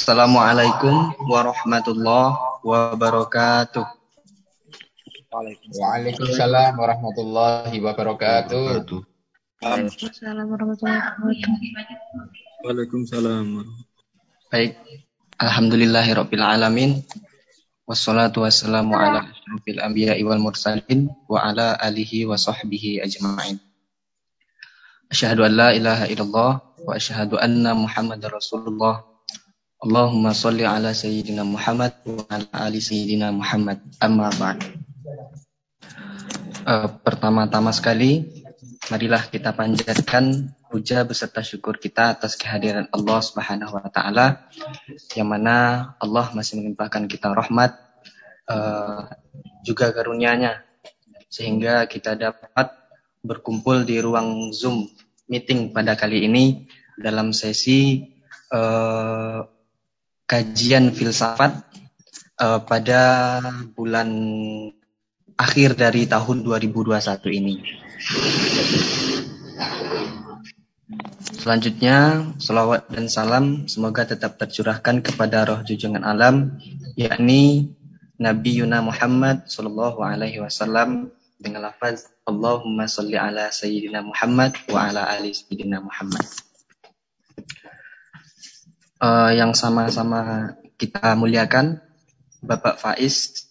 Assalamualaikum warahmatullahi wabarakatuh. Waalaikumsalam warahmatullahi wabarakatuh. Waalaikumsalam warahmatullahi wabarakatuh. Waalaikumsalam. Baik, alhamdulillahirabbil alamin. Wassalatu wassalamu ala asyrafil anbiya'i wal mursalin wa ala alihi wa sahbihi ajma'in. Asyhadu an la ilaha illallah wa asyhadu anna Muhammadar Rasulullah. Allahumma salli ala sayyidina Muhammad wa ala ali sayyidina Muhammad. Amma ba'd. Uh, pertama-tama sekali marilah kita panjatkan puja beserta syukur kita atas kehadiran Allah Subhanahu wa taala yang mana Allah masih melimpahkan kita rahmat uh, juga karunia-Nya sehingga kita dapat berkumpul di ruang Zoom meeting pada kali ini dalam sesi uh, kajian filsafat uh, pada bulan akhir dari tahun 2021 ini. Selanjutnya, salawat dan salam semoga tetap tercurahkan kepada roh junjungan alam, yakni Nabi Yuna Muhammad Sallallahu Alaihi Wasallam dengan lafaz Allahumma salli ala Sayyidina Muhammad wa ala ali Sayyidina Muhammad. Uh, yang sama-sama kita muliakan, Bapak Faiz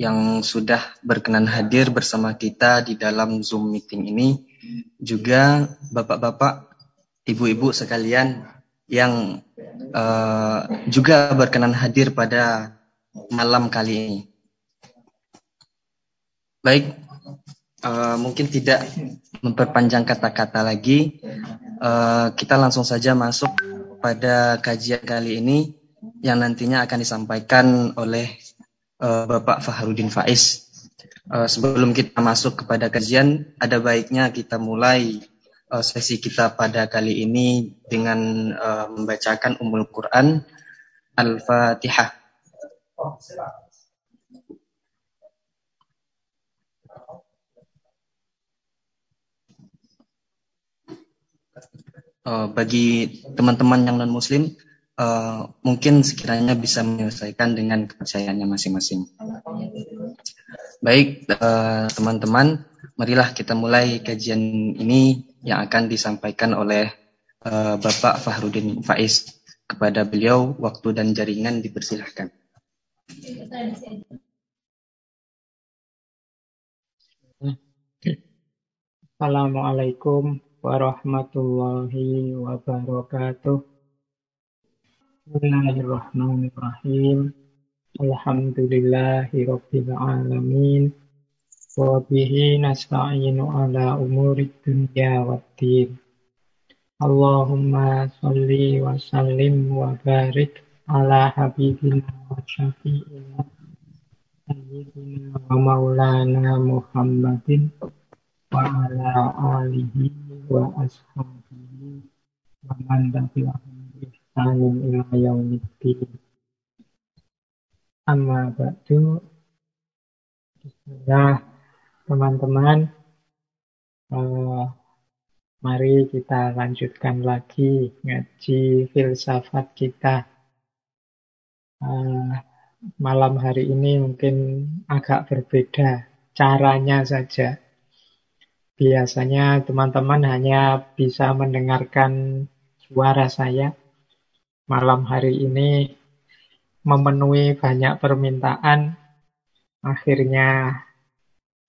yang sudah berkenan hadir bersama kita di dalam Zoom meeting ini, juga Bapak-bapak, Ibu-ibu sekalian yang uh, juga berkenan hadir pada malam kali ini. Baik, uh, mungkin tidak memperpanjang kata-kata lagi, uh, kita langsung saja masuk pada kajian kali ini yang nantinya akan disampaikan oleh uh, Bapak Fahrudin Faiz. Uh, sebelum kita masuk kepada kajian, ada baiknya kita mulai uh, sesi kita pada kali ini dengan uh, membacakan Ummul Quran Al-Fatihah. Uh, bagi teman-teman yang non muslim uh, mungkin sekiranya bisa menyelesaikan dengan kepercayaannya masing-masing. Baik teman teman-teman, marilah kita mulai kajian ini yang akan disampaikan oleh uh, Bapak Fahrudin Faiz. Kepada beliau waktu dan jaringan dipersilahkan. Assalamualaikum warahmatullahi wabarakatuh. Bismillahirrahmanirrahim. Alhamdulillahi rabbil alamin. Wa bihi nasta'inu ala umuri dunya waddin. Allahumma salli wa sallim wa barik ala habibina wa syafi'ina sayyidina wa maulana Muhammadin wa ala alihi wa ashabihi wa man tabi'ahum bi ihsanin ila yaumiddin. Amma ba'du. Bismillah, teman-teman. Uh, mari kita lanjutkan lagi ngaji filsafat kita. Uh, malam hari ini mungkin agak berbeda caranya saja. Biasanya teman-teman hanya bisa mendengarkan suara saya. Malam hari ini memenuhi banyak permintaan. Akhirnya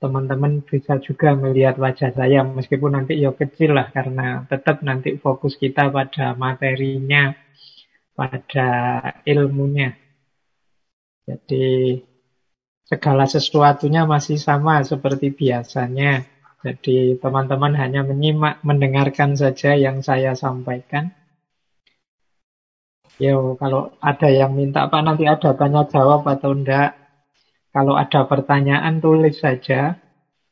teman-teman bisa juga melihat wajah saya meskipun nanti ya kecil lah karena tetap nanti fokus kita pada materinya, pada ilmunya. Jadi segala sesuatunya masih sama seperti biasanya. Jadi teman-teman hanya menyimak, mendengarkan saja yang saya sampaikan. Yo, kalau ada yang minta Pak nanti ada tanya jawab atau enggak. Kalau ada pertanyaan tulis saja.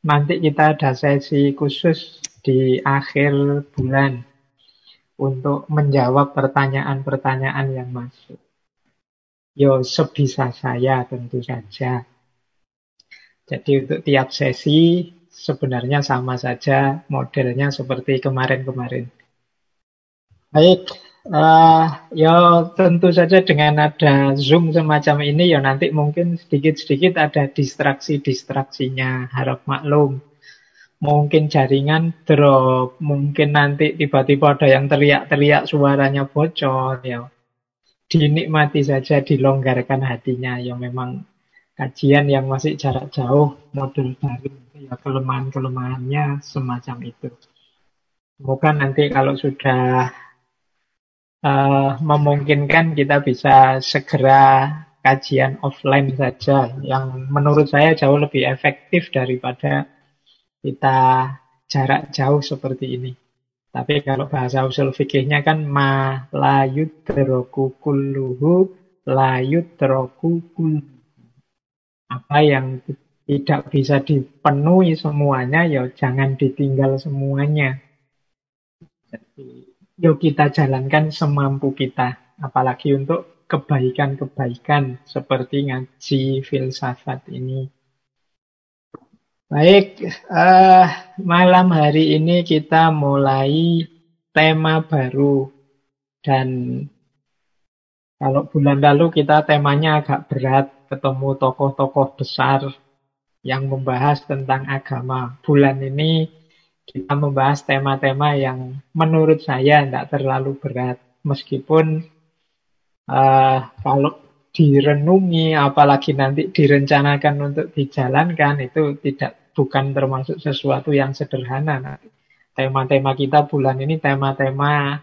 Nanti kita ada sesi khusus di akhir bulan untuk menjawab pertanyaan-pertanyaan yang masuk. Yo, sebisa saya tentu saja. Jadi untuk tiap sesi sebenarnya sama saja modelnya seperti kemarin-kemarin. Baik, Uh, ya tentu saja dengan ada Zoom semacam ini ya nanti mungkin sedikit-sedikit ada distraksi-distraksinya harap maklum. Mungkin jaringan drop, mungkin nanti tiba-tiba ada yang teriak-teriak suaranya bocor ya. Dinikmati saja, dilonggarkan hatinya ya memang kajian yang masih jarak jauh model baru ya kelemahan-kelemahannya semacam itu. Semoga nanti kalau sudah uh, memungkinkan kita bisa segera kajian offline saja yang menurut saya jauh lebih efektif daripada kita jarak jauh seperti ini. Tapi kalau bahasa usul fikihnya kan ma layut teroku kulluhu layut teroku Apa yang tidak bisa dipenuhi semuanya ya jangan ditinggal semuanya. Jadi yuk kita jalankan semampu kita. Apalagi untuk kebaikan-kebaikan seperti ngaji filsafat ini. Baik, uh, malam hari ini kita mulai tema baru. Dan kalau bulan lalu kita temanya agak berat, ketemu tokoh-tokoh besar yang membahas tentang agama. Bulan ini kita membahas tema-tema yang menurut saya tidak terlalu berat. Meskipun uh, kalau direnungi, apalagi nanti direncanakan untuk dijalankan, itu tidak bukan termasuk sesuatu yang sederhana. Tema-tema kita bulan ini tema-tema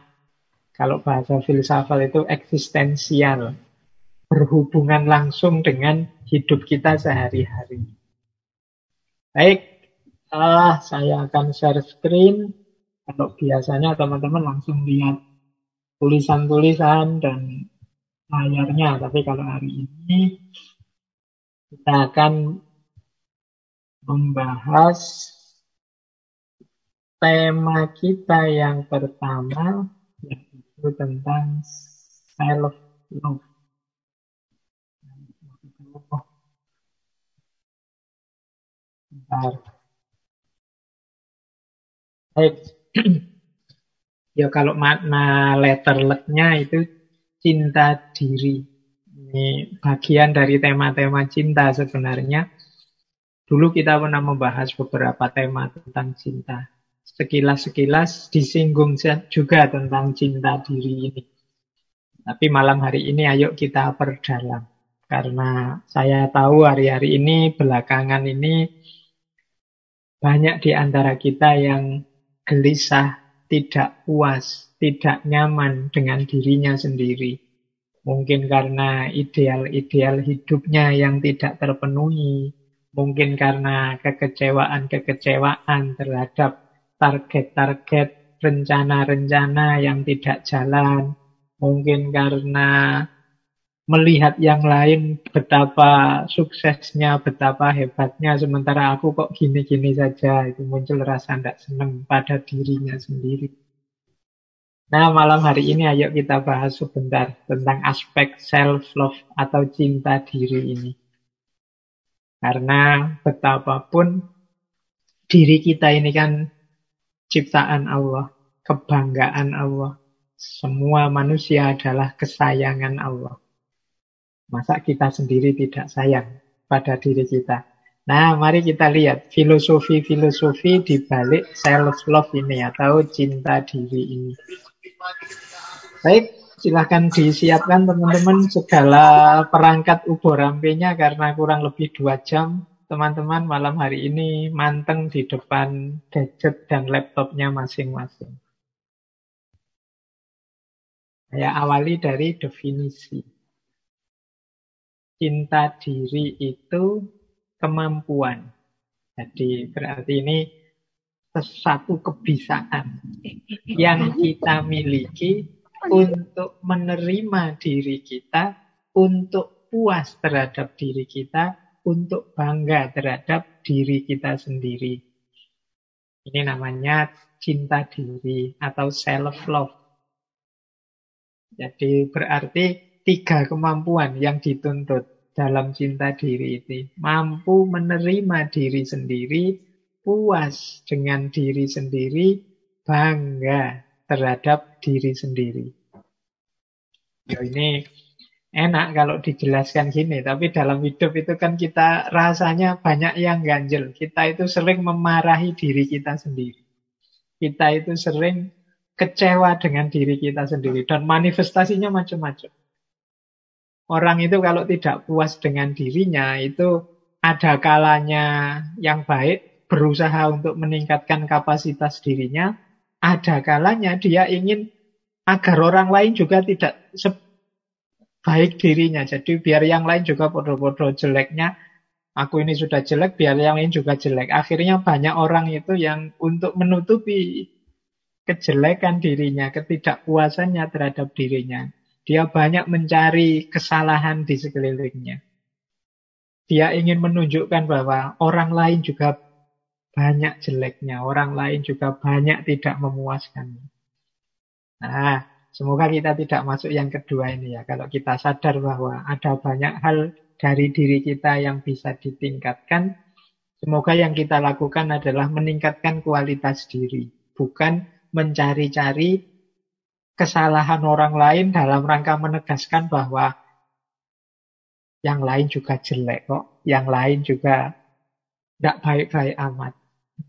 kalau bahasa filsafat itu eksistensial, berhubungan langsung dengan hidup kita sehari-hari. Baik, Uh, saya akan share screen. Kalau biasanya teman-teman langsung lihat tulisan-tulisan dan layarnya. Tapi kalau hari ini kita akan membahas tema kita yang pertama yaitu tentang self love. Baik. ya kalau makna letter letternya itu cinta diri. Ini bagian dari tema-tema cinta sebenarnya. Dulu kita pernah membahas beberapa tema tentang cinta. Sekilas-sekilas disinggung juga tentang cinta diri ini. Tapi malam hari ini ayo kita perdalam. Karena saya tahu hari-hari ini, belakangan ini, banyak di antara kita yang gelisah, tidak puas, tidak nyaman dengan dirinya sendiri. Mungkin karena ideal-ideal hidupnya yang tidak terpenuhi, mungkin karena kekecewaan-kekecewaan terhadap target-target rencana-rencana yang tidak jalan, mungkin karena melihat yang lain betapa suksesnya, betapa hebatnya, sementara aku kok gini-gini saja, itu muncul rasa tidak senang pada dirinya sendiri. Nah, malam hari ini ayo kita bahas sebentar tentang aspek self-love atau cinta diri ini. Karena betapapun diri kita ini kan ciptaan Allah, kebanggaan Allah. Semua manusia adalah kesayangan Allah. Masa kita sendiri tidak sayang pada diri kita? Nah, mari kita lihat filosofi-filosofi di balik self-love ini atau cinta diri ini. Baik, silahkan disiapkan teman-teman segala perangkat ubur rampenya karena kurang lebih dua jam teman-teman malam hari ini manteng di depan gadget dan laptopnya masing-masing. Saya awali dari definisi cinta diri itu kemampuan. Jadi berarti ini sesuatu kebiasaan yang kita miliki untuk menerima diri kita, untuk puas terhadap diri kita, untuk bangga terhadap diri kita sendiri. Ini namanya cinta diri atau self-love. Jadi berarti tiga kemampuan yang dituntut dalam cinta diri itu. Mampu menerima diri sendiri, puas dengan diri sendiri, bangga terhadap diri sendiri. Ya ini enak kalau dijelaskan gini, tapi dalam hidup itu kan kita rasanya banyak yang ganjel. Kita itu sering memarahi diri kita sendiri. Kita itu sering kecewa dengan diri kita sendiri dan manifestasinya macam-macam. Orang itu kalau tidak puas dengan dirinya itu ada kalanya yang baik berusaha untuk meningkatkan kapasitas dirinya, ada kalanya dia ingin agar orang lain juga tidak baik dirinya. Jadi biar yang lain juga bodoh-bodoh jeleknya. Aku ini sudah jelek, biar yang lain juga jelek. Akhirnya banyak orang itu yang untuk menutupi kejelekan dirinya, ketidakpuasannya terhadap dirinya. Dia banyak mencari kesalahan di sekelilingnya. Dia ingin menunjukkan bahwa orang lain juga banyak jeleknya, orang lain juga banyak tidak memuaskannya. Nah, Semoga kita tidak masuk yang kedua ini ya. Kalau kita sadar bahwa ada banyak hal dari diri kita yang bisa ditingkatkan, semoga yang kita lakukan adalah meningkatkan kualitas diri, bukan mencari-cari kesalahan orang lain dalam rangka menegaskan bahwa yang lain juga jelek kok, yang lain juga tidak baik-baik amat.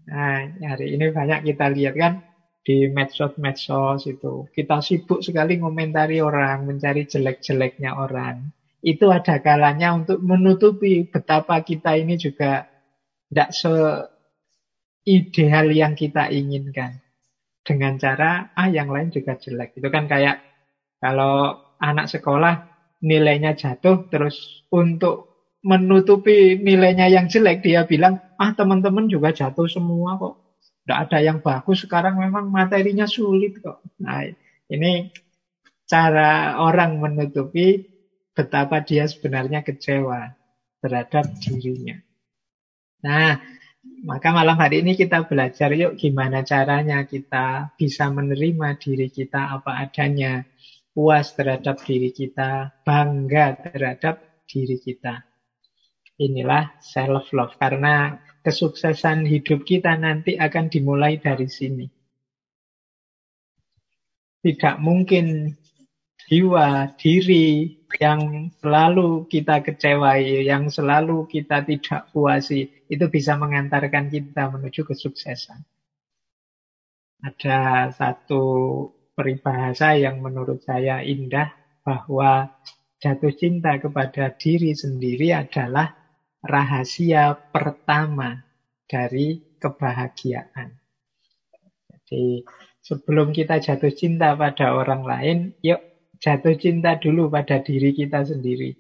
Nah, hari ini banyak kita lihat kan, di medsos-medsos itu. Kita sibuk sekali ngomentari orang, mencari jelek-jeleknya orang. Itu ada kalanya untuk menutupi betapa kita ini juga tidak se-ideal yang kita inginkan. Dengan cara, ah yang lain juga jelek. Itu kan kayak kalau anak sekolah nilainya jatuh, terus untuk menutupi nilainya yang jelek, dia bilang, ah teman-teman juga jatuh semua kok tidak ada yang bagus, sekarang memang materinya sulit kok. Nah, ini cara orang menutupi betapa dia sebenarnya kecewa terhadap dirinya. Nah, maka malam hari ini kita belajar yuk gimana caranya kita bisa menerima diri kita apa adanya, puas terhadap diri kita, bangga terhadap diri kita. Inilah self love karena kesuksesan hidup kita nanti akan dimulai dari sini. Tidak mungkin jiwa, diri yang selalu kita kecewai, yang selalu kita tidak puasi, itu bisa mengantarkan kita menuju kesuksesan. Ada satu peribahasa yang menurut saya indah bahwa jatuh cinta kepada diri sendiri adalah rahasia pertama dari kebahagiaan. Jadi sebelum kita jatuh cinta pada orang lain, yuk jatuh cinta dulu pada diri kita sendiri.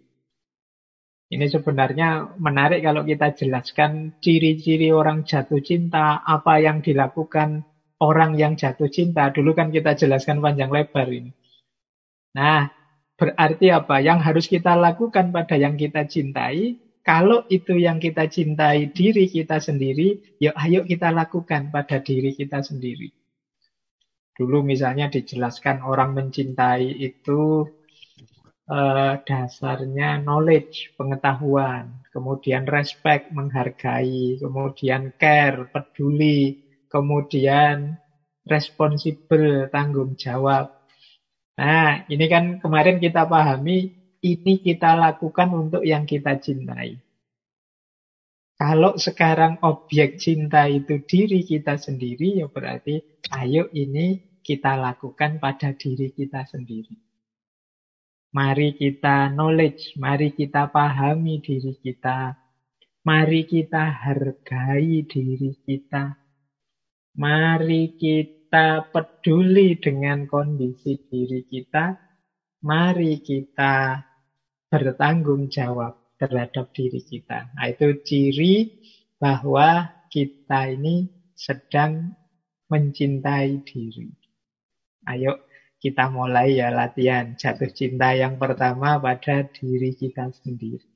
Ini sebenarnya menarik kalau kita jelaskan ciri-ciri orang jatuh cinta, apa yang dilakukan orang yang jatuh cinta. Dulu kan kita jelaskan panjang lebar ini. Nah, berarti apa? Yang harus kita lakukan pada yang kita cintai, kalau itu yang kita cintai diri kita sendiri, ya ayo kita lakukan pada diri kita sendiri. Dulu misalnya dijelaskan orang mencintai itu eh, dasarnya knowledge, pengetahuan, kemudian respect, menghargai, kemudian care, peduli, kemudian responsible, tanggung jawab. Nah, ini kan kemarin kita pahami ini kita lakukan untuk yang kita cintai. Kalau sekarang objek cinta itu diri kita sendiri, ya berarti ayo ini kita lakukan pada diri kita sendiri. Mari kita knowledge, mari kita pahami diri kita. Mari kita hargai diri kita. Mari kita peduli dengan kondisi diri kita. Mari kita bertanggung jawab terhadap diri kita. Nah, itu ciri bahwa kita ini sedang mencintai diri. Ayo kita mulai ya latihan jatuh cinta yang pertama pada diri kita sendiri.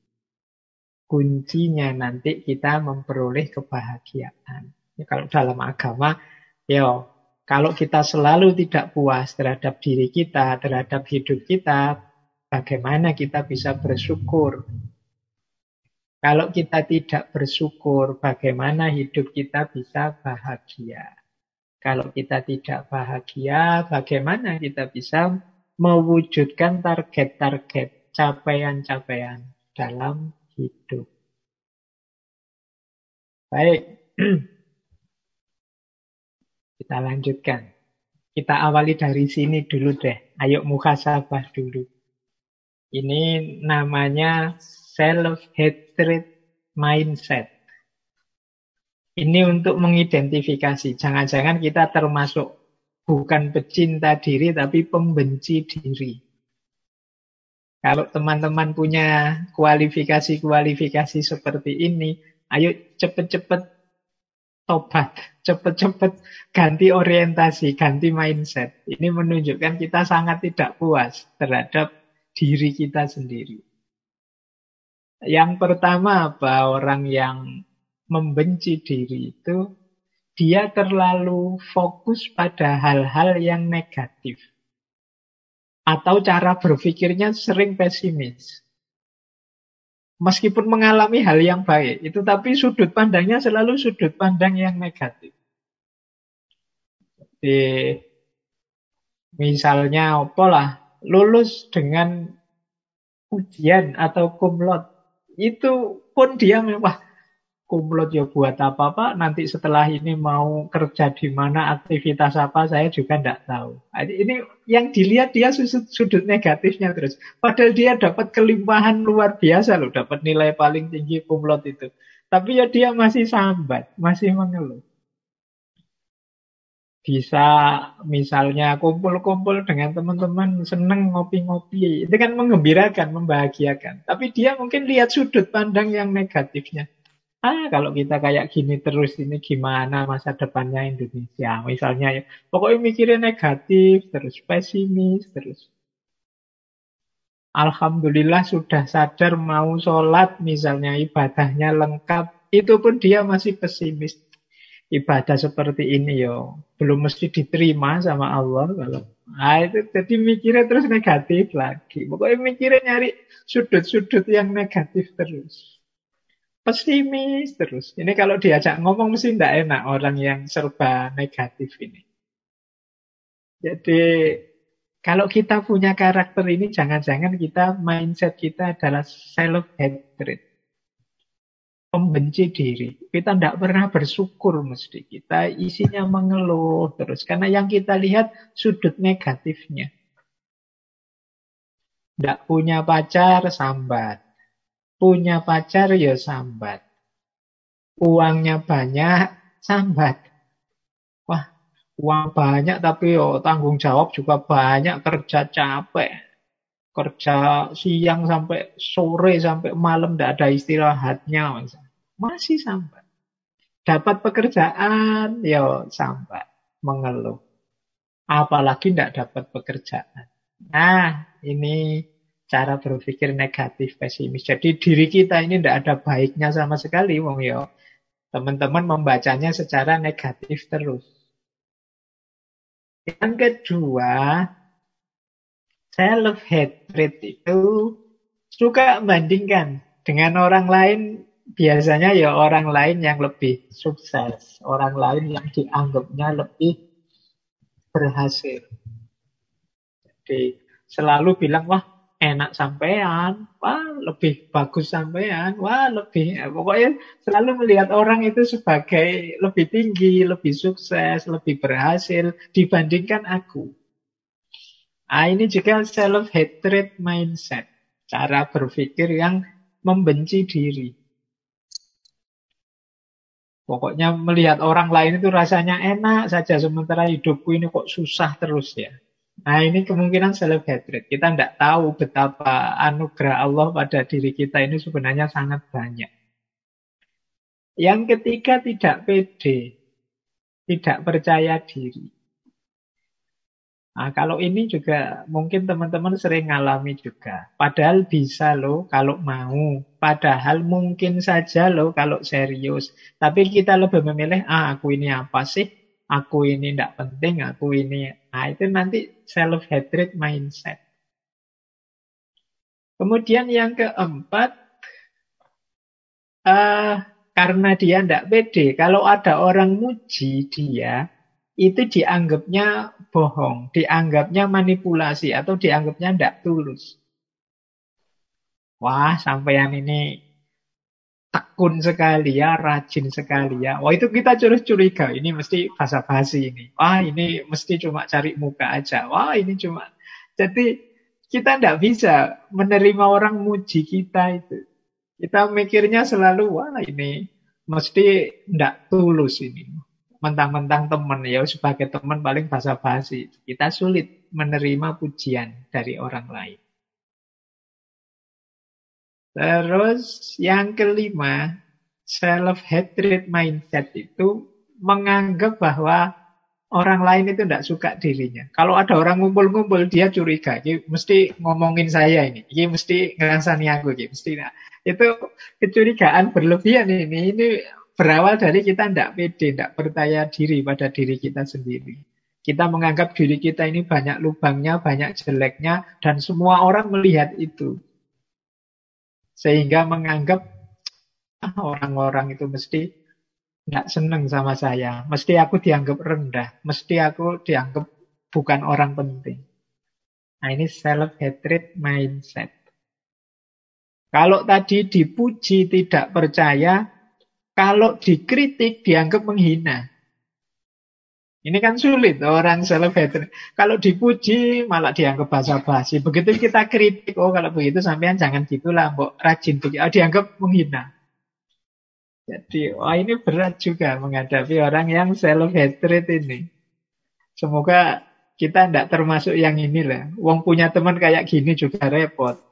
Kuncinya nanti kita memperoleh kebahagiaan. Ya, kalau dalam agama, ya kalau kita selalu tidak puas terhadap diri kita, terhadap hidup kita, Bagaimana kita bisa bersyukur? Kalau kita tidak bersyukur, bagaimana hidup kita bisa bahagia? Kalau kita tidak bahagia, bagaimana kita bisa mewujudkan target-target, capaian-capaian dalam hidup. Baik, kita lanjutkan. Kita awali dari sini dulu deh. Ayo muhasabah dulu. Ini namanya self-hatred mindset. Ini untuk mengidentifikasi. Jangan-jangan kita termasuk bukan pecinta diri, tapi pembenci diri. Kalau teman-teman punya kualifikasi-kualifikasi seperti ini, ayo cepet-cepet tobat, cepet-cepet ganti orientasi, ganti mindset. Ini menunjukkan kita sangat tidak puas terhadap diri kita sendiri. Yang pertama apa? Orang yang membenci diri itu dia terlalu fokus pada hal-hal yang negatif. Atau cara berpikirnya sering pesimis. Meskipun mengalami hal yang baik, itu tapi sudut pandangnya selalu sudut pandang yang negatif. Jadi, misalnya lah lulus dengan ujian atau kumlot, itu pun dia wah kumlot ya buat apa pak? Nanti setelah ini mau kerja di mana aktivitas apa saya juga tidak tahu. Ini yang dilihat dia sudut, sudut negatifnya terus. Padahal dia dapat kelimpahan luar biasa loh dapat nilai paling tinggi kumlot itu. Tapi ya dia masih sambat masih mengeluh bisa misalnya kumpul-kumpul dengan teman-teman seneng ngopi-ngopi. Itu kan mengembirakan membahagiakan. Tapi dia mungkin lihat sudut pandang yang negatifnya. Ah kalau kita kayak gini terus ini gimana masa depannya Indonesia? Misalnya ya pokoknya mikirnya negatif terus pesimis terus. Alhamdulillah sudah sadar mau sholat misalnya ibadahnya lengkap. Itu pun dia masih pesimis. Ibadah seperti ini yo belum mesti diterima sama Allah kalau ah itu jadi mikirnya terus negatif lagi pokoknya mikirnya nyari sudut-sudut yang negatif terus pesimis terus. Ini kalau diajak ngomong mesti tidak enak orang yang serba negatif ini. Jadi kalau kita punya karakter ini jangan-jangan kita mindset kita adalah self hatred. Pembenci diri. Kita tidak pernah bersyukur mesti. Kita isinya mengeluh terus. Karena yang kita lihat sudut negatifnya. Tidak punya pacar, sambat. Punya pacar ya sambat. Uangnya banyak, sambat. Wah, uang banyak tapi yo tanggung jawab juga banyak, kerja capek. Kerja siang sampai sore, sampai malam tidak ada istirahatnya. Masih sambat. Dapat pekerjaan, yo sambat. Mengeluh. Apalagi tidak dapat pekerjaan. Nah, ini cara berpikir negatif, pesimis. Jadi diri kita ini tidak ada baiknya sama sekali, wong yo. Teman-teman membacanya secara negatif terus. Yang kedua, self hatred itu suka membandingkan dengan orang lain biasanya ya orang lain yang lebih sukses, orang lain yang dianggapnya lebih berhasil. Jadi selalu bilang wah enak sampean, wah lebih bagus sampean, wah lebih pokoknya selalu melihat orang itu sebagai lebih tinggi, lebih sukses, lebih berhasil dibandingkan aku. Nah, ini juga self hatred mindset, cara berpikir yang membenci diri. Pokoknya melihat orang lain itu rasanya enak saja sementara hidupku ini kok susah terus ya. Nah ini kemungkinan self hatred. Kita tidak tahu betapa anugerah Allah pada diri kita ini sebenarnya sangat banyak. Yang ketiga tidak pede, tidak percaya diri. Nah, kalau ini juga mungkin teman-teman sering ngalami juga. Padahal bisa loh kalau mau. Padahal mungkin saja loh kalau serius. Tapi kita lebih memilih, ah aku ini apa sih? Aku ini tidak penting, aku ini Nah, itu nanti self-hatred mindset. Kemudian yang keempat, uh, karena dia tidak pede, kalau ada orang muji dia, itu dianggapnya bohong, dianggapnya manipulasi, atau dianggapnya tidak tulus. Wah, sampean ini tekun sekali ya, rajin sekali ya. Wah itu kita curus curiga, ini mesti basa-basi ini. Wah ini mesti cuma cari muka aja. Wah ini cuma. Jadi kita tidak bisa menerima orang muji kita itu. Kita mikirnya selalu, wah ini mesti tidak tulus ini. Mentang-mentang teman, ya sebagai teman paling basa-basi. Kita sulit menerima pujian dari orang lain. Terus yang kelima, self-hatred mindset itu menganggap bahwa orang lain itu tidak suka dirinya. Kalau ada orang ngumpul-ngumpul, dia curiga. Ini mesti ngomongin saya ini. Ini mesti ngerasani aku. Ini mesti nah. Itu kecurigaan berlebihan ini. Ini berawal dari kita tidak pede, tidak percaya diri pada diri kita sendiri. Kita menganggap diri kita ini banyak lubangnya, banyak jeleknya, dan semua orang melihat itu. Sehingga menganggap ah, orang-orang itu mesti nggak seneng sama saya. Mesti aku dianggap rendah. Mesti aku dianggap bukan orang penting. Nah ini self-hatred mindset. Kalau tadi dipuji tidak percaya, kalau dikritik dianggap menghina. Ini kan sulit orang self-hatred. Kalau dipuji malah dianggap basa-basi. Begitu kita kritik, oh kalau begitu sampean jangan gitulah, mbok rajin begitu. Oh, dianggap menghina. Jadi, wah ini berat juga menghadapi orang yang self-hatred ini. Semoga kita tidak termasuk yang inilah. Wong punya teman kayak gini juga repot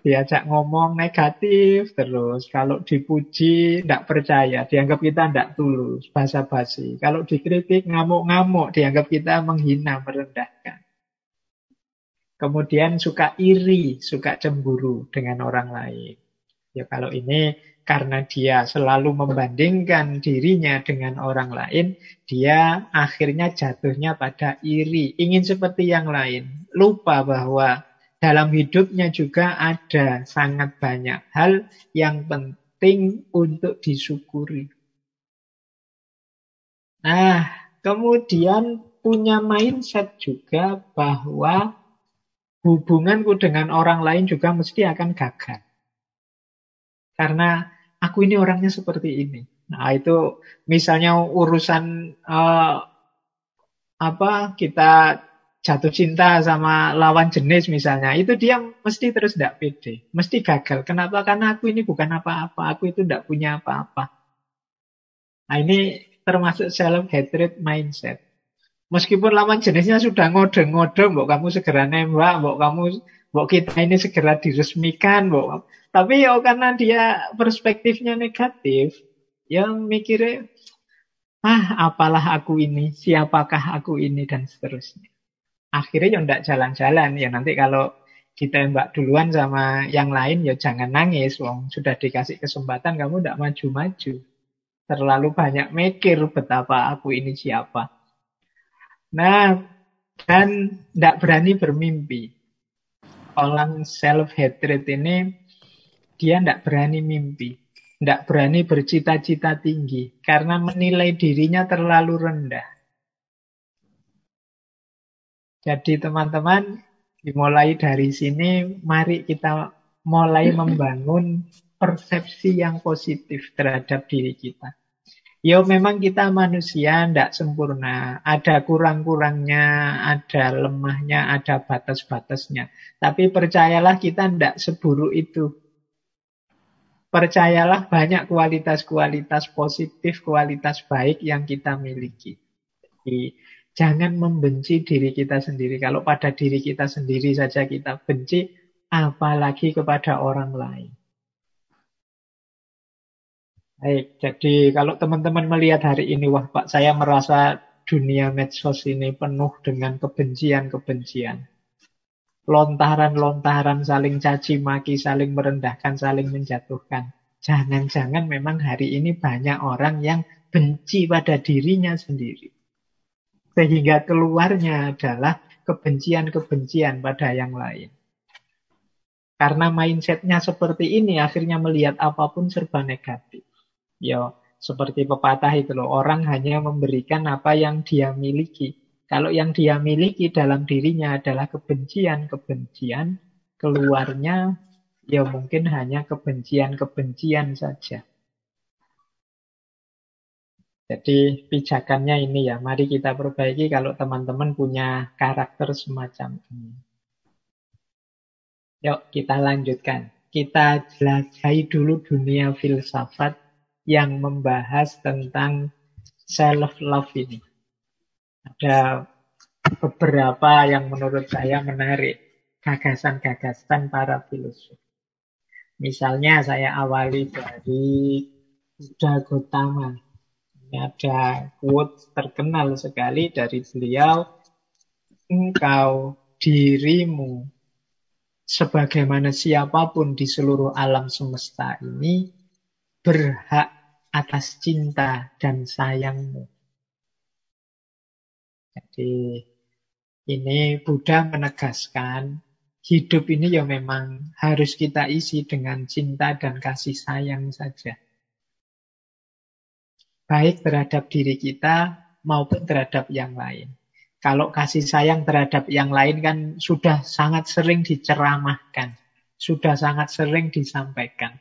diajak ngomong negatif terus. Kalau dipuji tidak percaya, dianggap kita tidak tulus, basa-basi. Kalau dikritik ngamuk-ngamuk, dianggap kita menghina, merendahkan. Kemudian suka iri, suka cemburu dengan orang lain. Ya kalau ini karena dia selalu membandingkan dirinya dengan orang lain, dia akhirnya jatuhnya pada iri, ingin seperti yang lain. Lupa bahwa dalam hidupnya juga ada sangat banyak hal yang penting untuk disyukuri. Nah, kemudian punya mindset juga bahwa hubunganku dengan orang lain juga mesti akan gagal. Karena aku ini orangnya seperti ini. Nah, itu misalnya urusan uh, apa kita jatuh cinta sama lawan jenis misalnya, itu dia mesti terus tidak pede, mesti gagal. Kenapa? Karena aku ini bukan apa-apa, aku itu tidak punya apa-apa. Nah ini termasuk self-hatred mindset. Meskipun lawan jenisnya sudah ngode-ngode, mbok kamu segera nembak, mbok kamu, mbok kita ini segera diresmikan, mbok. Tapi ya karena dia perspektifnya negatif, yang mikirnya, ah apalah aku ini, siapakah aku ini, dan seterusnya akhirnya ya ndak jalan-jalan. Ya nanti kalau ditembak duluan sama yang lain ya jangan nangis. Wong sudah dikasih kesempatan kamu ndak maju-maju. Terlalu banyak mikir betapa aku ini siapa. Nah dan ndak berani bermimpi. Orang self hatred ini dia ndak berani mimpi. Ndak berani bercita-cita tinggi. Karena menilai dirinya terlalu rendah jadi teman-teman, dimulai dari sini, mari kita mulai membangun persepsi yang positif terhadap diri kita. Ya memang kita manusia tidak sempurna, ada kurang-kurangnya, ada lemahnya, ada batas-batasnya. Tapi percayalah kita tidak seburuk itu. Percayalah banyak kualitas-kualitas positif, kualitas baik yang kita miliki. Jadi, Jangan membenci diri kita sendiri. Kalau pada diri kita sendiri saja kita benci, apalagi kepada orang lain. Baik, jadi kalau teman-teman melihat hari ini, wah Pak, saya merasa dunia medsos ini penuh dengan kebencian-kebencian. Lontaran-lontaran saling caci maki, saling merendahkan, saling menjatuhkan. Jangan-jangan memang hari ini banyak orang yang benci pada dirinya sendiri. Sehingga keluarnya adalah kebencian-kebencian pada yang lain. Karena mindsetnya seperti ini, akhirnya melihat apa pun serba negatif. Ya, seperti pepatah itu loh, orang hanya memberikan apa yang dia miliki. Kalau yang dia miliki dalam dirinya adalah kebencian-kebencian, keluarnya ya mungkin hanya kebencian-kebencian saja. Jadi pijakannya ini ya, mari kita perbaiki kalau teman-teman punya karakter semacam ini. Yuk kita lanjutkan. Kita jelajahi dulu dunia filsafat yang membahas tentang self-love ini. Ada beberapa yang menurut saya menarik gagasan-gagasan para filosof. Misalnya saya awali dari Buddha Gautama. Ada quote terkenal sekali dari beliau. Engkau dirimu sebagaimana siapa pun di seluruh alam semesta ini berhak atas cinta dan sayangmu. Jadi ini Buddha menegaskan hidup ini ya memang harus kita isi dengan cinta dan kasih sayang saja. Baik terhadap diri kita maupun terhadap yang lain. Kalau kasih sayang terhadap yang lain kan sudah sangat sering diceramahkan, sudah sangat sering disampaikan.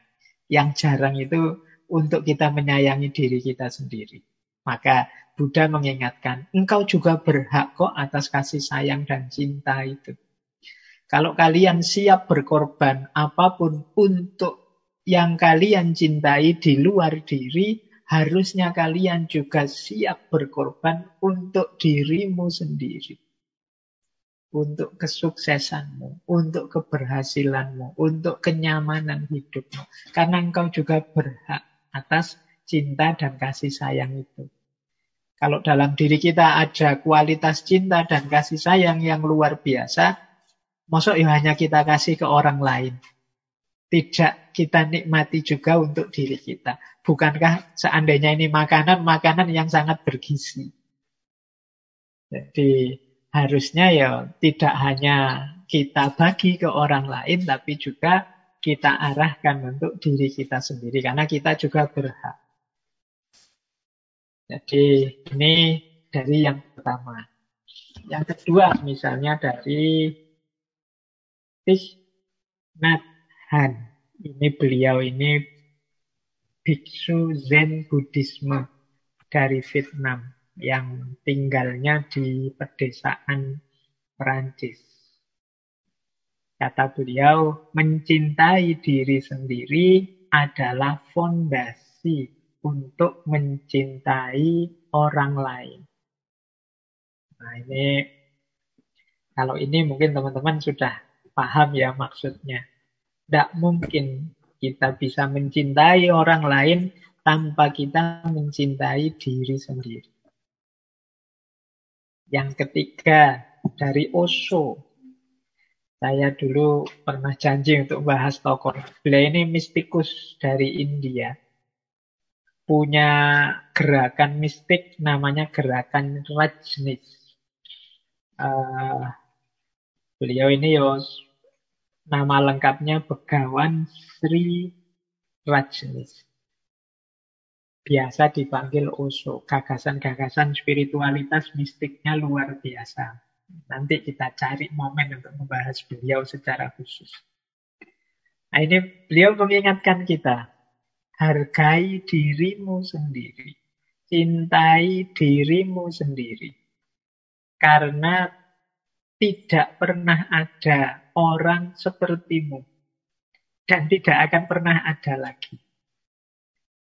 Yang jarang itu untuk kita menyayangi diri kita sendiri. Maka Buddha mengingatkan, engkau juga berhak kok atas kasih sayang dan cinta itu. Kalau kalian siap berkorban apa pun untuk yang kalian cintai di luar diri, harusnya kalian juga siap berkorban untuk dirimu sendiri untuk kesuksesanmu, untuk keberhasilanmu, untuk kenyamanan hidupmu. Karena engkau juga berhak atas cinta dan kasih sayang itu. Kalau dalam diri kita ada kualitas cinta dan kasih sayang yang luar biasa, masuk ya hanya kita kasih ke orang lain. Tidak kita nikmati juga untuk diri kita. Bukankah seandainya ini makanan, makanan yang sangat bergizi. Jadi harusnya ya tidak hanya kita bagi ke orang lain, tapi juga kita arahkan untuk diri kita sendiri karena kita juga berhak. Jadi ini dari yang pertama. Yang kedua misalnya dari Thich Nhat. Ini beliau ini biksu Zen Buddhisme dari Vietnam yang tinggalnya di pedesaan Perancis. Kata beliau, mencintai diri sendiri adalah fondasi untuk mencintai orang lain. Nah ini, kalau ini mungkin teman-teman sudah paham ya maksudnya. Tidak mungkin kita bisa mencintai orang lain tanpa kita mencintai diri sendiri. Yang ketiga, dari Osho, saya dulu pernah janji untuk bahas tokoh. Beliau ini mistikus dari India. Punya gerakan mistik namanya gerakan Rajnis. Uh, beliau ini yos nama lengkapnya Begawan Sri Rajnis. Biasa dipanggil Osho. Gagasan-gagasan spiritualitas mistiknya luar biasa. Nanti kita cari momen untuk membahas beliau secara khusus. Nah ini beliau mengingatkan kita, hargai dirimu sendiri, cintai dirimu sendiri. Karena tidak pernah ada orang sepertimu dan tidak akan pernah ada lagi.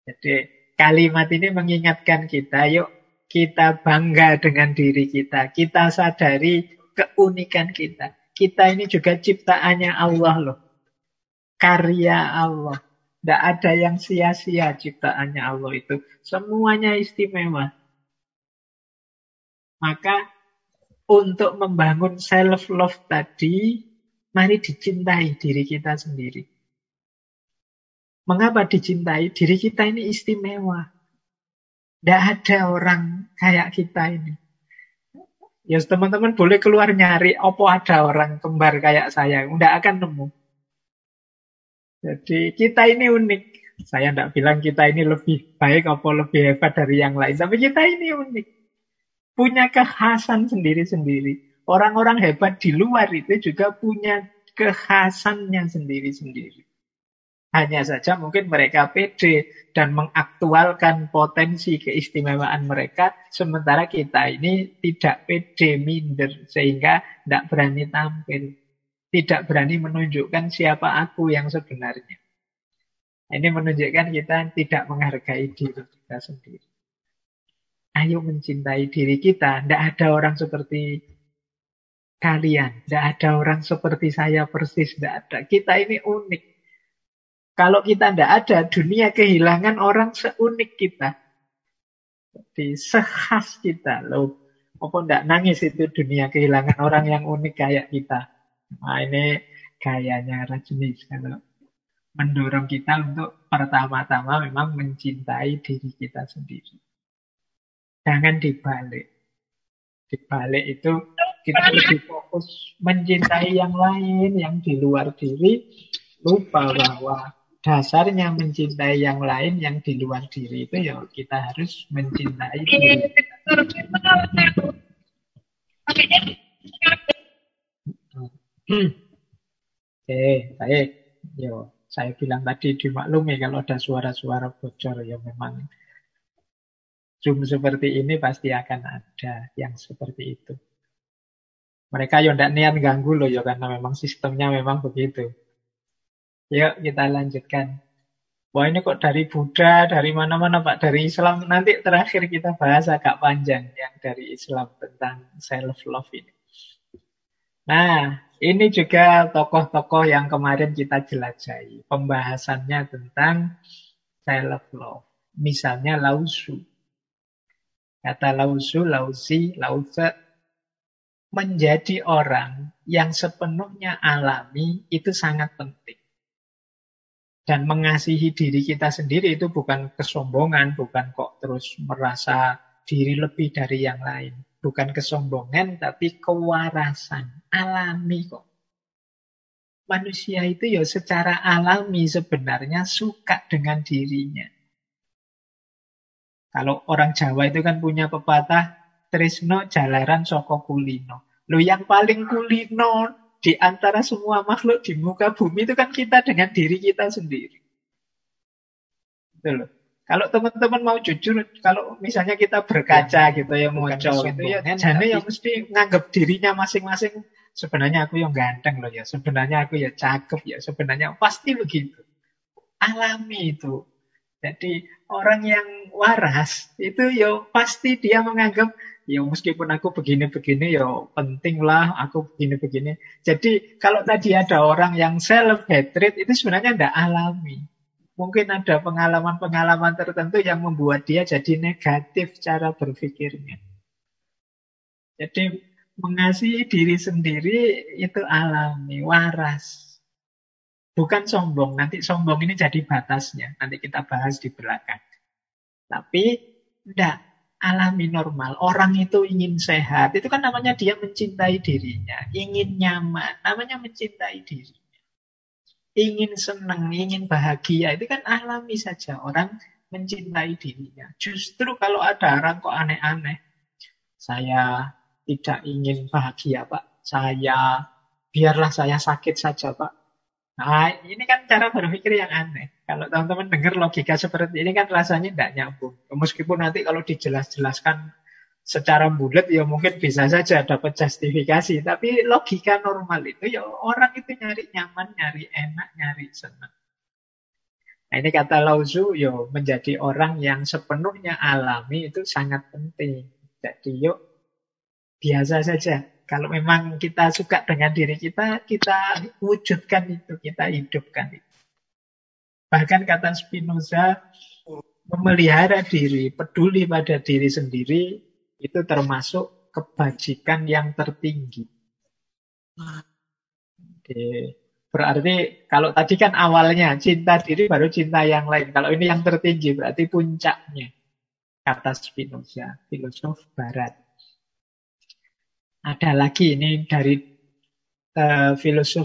Jadi kalimat ini mengingatkan kita, yuk kita bangga dengan diri kita. Kita sadari keunikan kita. Kita ini juga ciptaannya Allah loh. Karya Allah. Tidak ada yang sia-sia ciptaannya Allah itu. Semuanya istimewa. Maka untuk membangun self-love tadi, mari dicintai diri kita sendiri. Mengapa dicintai? Diri kita ini istimewa. Tidak ada orang kayak kita ini. Ya teman-teman boleh keluar nyari, opo ada orang kembar kayak saya. Tidak akan nemu. Jadi kita ini unik. Saya tidak bilang kita ini lebih baik atau lebih hebat dari yang lain. Tapi kita ini unik. Punya kekhasan sendiri-sendiri. Orang-orang hebat di luar itu juga punya kekhasannya sendiri-sendiri. Hanya saja mungkin mereka pede dan mengaktualkan potensi keistimewaan mereka, sementara kita ini tidak pede, minder, sehingga tidak berani tampil. Tidak berani menunjukkan siapa aku yang sebenarnya. Ini menunjukkan kita tidak menghargai diri kita sendiri. Ayo mencintai diri kita. Tidak ada orang seperti kalian. Tidak ada orang seperti saya persis. Tidak ada. Kita ini unik. Kalau kita tidak ada, dunia kehilangan orang seunik kita. Jadi sekhas kita. Loh, apa tidak nangis itu dunia kehilangan orang yang unik kayak kita. Nah ini gayanya Rajnis. Kalau mendorong kita untuk pertama-tama memang mencintai diri kita sendiri. Jangan dibalik. Dibalik itu kita lebih fokus mencintai yang lain, yang di luar diri, lupa bahwa dasarnya mencintai yang lain yang di luar diri itu ya kita harus mencintai diri. Hmm. Oke, baik. Yo, saya bilang tadi dimaklumi kalau ada suara-suara bocor ya memang Zoom seperti ini pasti akan ada yang seperti itu. Mereka ya tidak niat ganggu loh ya karena memang sistemnya memang begitu. Yuk kita lanjutkan. Wah ini kok dari Buddha, dari mana-mana Pak, dari Islam. Nanti terakhir kita bahas agak panjang yang dari Islam tentang self-love ini. Nah, ini juga tokoh-tokoh yang kemarin kita jelajahi. Pembahasannya tentang self-love. Misalnya Lausu. Kata Lausu, Lausi, Lause, menjadi orang yang sepenuhnya alami itu sangat penting. Dan mengasihi diri kita sendiri itu bukan kesombongan, bukan kok terus merasa diri lebih dari yang lain. Bukan kesombongan, tapi kewarasan. Alami kok. Manusia itu ya secara alami sebenarnya suka dengan dirinya. Kalau orang Jawa itu kan punya pepatah, Trisno jalaran soko kulino. Lo yang paling kulino di antara semua makhluk di muka bumi itu kan kita dengan diri kita sendiri. Betul loh. Kalau teman-teman mau jujur, kalau misalnya kita berkaca ya, gitu ya, muncul gitu ya, jane yang mesti nganggap dirinya masing-masing. Sebenarnya aku yang ganteng loh ya, sebenarnya aku ya cakep ya, sebenarnya pasti begitu. Alami itu. Jadi orang yang waras itu ya pasti dia menganggap ya meskipun aku begini-begini ya penting lah aku begini-begini. Jadi kalau tadi ada orang yang self hatred itu sebenarnya tidak alami. Mungkin ada pengalaman-pengalaman tertentu yang membuat dia jadi negatif cara berpikirnya. Jadi mengasihi diri sendiri itu alami, waras. Bukan sombong. Nanti sombong ini jadi batasnya. Nanti kita bahas di belakang. Tapi tidak alami normal. Orang itu ingin sehat. Itu kan namanya dia mencintai dirinya. Ingin nyaman. Namanya mencintai dirinya. Ingin senang, ingin bahagia. Itu kan alami saja. Orang mencintai dirinya. Justru kalau ada orang kok aneh-aneh. Saya tidak ingin bahagia, Pak. Saya biarlah saya sakit saja, Pak. Nah, ini kan cara berpikir yang aneh. Kalau teman-teman dengar logika seperti ini kan rasanya tidak nyambung. Meskipun nanti kalau dijelas-jelaskan secara bulat ya mungkin bisa saja dapat justifikasi. Tapi logika normal itu ya orang itu nyari nyaman, nyari enak, nyari senang. Nah ini kata Lauzu, yo menjadi orang yang sepenuhnya alami itu sangat penting. Jadi yuk biasa saja kalau memang kita suka dengan diri kita, kita wujudkan itu, kita hidupkan itu. Bahkan kata Spinoza, memelihara diri, peduli pada diri sendiri, itu termasuk kebajikan yang tertinggi. Oke. Berarti kalau tadi kan awalnya cinta diri baru cinta yang lain. Kalau ini yang tertinggi berarti puncaknya. Kata Spinoza, filosof barat. Ada lagi ini dari uh,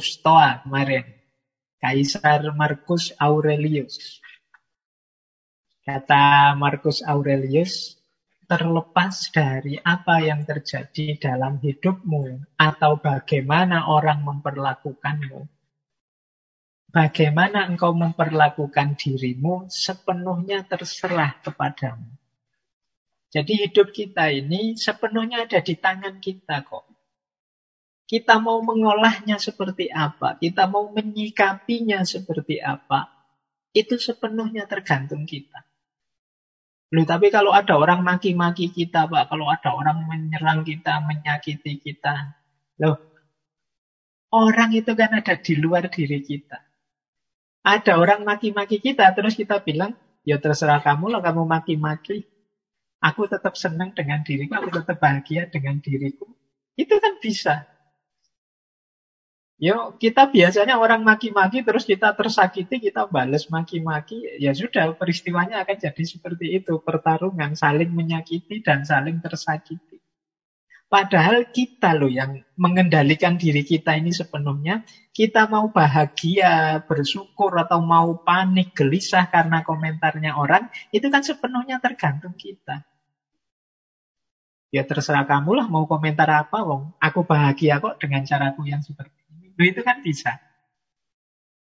Stoa kemarin. Kaisar Marcus Aurelius. Kata Marcus Aurelius, terlepas dari apa yang terjadi dalam hidupmu atau bagaimana orang memperlakukanmu, bagaimana engkau memperlakukan dirimu sepenuhnya terserah kepadamu. Jadi hidup kita ini sepenuhnya ada di tangan kita kok. Kita mau mengolahnya seperti apa, kita mau menyikapinya seperti apa, itu sepenuhnya tergantung kita. Loh, tapi kalau ada orang maki-maki kita, Pak, kalau ada orang menyerang kita, menyakiti kita, loh, orang itu kan ada di luar diri kita. Ada orang maki-maki kita, terus kita bilang, ya terserah kamu lah, kamu maki-maki. Aku tetap senang dengan diriku, aku tetap bahagia dengan diriku. Itu kan bisa. Yo, kita biasanya orang maki-maki terus kita tersakiti, kita balas maki-maki, ya sudah peristiwanya akan jadi seperti itu, pertarungan saling menyakiti dan saling tersakiti. Padahal kita loh yang mengendalikan diri kita ini sepenuhnya, kita mau bahagia, bersyukur atau mau panik, gelisah karena komentarnya orang, itu kan sepenuhnya tergantung kita. Ya terserah kamu lah mau komentar apa, wong. Aku bahagia kok dengan caraku yang seperti itu kan bisa.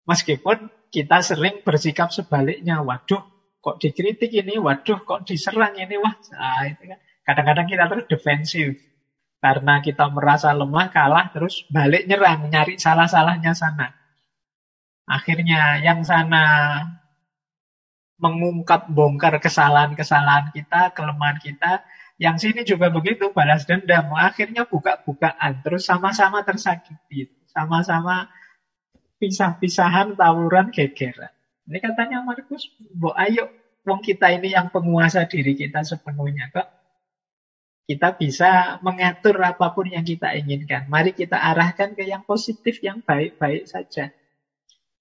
Meskipun kita sering bersikap sebaliknya, waduh kok dikritik ini, waduh kok diserang ini, wah nah, kan. Kadang-kadang kita terus defensif. Karena kita merasa lemah, kalah, terus balik nyerang, nyari salah-salahnya sana. Akhirnya yang sana mengungkap, bongkar kesalahan-kesalahan kita, kelemahan kita, yang sini juga begitu, balas dendam. Akhirnya buka-bukaan, terus sama-sama tersakiti sama-sama pisah-pisahan, tawuran, gegeran. Ini katanya Markus, bu ayo, wong kita ini yang penguasa diri kita sepenuhnya kok. Kita bisa mengatur apa pun yang kita inginkan. Mari kita arahkan ke yang positif, yang baik-baik saja.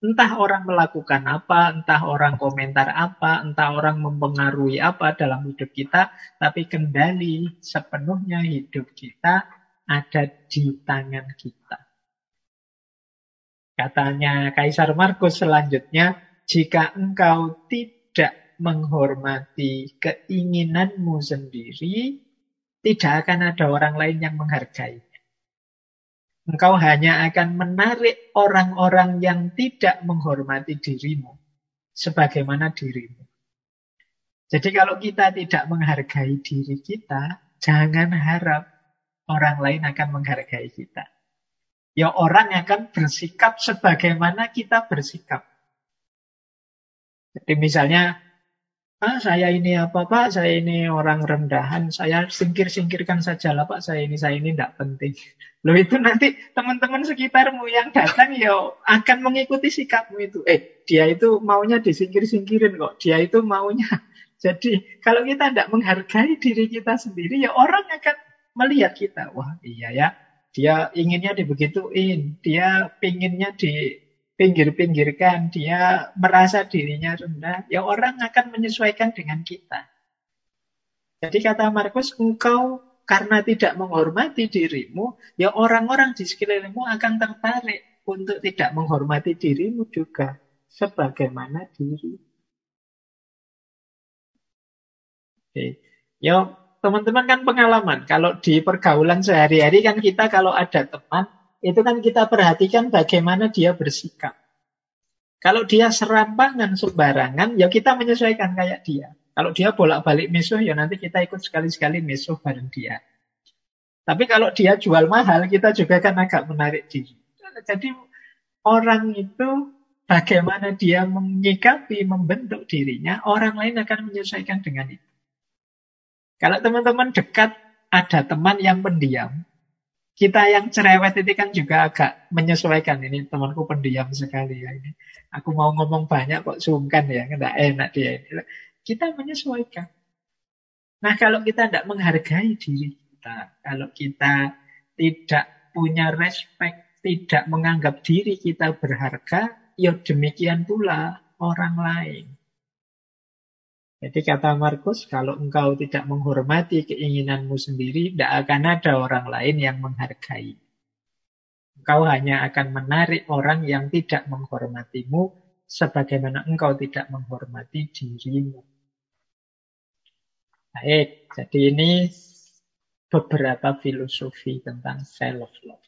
Entah orang melakukan apa, entah orang komentar apa, entah orang mempengaruhi apa dalam hidup kita, tapi kendali sepenuhnya hidup kita ada di tangan kita. Katanya Kaisar Markus selanjutnya, jika engkau tidak menghormati keinginanmu sendiri, tidak akan ada orang lain yang menghargai. Engkau hanya akan menarik orang-orang yang tidak menghormati dirimu sebagaimana dirimu. Jadi kalau kita tidak menghargai diri kita, jangan harap orang lain akan menghargai kita ya orang akan bersikap sebagaimana kita bersikap. Jadi misalnya, ah, saya ini apa Pak, saya ini orang rendahan, saya singkir-singkirkan saja lah Pak, saya ini, saya ini tidak penting. Loh itu nanti teman-teman sekitarmu yang datang ya akan mengikuti sikapmu itu. Eh, dia itu maunya disingkir-singkirin kok, dia itu maunya. Jadi kalau kita tidak menghargai diri kita sendiri, ya orang akan melihat kita. Wah iya ya, dia inginnya dibegituin, dia pinginnya di pinggir-pinggirkan, dia merasa dirinya rendah, ya orang akan menyesuaikan dengan kita. Jadi kata Markus, engkau karena tidak menghormati dirimu, ya orang-orang di sekelilingmu akan tertarik untuk tidak menghormati dirimu juga, sebagaimana diri. Oke. Ya, Teman-teman kan pengalaman, kalau di pergaulan sehari-hari kan kita kalau ada teman, itu kan kita perhatikan bagaimana dia bersikap. Kalau dia serampangan sembarangan, ya kita menyesuaikan kayak dia. Kalau dia bolak-balik misuh, ya nanti kita ikut sekali-sekali misuh bareng dia. Tapi kalau dia jual mahal, kita juga kan agak menarik diri. Jadi orang itu bagaimana dia menyikapi, membentuk dirinya, orang lain akan menyesuaikan dengan itu. Kalau teman-teman dekat ada teman yang pendiam, kita yang cerewet itu kan juga agak menyesuaikan. Ini temanku pendiam sekali ya ini. Aku mau ngomong banyak kok sungkan ya, tidak enak dia ini. Kita menyesuaikan. Nah kalau kita tidak menghargai diri kita, kalau kita tidak punya respect, tidak menganggap diri kita berharga, ya demikian pula orang lain. Jadi kata Markus, kalau engkau tidak menghormati keinginanmu sendiri, tidak akan ada orang lain yang menghargai. Engkau hanya akan menarik orang yang tidak menghormatimu, sebagaimana engkau tidak menghormati dirimu. Baik, jadi ini beberapa filosofi tentang self-love.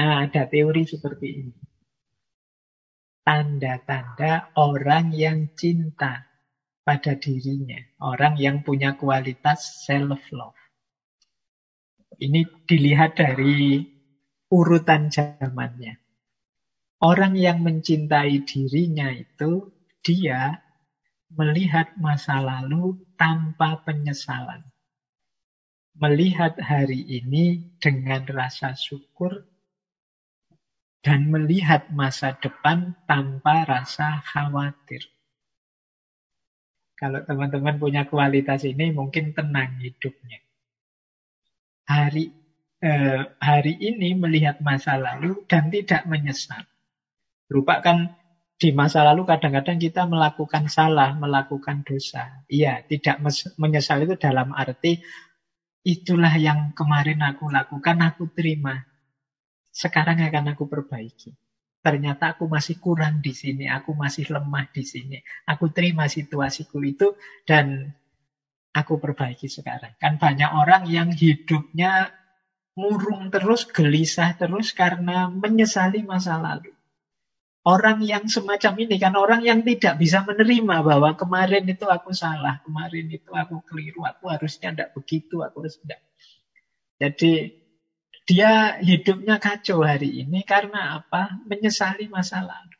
Nah, ada teori seperti ini. Tanda-tanda orang yang cinta pada dirinya. Orang yang punya kualitas self-love. Ini dilihat dari urutan zamannya. Orang yang mencintai dirinya itu, dia melihat masa lalu tanpa penyesalan. Melihat hari ini dengan rasa syukur dan melihat masa depan tanpa rasa khawatir. Kalau teman-teman punya kualitas ini, mungkin tenang hidupnya. Hari eh, hari ini melihat masa lalu dan tidak menyesal. Berupa kan di masa lalu kadang-kadang kita melakukan salah, melakukan dosa. Iya, tidak menyesal itu dalam arti itulah yang kemarin aku lakukan, aku terima. Sekarang akan aku perbaiki. Ternyata aku masih kurang di sini, aku masih lemah di sini. Aku terima situasiku itu dan aku perbaiki sekarang. Kan banyak orang yang hidupnya murung terus, gelisah terus karena menyesali masa lalu. Orang yang semacam ini kan orang yang tidak bisa menerima bahwa kemarin itu aku salah, kemarin itu aku keliru, aku harusnya tidak begitu, aku harus tidak. Jadi dia hidupnya kacau hari ini karena apa? Menyesali masa lalu.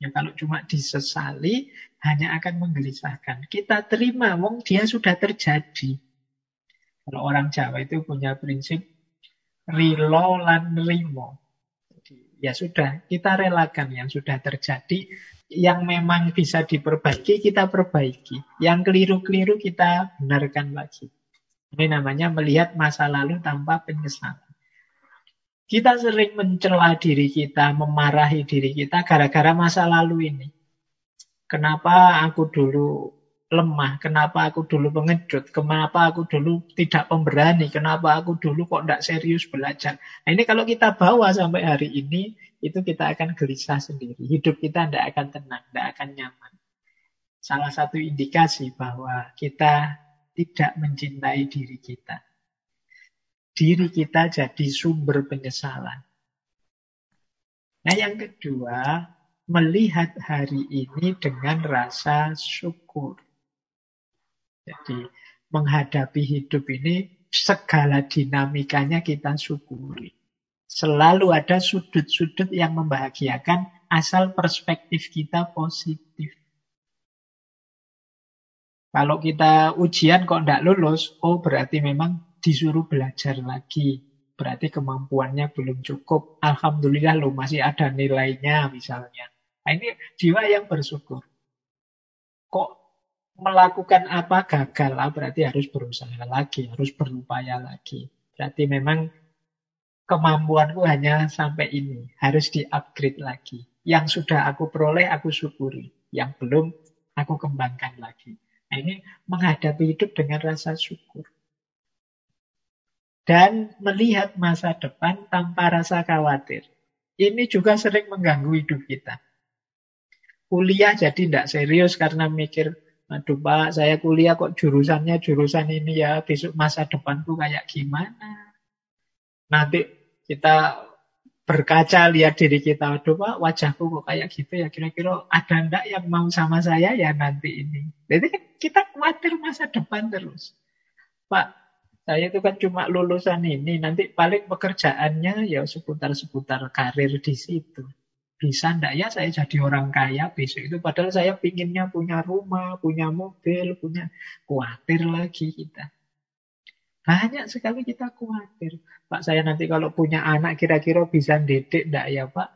Ya kalau cuma disesali hanya akan menggelisahkan. Kita terima, wong dia sudah terjadi. Kalau orang Jawa itu punya prinsip rilo lan rimo ya sudah, kita relakan yang sudah terjadi. Yang memang bisa diperbaiki, kita perbaiki. Yang keliru-keliru, kita benarkan lagi. Ini namanya melihat masa lalu tanpa penyesalan. Kita sering mencela diri kita, memarahi diri kita gara-gara masa lalu ini. Kenapa aku dulu lemah, kenapa aku dulu pengecut, kenapa aku dulu tidak pemberani, kenapa aku dulu kok tidak serius belajar. Nah ini kalau kita bawa sampai hari ini, itu kita akan gelisah sendiri. Hidup kita tidak akan tenang, tidak akan nyaman. Salah satu indikasi bahwa kita tidak mencintai diri kita. Diri kita jadi sumber penyesalan. Nah yang kedua, melihat hari ini dengan rasa syukur. Jadi menghadapi hidup ini segala dinamikanya kita syukuri. Selalu ada sudut-sudut yang membahagiakan asal perspektif kita positif. Kalau kita ujian kok tidak lulus, oh berarti memang disuruh belajar lagi. Berarti kemampuannya belum cukup. Alhamdulillah lo masih ada nilainya misalnya. Nah ini jiwa yang bersyukur. Kok melakukan apa gagal, ah, berarti harus berusaha lagi, harus berupaya lagi. Berarti memang kemampuanku hanya sampai ini, harus di-upgrade lagi. Yang sudah aku peroleh, aku syukuri. Yang belum, aku kembangkan lagi. Nah ini menghadapi hidup dengan rasa syukur. Dan melihat masa depan tanpa rasa khawatir. Ini juga sering mengganggu hidup kita. Kuliah jadi tidak serius karena mikir, Aduh Pak, saya kuliah kok jurusannya jurusan ini ya, besok masa depanku kayak gimana. Nanti kita berkaca lihat diri kita, aduh Pak, wajahku kok kayak gitu ya, kira-kira ada enggak yang mau sama saya ya nanti ini. Jadi kan kita khawatir masa depan terus. Pak, saya itu kan cuma lulusan ini, nanti paling pekerjaannya ya seputar-seputar karir di situ. Bisa ndak ya saya jadi orang kaya besok itu padahal saya pinginnya punya rumah, punya mobil, punya khawatir lagi kita. Banyak sekali kita khawatir. Pak saya nanti kalau punya anak kira-kira bisa dedek ndak ya Pak?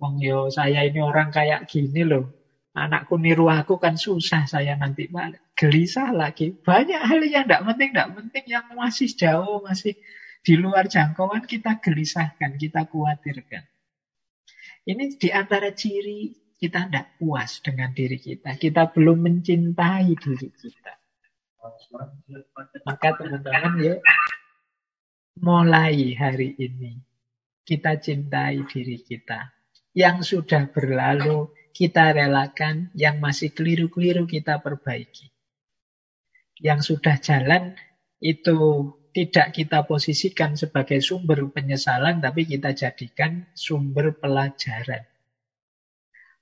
Wong yo saya ini orang kayak gini loh. Anakku niru aku kan susah saya nanti Pak. Gelisah lagi. Banyak hal yang tidak penting, tidak penting yang masih jauh, masih di luar jangkauan kita gelisahkan, kita khawatirkan. Ini di antara ciri kita tidak puas dengan diri kita. Kita belum mencintai diri kita. Maka teman-teman ya, mulai hari ini kita cintai diri kita. Yang sudah berlalu kita relakan, yang masih keliru-keliru kita perbaiki. Yang sudah jalan itu tidak kita posisikan sebagai sumber penyesalan, tapi kita jadikan sumber pelajaran.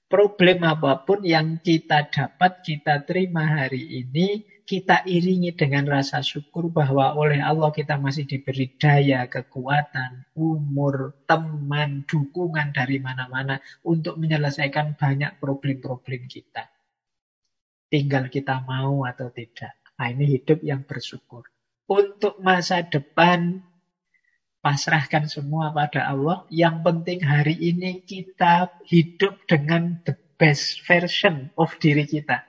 Problem apa pun yang kita dapat, kita terima hari ini, kita iringi dengan rasa syukur bahwa oleh Allah kita masih diberi daya, kekuatan, umur, teman, dukungan dari mana-mana untuk menyelesaikan banyak problem-problem kita. Tinggal kita mau atau tidak. Nah ini hidup yang bersyukur. Untuk masa depan, pasrahkan semua pada Allah. Yang penting hari ini kita hidup dengan the best version of diri kita.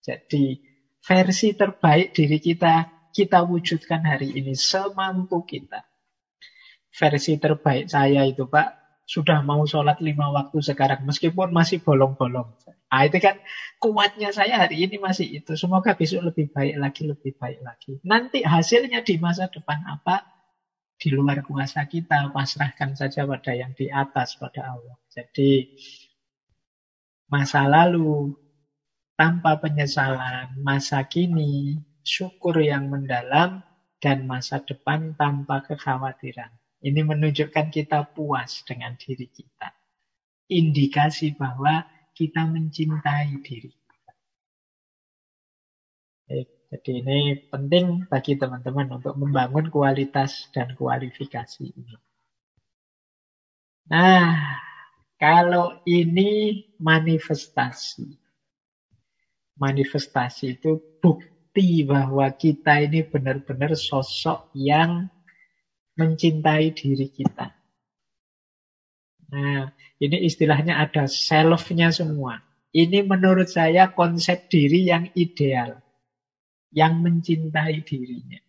Jadi versi terbaik diri kita, kita wujudkan hari ini semampu kita. Versi terbaik saya itu Pak, sudah mau sholat lima waktu sekarang, meskipun masih bolong-bolong. Nah itu kan kuatnya saya hari ini masih itu. Semoga besok lebih baik lagi, lebih baik lagi. Nanti hasilnya di masa depan apa? Di luar kuasa kita, pasrahkan saja pada yang di atas, pada Allah. Jadi masa lalu tanpa penyesalan, masa kini, syukur yang mendalam, dan masa depan tanpa kekhawatiran. Ini menunjukkan kita puas dengan diri kita. Indikasi bahwa kita mencintai diri Jadi ini penting bagi teman-teman untuk membangun kualitas dan kualifikasi ini. Nah, kalau ini manifestasi manifestasi itu bukti bahwa kita ini benar-benar sosok yang mencintai diri kita. Nah, ini istilahnya ada self-nya semua. Ini menurut saya konsep diri yang ideal. Yang mencintai dirinya.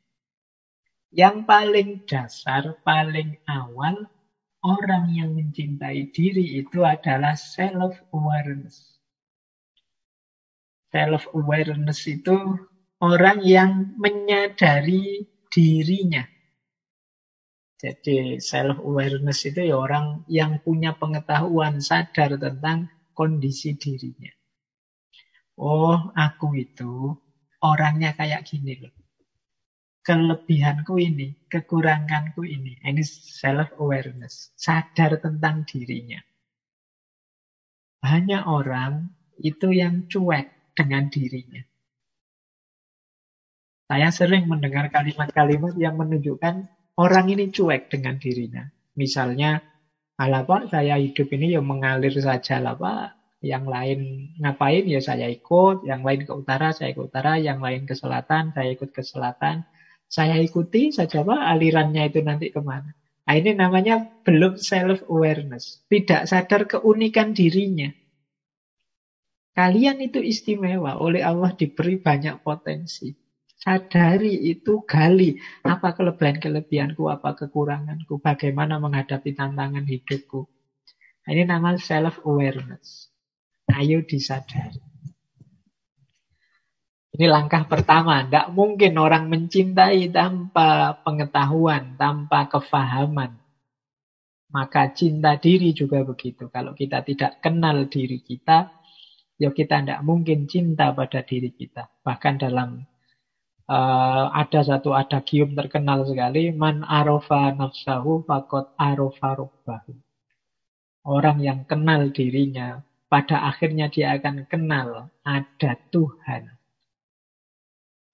Yang paling dasar, paling awal, orang yang mencintai diri itu adalah self-awareness. Self-awareness itu orang yang menyadari dirinya. Jadi self-awareness itu ya orang yang punya pengetahuan sadar tentang kondisi dirinya. Oh, aku itu orangnya kayak gini loh. Kelebihanku ini, kekuranganku ini. Ini self-awareness. Sadar tentang dirinya. Banyak orang itu yang cuek dengan dirinya. Saya sering mendengar kalimat-kalimat yang menunjukkan orang ini cuek dengan dirinya. Misalnya, ala Pak, saya hidup ini ya mengalir saja lah Pak. Yang lain ngapain ya saya ikut, yang lain ke utara saya ke utara, yang lain ke selatan saya ikut ke selatan. Saya ikuti saja Pak alirannya itu nanti ke mana. Nah, ini namanya belum self-awareness. Tidak sadar keunikan dirinya. Kalian itu istimewa, oleh Allah diberi banyak potensi. Sadari itu, gali apa kelebihan-kelebihanku, apa kekuranganku, bagaimana menghadapi tantangan hidupku. Nah, ini nama self-awareness. Ayo disadari. Ini langkah pertama. Tidak mungkin orang mencintai tanpa pengetahuan, tanpa kefahaman. Maka cinta diri juga begitu. Kalau kita tidak kenal diri kita, ya kita tidak mungkin cinta pada diri kita. Bahkan dalam uh, ada satu adagium terkenal sekali, man arofa nafsahu fakot arofa rubbahu. Orang yang kenal dirinya, pada akhirnya dia akan kenal ada Tuhan.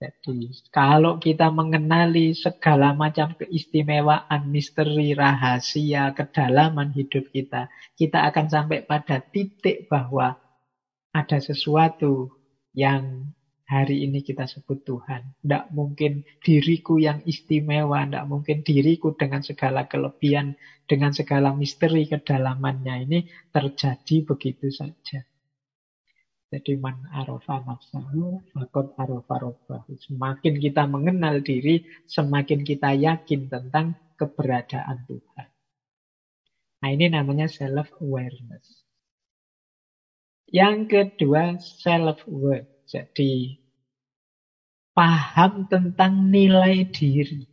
Jadi kalau kita mengenali segala macam keistimewaan, misteri, rahasia, kedalaman hidup kita, kita akan sampai pada titik bahwa ada sesuatu yang hari ini kita sebut Tuhan. Tidak mungkin diriku yang istimewa, tidak mungkin diriku dengan segala kelebihan, dengan segala misteri kedalamannya ini terjadi begitu saja. Jadi man arofa nafsahu, fakot arofa robbahu. Semakin kita mengenal diri, semakin kita yakin tentang keberadaan Tuhan. Nah ini namanya self-awareness. Yang kedua, self-worth. Jadi, paham tentang nilai diri.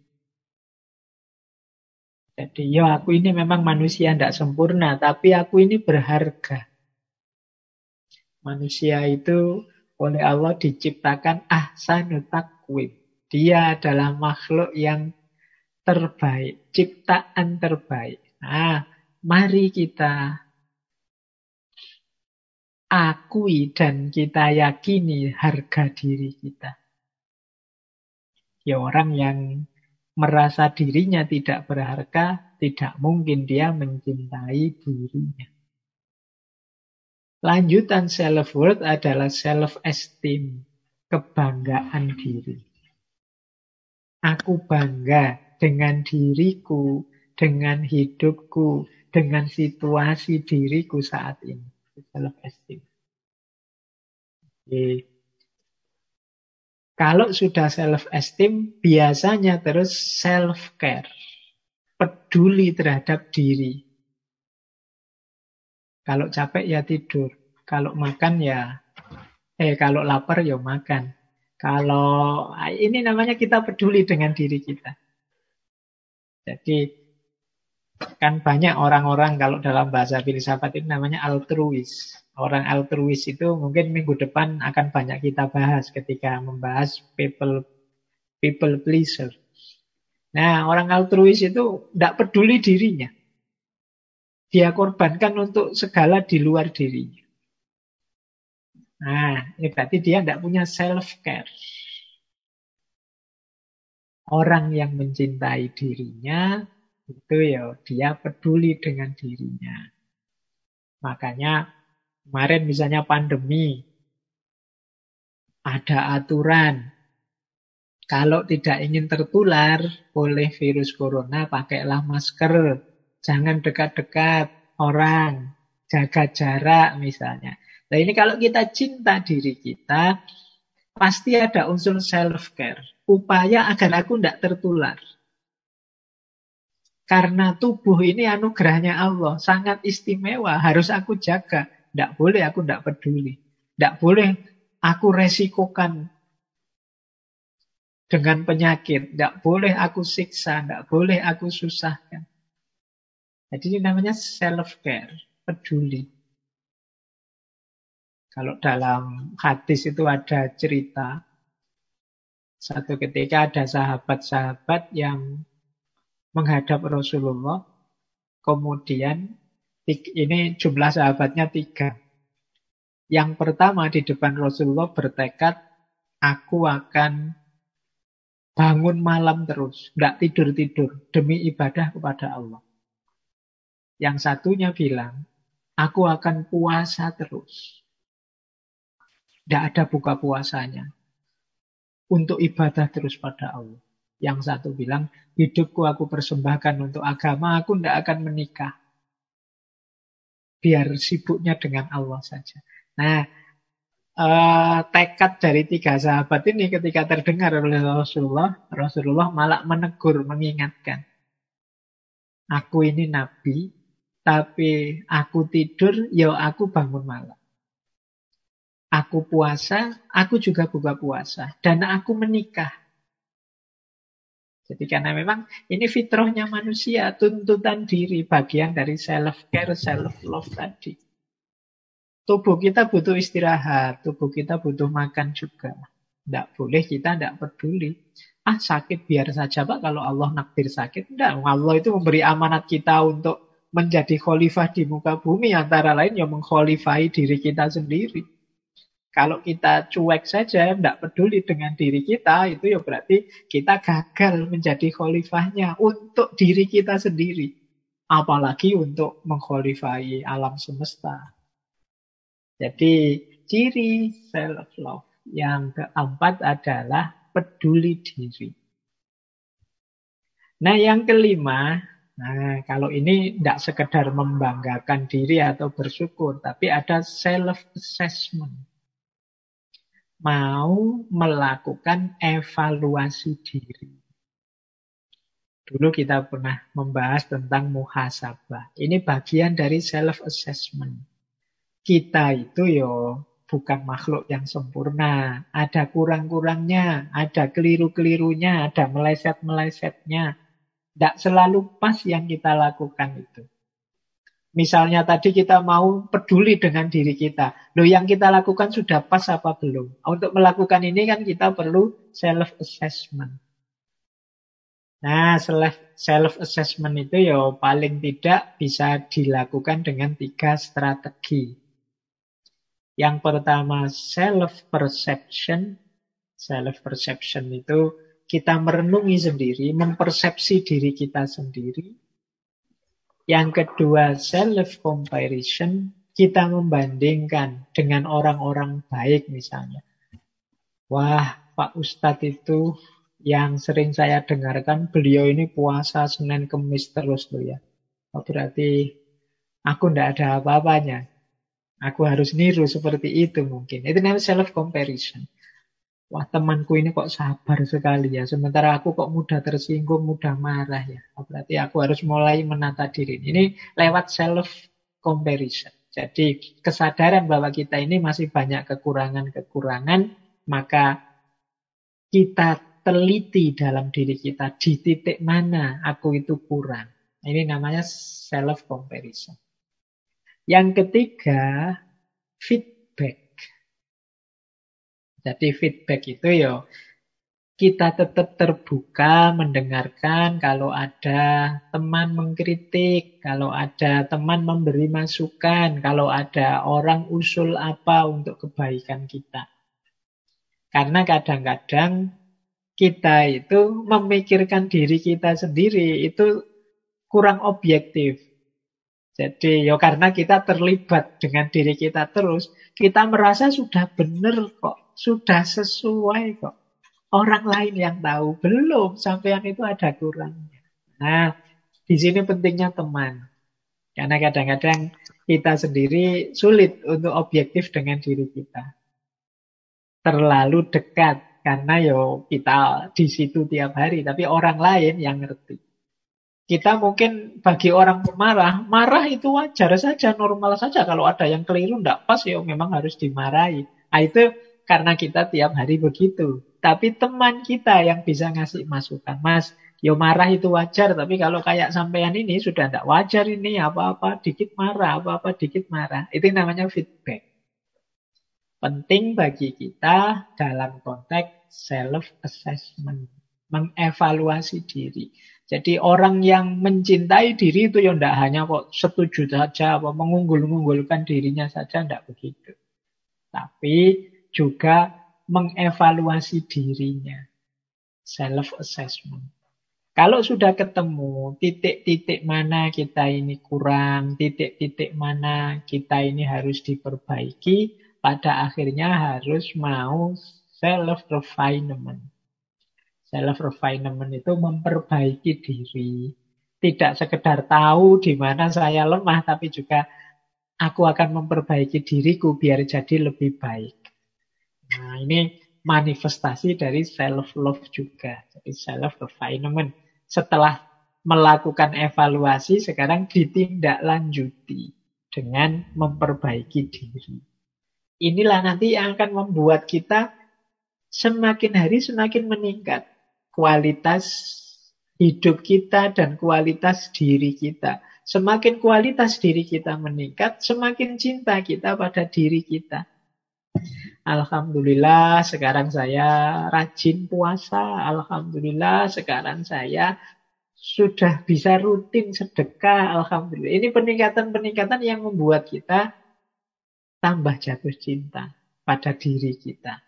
Jadi, ya aku ini memang manusia tidak sempurna, tapi aku ini berharga. Manusia itu oleh Allah diciptakan ahsanu takwim. Dia adalah makhluk yang terbaik, ciptaan terbaik. Nah, mari kita akui dan kita yakini harga diri kita. Ya orang yang merasa dirinya tidak berharga, tidak mungkin dia mencintai dirinya. Lanjutan self-worth adalah self-esteem, kebanggaan diri. Aku bangga dengan diriku, dengan hidupku, dengan situasi diriku saat ini self-esteem. Kalau sudah self-esteem, biasanya terus self-care. Peduli terhadap diri. Kalau capek ya tidur. Kalau makan ya, eh kalau lapar ya makan. Kalau ini namanya kita peduli dengan diri kita. Jadi Kan banyak orang-orang kalau dalam bahasa filsafat itu namanya altruis. Orang altruis itu mungkin minggu depan akan banyak kita bahas ketika membahas people people pleaser. Nah, orang altruis itu tidak peduli dirinya. Dia korbankan untuk segala di luar dirinya. Nah, ini berarti dia tidak punya self-care. Orang yang mencintai dirinya itu ya dia peduli dengan dirinya. Makanya kemarin misalnya pandemi, ada aturan. Kalau tidak ingin tertular oleh virus corona, pakailah masker. Jangan dekat-dekat orang. Jaga jarak misalnya. Nah ini kalau kita cinta diri kita, pasti ada unsur self-care. Upaya agar aku tidak tertular. Karena tubuh ini anugerahnya Allah, sangat istimewa, harus aku jaga. Tidak boleh aku tidak peduli. Tidak boleh aku resikokan dengan penyakit. Tidak boleh aku siksa, tidak boleh aku susahkan. Jadi ini namanya self-care, peduli. Kalau dalam hadis itu ada cerita, satu ketika ada sahabat-sahabat yang menghadap Rasulullah. Kemudian ini jumlah sahabatnya tiga. Yang pertama di depan Rasulullah bertekad, aku akan bangun malam terus, tidak tidur-tidur, demi ibadah kepada Allah. Yang satunya bilang, aku akan puasa terus. Tidak ada buka puasanya. Untuk ibadah terus pada Allah. Yang satu bilang, hidupku aku persembahkan untuk agama, aku tidak akan menikah. Biar sibuknya dengan Allah saja. Nah, eh, tekad dari tiga sahabat ini ketika terdengar oleh Rasulullah, Rasulullah malah menegur, mengingatkan. Aku ini nabi, tapi aku tidur, ya aku bangun malam. Aku puasa, aku juga buka puasa. Dan aku menikah. Jadi karena memang ini fitrahnya manusia, tuntutan diri, bagian dari self-care, self-love tadi. Tubuh kita butuh istirahat, tubuh kita butuh makan juga. Tidak boleh kita tidak peduli. Ah sakit biar saja Pak, kalau Allah nakdir sakit. Tidak, Allah itu memberi amanat kita untuk menjadi khalifah di muka bumi. Antara lain yang mengkhalifai diri kita sendiri. Kalau kita cuek saja, tidak peduli dengan diri kita, itu ya berarti kita gagal menjadi khalifahnya untuk diri kita sendiri. Apalagi untuk mengkhalifai alam semesta. Jadi ciri self-love yang keempat adalah peduli diri. Nah yang kelima, nah kalau ini tidak sekedar membanggakan diri atau bersyukur, tapi ada self-assessment mau melakukan evaluasi diri. Dulu kita pernah membahas tentang muhasabah. Ini bagian dari self-assessment. Kita itu yo bukan makhluk yang sempurna. Ada kurang-kurangnya, ada keliru-kelirunya, ada meleset-melesetnya. Tidak selalu pas yang kita lakukan itu. Misalnya tadi kita mau peduli dengan diri kita. Loh yang kita lakukan sudah pas apa belum? Untuk melakukan ini kan kita perlu self-assessment. Nah, self-assessment itu ya paling tidak bisa dilakukan dengan tiga strategi. Yang pertama self-perception. Self-perception itu kita merenungi sendiri, mempersepsi diri kita sendiri. Yang kedua self-comparison, kita membandingkan dengan orang-orang baik misalnya. Wah, Pak Ustadz itu yang sering saya dengarkan, beliau ini puasa Senin Kemis terus loh ya. Oh, berarti aku ndak ada apa-apanya. Aku harus niru seperti itu mungkin. Itu namanya self-comparison. Wah temanku ini kok sabar sekali ya. Sementara aku kok mudah tersinggung, mudah marah ya. Oh, berarti aku harus mulai menata diri. Ini lewat self-comparison. Jadi kesadaran bahwa kita ini masih banyak kekurangan-kekurangan, maka kita teliti dalam diri kita di titik mana aku itu kurang. Ini namanya self comparison. Yang ketiga, feedback. Jadi feedback itu ya kita tetap terbuka mendengarkan kalau ada teman mengkritik, kalau ada teman memberi masukan, kalau ada orang usul apa untuk kebaikan kita. Karena kadang-kadang kita itu memikirkan diri kita sendiri itu kurang objektif. Jadi ya karena kita terlibat dengan diri kita terus, kita merasa sudah benar kok, sudah sesuai kok orang lain yang tahu. Belum, sampai yang itu ada kurangnya. Nah, di sini pentingnya teman. Karena kadang-kadang kita sendiri sulit untuk objektif dengan diri kita. Terlalu dekat karena yo kita di situ tiap hari, tapi orang lain yang ngerti. Kita mungkin bagi orang pemarah, marah itu wajar saja, normal saja. Kalau ada yang keliru, tidak pas, ya memang harus dimarahi. Nah, itu karena kita tiap hari begitu. Tapi teman kita yang bisa ngasih masukan. Mas, yo marah itu wajar, tapi kalau kayak sampean ini sudah tidak wajar ini, apa-apa dikit marah, apa-apa dikit marah. Itu namanya feedback. Penting bagi kita dalam konteks self-assessment. Mengevaluasi diri. Jadi orang yang mencintai diri itu ya tidak hanya kok setuju saja, apa mengunggul-unggulkan dirinya saja, tidak begitu. Tapi juga mengevaluasi dirinya. Self-assessment. Kalau sudah ketemu titik-titik mana kita ini kurang, titik-titik mana kita ini harus diperbaiki, pada akhirnya harus mau self-refinement. Self-refinement itu memperbaiki diri. Tidak sekedar tahu di mana saya lemah, tapi juga aku akan memperbaiki diriku biar jadi lebih baik. Nah, ini manifestasi dari self-love juga. Jadi self-refinement. Setelah melakukan evaluasi, sekarang ditindaklanjuti dengan memperbaiki diri. Inilah nanti yang akan membuat kita semakin hari semakin meningkat. Kualitas hidup kita dan kualitas diri kita. Semakin kualitas diri kita meningkat, semakin cinta kita pada diri kita. Alhamdulillah sekarang saya rajin puasa. Alhamdulillah sekarang saya sudah bisa rutin sedekah. Alhamdulillah. Ini peningkatan-peningkatan yang membuat kita tambah jatuh cinta pada diri kita.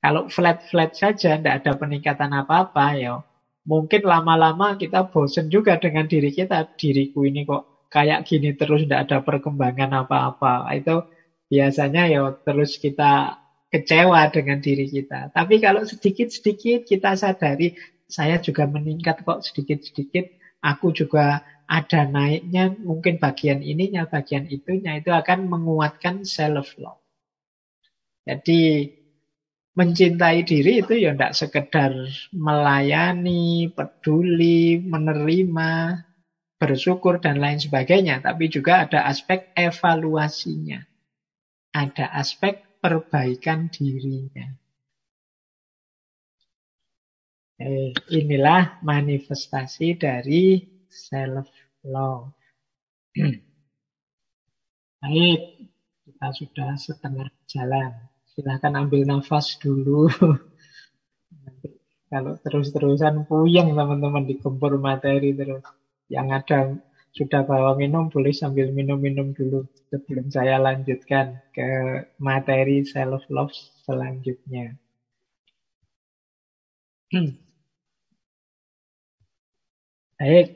Kalau flat-flat saja, tidak ada peningkatan apa-apa, ya mungkin lama-lama kita bosen juga dengan diri kita. Diriku ini kok kayak gini terus, tidak ada perkembangan apa-apa. Itu biasanya ya terus kita kecewa dengan diri kita. Tapi kalau sedikit-sedikit kita sadari, saya juga meningkat kok sedikit-sedikit, aku juga ada naiknya, mungkin bagian ininya, bagian itunya, itu akan menguatkan self-love. Jadi mencintai diri itu ya tidak sekedar melayani, peduli, menerima, bersyukur, dan lain sebagainya. Tapi juga ada aspek evaluasinya ada aspek perbaikan dirinya. Eh, inilah manifestasi dari self-love. Baik, kita sudah setengah jalan. Silahkan ambil nafas dulu. kalau terus-terusan puyeng teman-teman digempur materi terus. Yang ada sudah bawa minum, boleh sambil minum-minum dulu sebelum saya lanjutkan ke materi self-love selanjutnya. Hmm. Baik.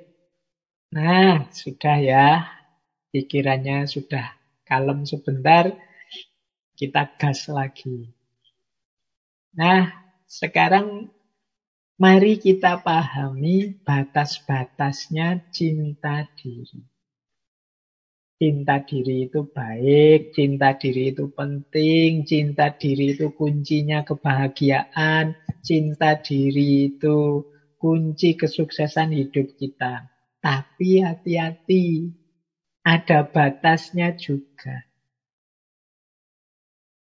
Nah, sudah ya. Pikirannya sudah kalem sebentar. Kita gas lagi. Nah, sekarang mari kita pahami batas-batasnya cinta diri. Cinta diri itu baik, cinta diri itu penting, cinta diri itu kuncinya kebahagiaan, cinta diri itu kunci kesuksesan hidup kita. Tapi hati-hati, ada batasnya juga.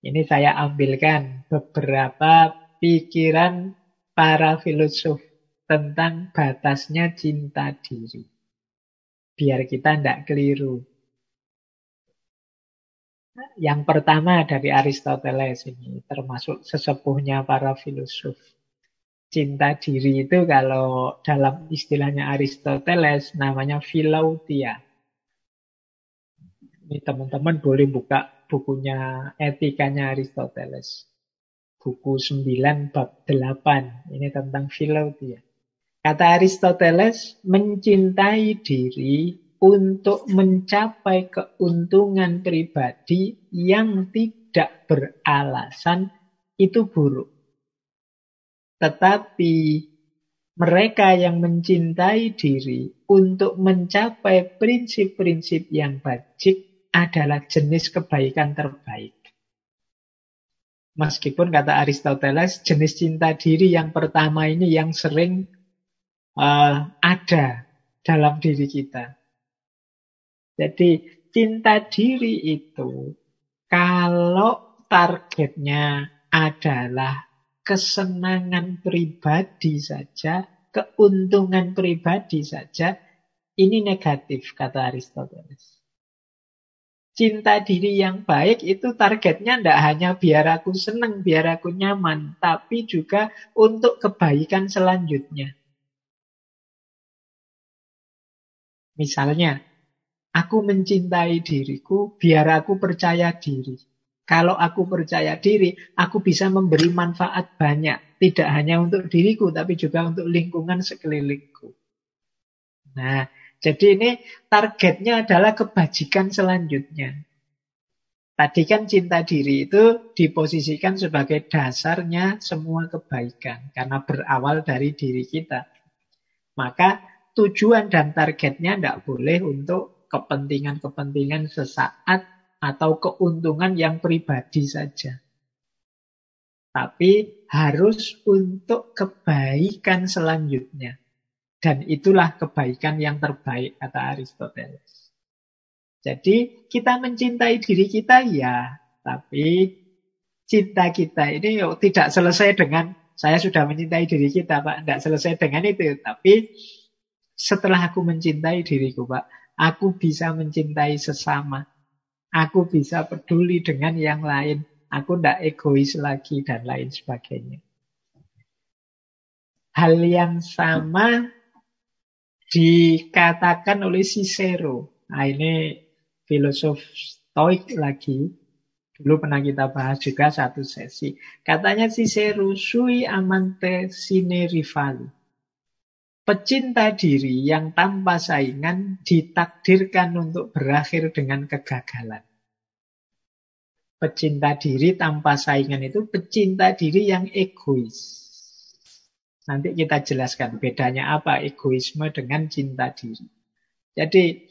Ini saya ambilkan beberapa pikiran para filosof tentang batasnya cinta diri. Biar kita tidak keliru. Yang pertama dari Aristoteles ini, termasuk sesepuhnya para filosof cinta diri itu kalau dalam istilahnya Aristoteles namanya philautia. Ini teman-teman boleh buka bukunya etikanya Aristoteles. Buku 9 bab 8. Ini tentang philautia. Kata Aristoteles, mencintai diri untuk mencapai keuntungan pribadi yang tidak beralasan itu buruk. Tetapi mereka yang mencintai diri untuk mencapai prinsip-prinsip yang baik adalah jenis kebaikan terbaik. Meskipun kata Aristoteles, jenis cinta diri yang pertama ini yang sering uh, ada dalam diri kita. Jadi cinta diri itu kalau targetnya adalah kesenangan pribadi saja, keuntungan pribadi saja, ini negatif, kata Aristoteles. Cinta diri yang baik itu targetnya tidak hanya biar aku senang, biar aku nyaman, tapi juga untuk kebaikan selanjutnya. Misalnya, aku mencintai diriku biar aku percaya diri. Kalau aku percaya diri, aku bisa memberi manfaat banyak. Tidak hanya untuk diriku, tapi juga untuk lingkungan sekelilingku. Nah, jadi ini targetnya adalah kebajikan selanjutnya. Tadi kan cinta diri itu diposisikan sebagai dasarnya semua kebaikan. Karena berawal dari diri kita. Maka tujuan dan targetnya tidak boleh untuk kepentingan-kepentingan sesaat atau keuntungan yang pribadi saja. Tapi harus untuk kebaikan selanjutnya. Dan itulah kebaikan yang terbaik, kata Aristoteles. Jadi kita mencintai diri kita ya, tapi cinta kita ini yuk, tidak selesai dengan saya sudah mencintai diri kita, Pak. Tidak selesai dengan itu. Tapi setelah aku mencintai diriku, Pak, aku bisa mencintai sesama. Aku bisa peduli dengan yang lain. Aku tidak egois lagi dan lain sebagainya. Hal yang sama dikatakan oleh Cicero. Nah ini filosof stoik lagi. Dulu pernah kita bahas juga satu sesi. Katanya Cicero, sui amante sine rivali. Pecinta diri yang tanpa saingan ditakdirkan untuk berakhir dengan kegagalan. Pecinta diri tanpa saingan itu pecinta diri yang egois. Nanti kita jelaskan bedanya apa egoisme dengan cinta diri. Jadi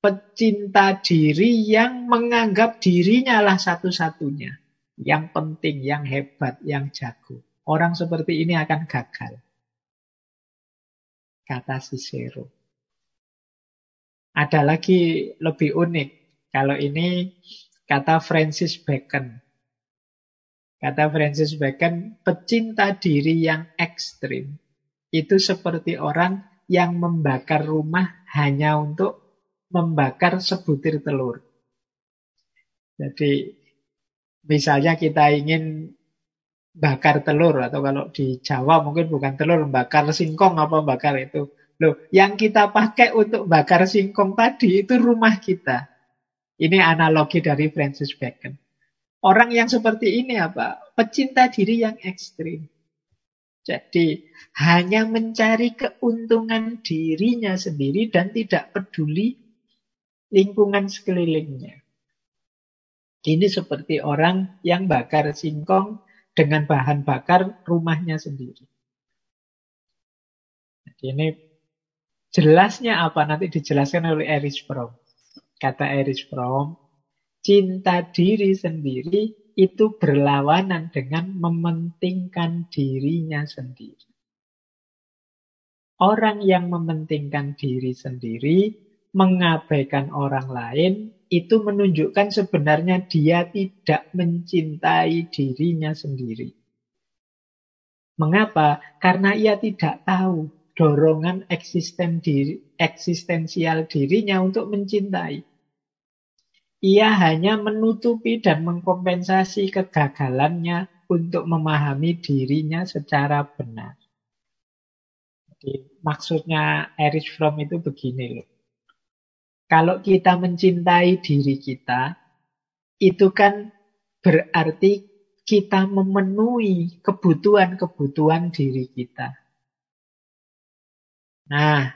pecinta diri yang menganggap dirinya lah satu-satunya. Yang penting, yang hebat, yang jago. Orang seperti ini akan gagal kata Cicero. Ada lagi lebih unik. Kalau ini kata Francis Bacon. Kata Francis Bacon, pecinta diri yang ekstrim itu seperti orang yang membakar rumah hanya untuk membakar sebutir telur. Jadi misalnya kita ingin bakar telur atau kalau di Jawa mungkin bukan telur, bakar singkong apa bakar itu. Loh, yang kita pakai untuk bakar singkong tadi itu rumah kita. Ini analogi dari Francis Bacon. Orang yang seperti ini apa? Pecinta diri yang ekstrim. Jadi hanya mencari keuntungan dirinya sendiri dan tidak peduli lingkungan sekelilingnya. Ini seperti orang yang bakar singkong dengan bahan bakar rumahnya sendiri. Jadi ini jelasnya apa nanti dijelaskan oleh Erich Fromm. Kata Erich Fromm, cinta diri sendiri itu berlawanan dengan mementingkan dirinya sendiri. Orang yang mementingkan diri sendiri, mengabaikan orang lain, itu menunjukkan sebenarnya dia tidak mencintai dirinya sendiri. Mengapa? Karena ia tidak tahu dorongan eksisten diri, eksistensial dirinya untuk mencintai. Ia hanya menutupi dan mengkompensasi kegagalannya untuk memahami dirinya secara benar. Jadi, maksudnya Erich Fromm itu begini loh. Kalau kita mencintai diri kita, itu kan berarti kita memenuhi kebutuhan-kebutuhan diri kita. Nah,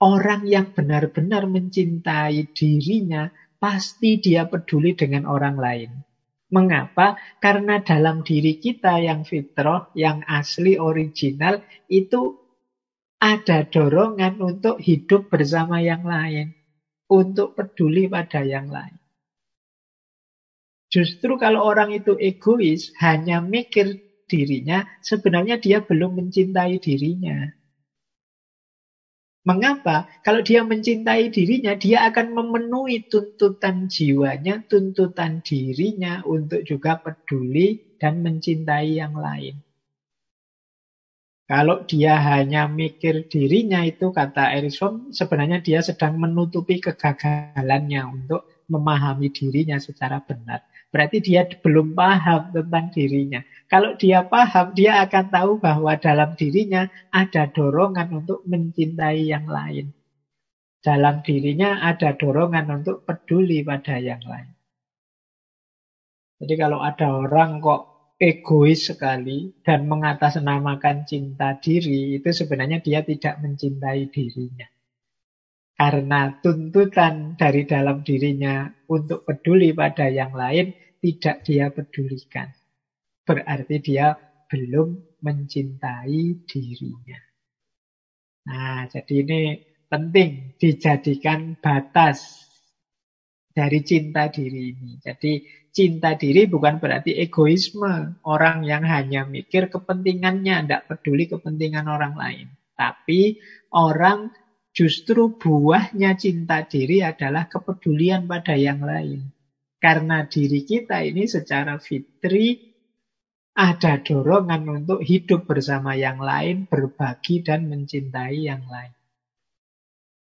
orang yang benar-benar mencintai dirinya, pasti dia peduli dengan orang lain. Mengapa? Karena dalam diri kita yang fitrah, yang asli, original, itu ada dorongan untuk hidup bersama yang lain untuk peduli pada yang lain. Justru kalau orang itu egois, hanya mikir dirinya, sebenarnya dia belum mencintai dirinya. Mengapa? Kalau dia mencintai dirinya, dia akan memenuhi tuntutan jiwanya, tuntutan dirinya untuk juga peduli dan mencintai yang lain. Kalau dia hanya mikir dirinya itu kata Erikson sebenarnya dia sedang menutupi kegagalannya untuk memahami dirinya secara benar. Berarti dia belum paham tentang dirinya. Kalau dia paham, dia akan tahu bahwa dalam dirinya ada dorongan untuk mencintai yang lain. Dalam dirinya ada dorongan untuk peduli pada yang lain. Jadi kalau ada orang kok egois sekali dan mengatasnamakan cinta diri, itu sebenarnya dia tidak mencintai dirinya. Karena tuntutan dari dalam dirinya untuk peduli pada yang lain tidak dia pedulikan. Berarti dia belum mencintai dirinya. Nah, jadi ini penting dijadikan batas dari cinta diri ini. Jadi cinta diri bukan berarti egoisme. Orang yang hanya mikir kepentingannya, tidak peduli kepentingan orang lain. Tapi orang justru buahnya cinta diri adalah kepedulian pada yang lain. Karena diri kita ini secara fitri ada dorongan untuk hidup bersama yang lain, berbagi dan mencintai yang lain.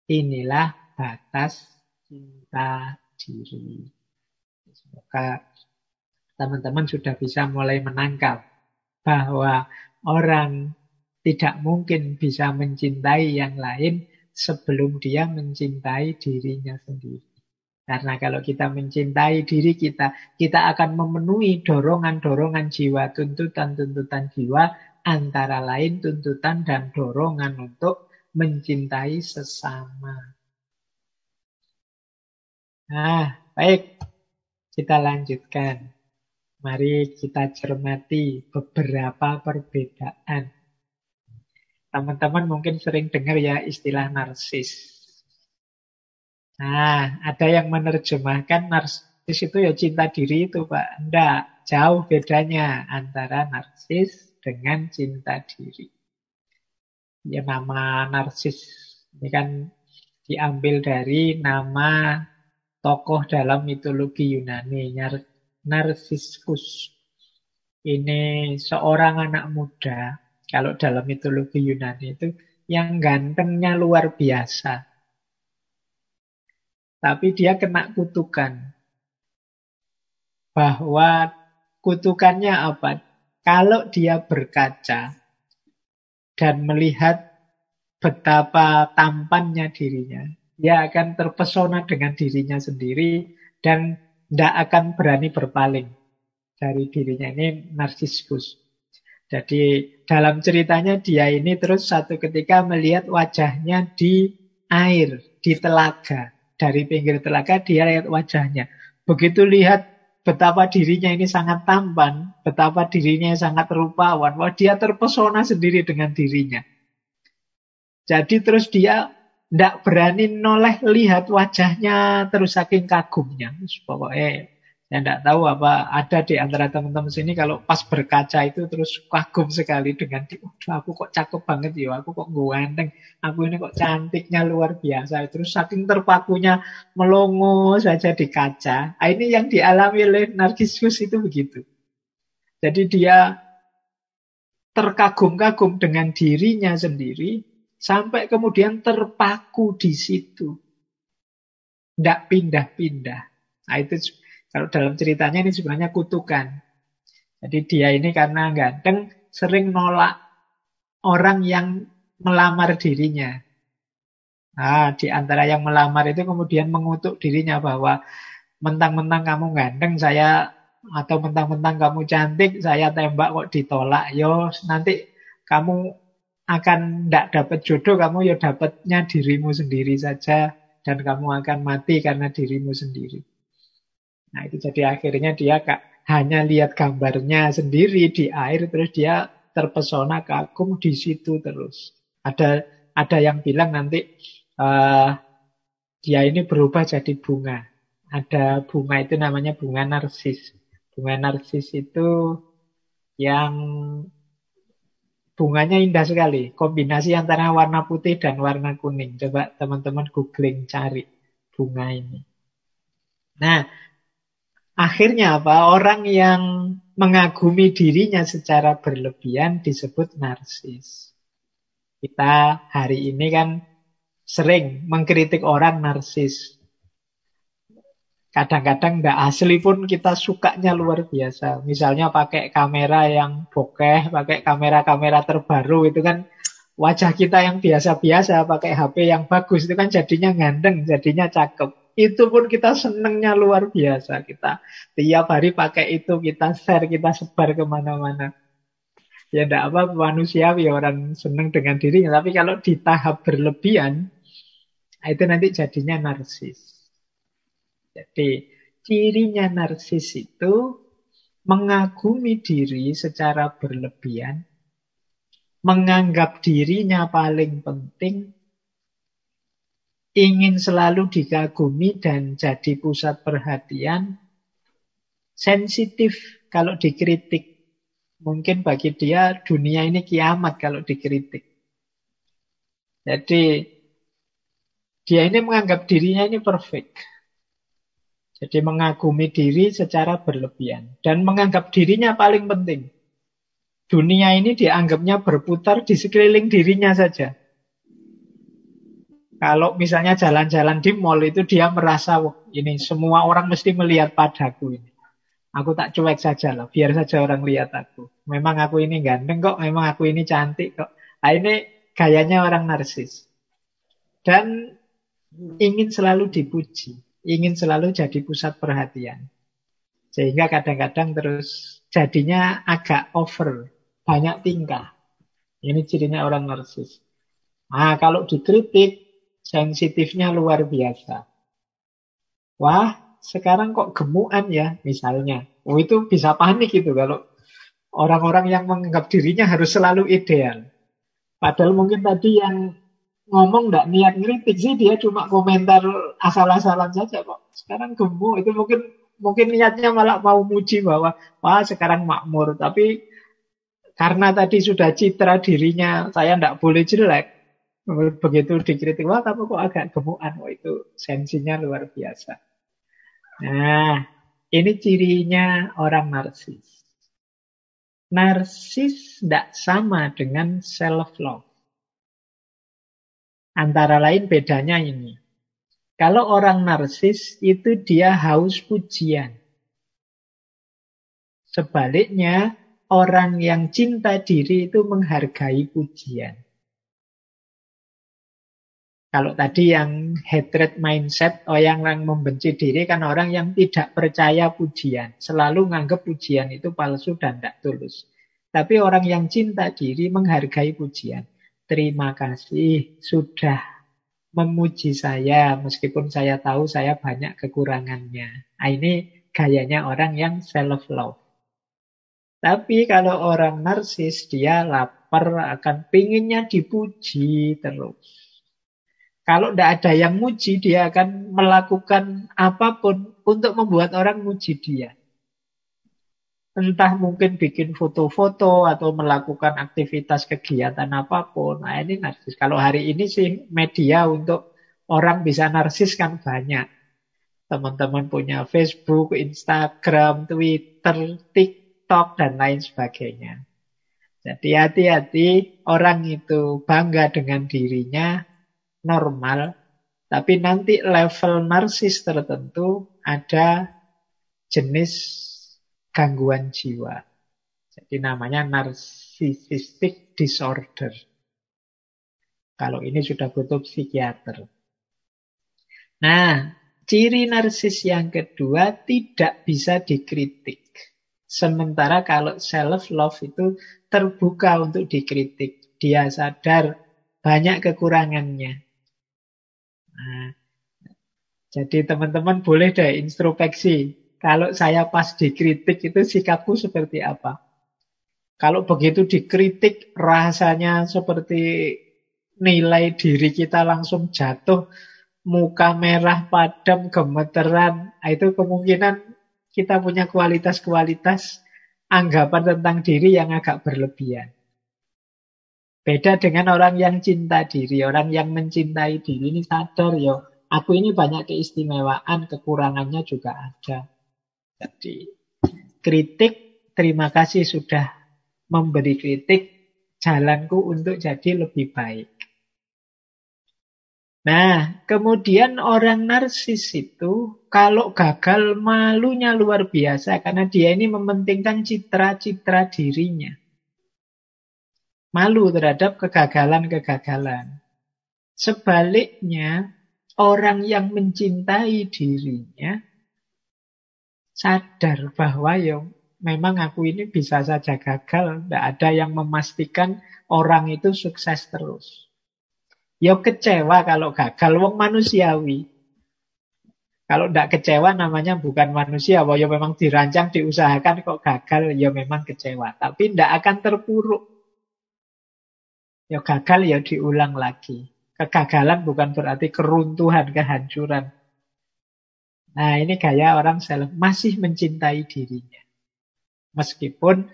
Inilah batas cinta diri. Semoga teman-teman sudah bisa mulai menangkap bahwa orang tidak mungkin bisa mencintai yang lain sebelum dia mencintai dirinya sendiri. Karena kalau kita mencintai diri kita, kita akan memenuhi dorongan-dorongan jiwa, tuntutan-tuntutan jiwa, antara lain tuntutan dan dorongan untuk mencintai sesama. Nah, baik. Kita lanjutkan. Mari kita cermati beberapa perbedaan. Teman-teman mungkin sering dengar ya istilah narsis. Nah, ada yang menerjemahkan narsis itu ya cinta diri itu, Pak. Enggak, jauh bedanya antara narsis dengan cinta diri. Ya nama narsis ini kan diambil dari nama tokoh dalam mitologi Yunani, Narsiskus. Ini seorang anak muda, kalau dalam mitologi Yunani itu yang gantengnya luar biasa. Tapi dia kena kutukan. bahwa kutukannya apa? Kalau dia berkaca dan melihat betapa tampannya dirinya, dia akan terpesona dengan dirinya sendiri dan tidak akan berani berpaling dari dirinya. Ini narsiskus. Jadi dalam ceritanya dia ini terus satu ketika melihat wajahnya di air, di telaga. Dari pinggir telaga dia lihat wajahnya. Begitu lihat betapa dirinya ini sangat tampan, betapa dirinya sangat rupawan. Wah, dia terpesona sendiri dengan dirinya. Jadi terus dia tidak berani noleh lihat wajahnya terus saking kagumnya. Pokoknya saya tidak tahu apa ada di antara teman-teman sini kalau pas berkaca itu terus kagum sekali dengan aku kok cakep banget ya, aku kok ganteng, aku ini kok cantiknya luar biasa. Terus saking terpakunya melongo saja di kaca. Nah, ini yang dialami oleh Narcissus itu begitu. Jadi dia terkagum-kagum dengan dirinya sendiri sampai kemudian terpaku di situ. Tidak pindah-pindah. Nah itu kalau dalam ceritanya ini sebenarnya kutukan. Jadi dia ini karena ganteng sering nolak orang yang melamar dirinya. Nah, di antara yang melamar itu kemudian mengutuk dirinya bahwa mentang-mentang kamu ganteng saya atau mentang-mentang kamu cantik saya tembak kok ditolak. Yo nanti kamu akan tidak dapat jodoh, kamu ya dapatnya dirimu sendiri saja dan kamu akan mati karena dirimu sendiri. Nah itu jadi akhirnya dia kak, hanya lihat gambarnya sendiri di air terus dia terpesona kagum di situ terus. Ada ada yang bilang nanti uh, dia ini berubah jadi bunga. Ada bunga itu namanya bunga narsis. Bunga narsis itu yang bunganya indah sekali. Kombinasi antara warna putih dan warna kuning. Coba teman-teman googling cari bunga ini. Nah, Akhirnya apa? Orang yang mengagumi dirinya secara berlebihan disebut narsis. Kita hari ini kan sering mengkritik orang narsis. Kadang-kadang nggak asli pun kita sukanya luar biasa. Misalnya pakai kamera yang bokeh, pakai kamera-kamera terbaru itu kan wajah kita yang biasa-biasa pakai HP yang bagus itu kan jadinya ganteng, jadinya cakep itu pun kita senengnya luar biasa. Kita tiap hari pakai itu, kita share, kita sebar ke mana-mana. Ya tidak apa manusiawi orang seneng dengan dirinya. Tapi kalau di tahap berlebihan, itu nanti jadinya narsis. Jadi cirinya narsis itu mengagumi diri secara berlebihan, menganggap dirinya paling penting, ingin selalu dikagumi dan jadi pusat perhatian, sensitif kalau dikritik. Mungkin bagi dia dunia ini kiamat kalau dikritik. Jadi dia ini menganggap dirinya ini perfect. Jadi mengagumi diri secara berlebihan dan menganggap dirinya paling penting. Dunia ini dianggapnya berputar di sekeliling dirinya saja. Kalau misalnya jalan-jalan di mall itu dia merasa Wah, ini semua orang mesti melihat padaku ini. Aku tak cuek saja lah, biar saja orang lihat aku. Memang aku ini ganteng kok, memang aku ini cantik kok. Nah, ini gayanya orang narsis. Dan ingin selalu dipuji, ingin selalu jadi pusat perhatian. Sehingga kadang-kadang terus jadinya agak over, banyak tingkah. Ini cirinya orang narsis. Nah, kalau dikritik, sensitifnya luar biasa. Wah, sekarang kok gemukan ya, misalnya. Oh, itu bisa panik itu kalau orang-orang yang menganggap dirinya harus selalu ideal. Padahal mungkin tadi yang ngomong nggak niat ngeritik sih, dia cuma komentar asal-asalan saja kok. Sekarang gemuk, itu mungkin mungkin niatnya malah mau muji bahwa wah sekarang makmur. Tapi karena tadi sudah citra dirinya, saya nggak boleh jelek. Begitu dikritik, wah kamu kok agak gemukan. Wah itu sensinya luar biasa. Nah, ini cirinya orang narsis. Narsis tidak sama dengan self-love. Antara lain bedanya ini. Kalau orang narsis itu dia haus pujian. Sebaliknya, orang yang cinta diri itu menghargai pujian. Kalau tadi yang hatred mindset, oh yang membenci diri kan orang yang tidak percaya pujian. Selalu nganggap pujian itu palsu dan tidak tulus. Tapi orang yang cinta diri menghargai pujian. Terima kasih sudah memuji saya meskipun saya tahu saya banyak kekurangannya. Nah, ini gayanya orang yang self love. Tapi kalau orang narsis dia lapar akan pinginnya dipuji terus. Kalau tidak ada yang muji, dia akan melakukan apa pun untuk membuat orang muji dia. Entah mungkin bikin foto-foto atau melakukan aktivitas kegiatan apa pun. Nah ini narsis. Kalau hari ini sih media untuk orang bisa narsis kan banyak. Teman-teman punya Facebook, Instagram, Twitter, TikTok, dan lain sebagainya. Jadi hati-hati orang itu bangga dengan dirinya, normal, tapi nanti level narsis tertentu ada jenis gangguan jiwa. Jadi namanya narcissistic disorder. Kalau ini sudah butuh psikiater. Nah, ciri narsis yang kedua tidak bisa dikritik. Sementara kalau self love itu terbuka untuk dikritik. Dia sadar banyak kekurangannya. Nah, jadi teman-teman boleh deh introspeksi. Kalau saya pas dikritik itu sikapku seperti apa? Kalau begitu dikritik rasanya seperti nilai diri kita langsung jatuh, muka merah padam, gemeteran, nah, itu kemungkinan kita punya kualitas-kualitas anggapan tentang diri yang agak berlebihan. Beda dengan orang yang cinta diri, orang yang mencintai diri ini sadar ya, aku ini banyak keistimewaan, kekurangannya juga ada. Jadi kritik, terima kasih sudah memberi kritik, jalanku untuk jadi lebih baik. Nah, kemudian orang narsis itu kalau gagal malunya luar biasa karena dia ini mementingkan citra-citra dirinya malu terhadap kegagalan-kegagalan. Sebaliknya, orang yang mencintai dirinya sadar bahwa ya memang aku ini bisa saja gagal, tidak ada yang memastikan orang itu sukses terus. Ya kecewa kalau gagal, wong manusiawi. Kalau tidak kecewa namanya bukan manusia, bahwa ya memang dirancang, diusahakan kok gagal, ya memang kecewa. Tapi tidak akan terpuruk. Ya gagal ya diulang lagi. Kegagalan bukan berarti keruntuhan, kehancuran. Nah ini gaya orang self masih mencintai dirinya. Meskipun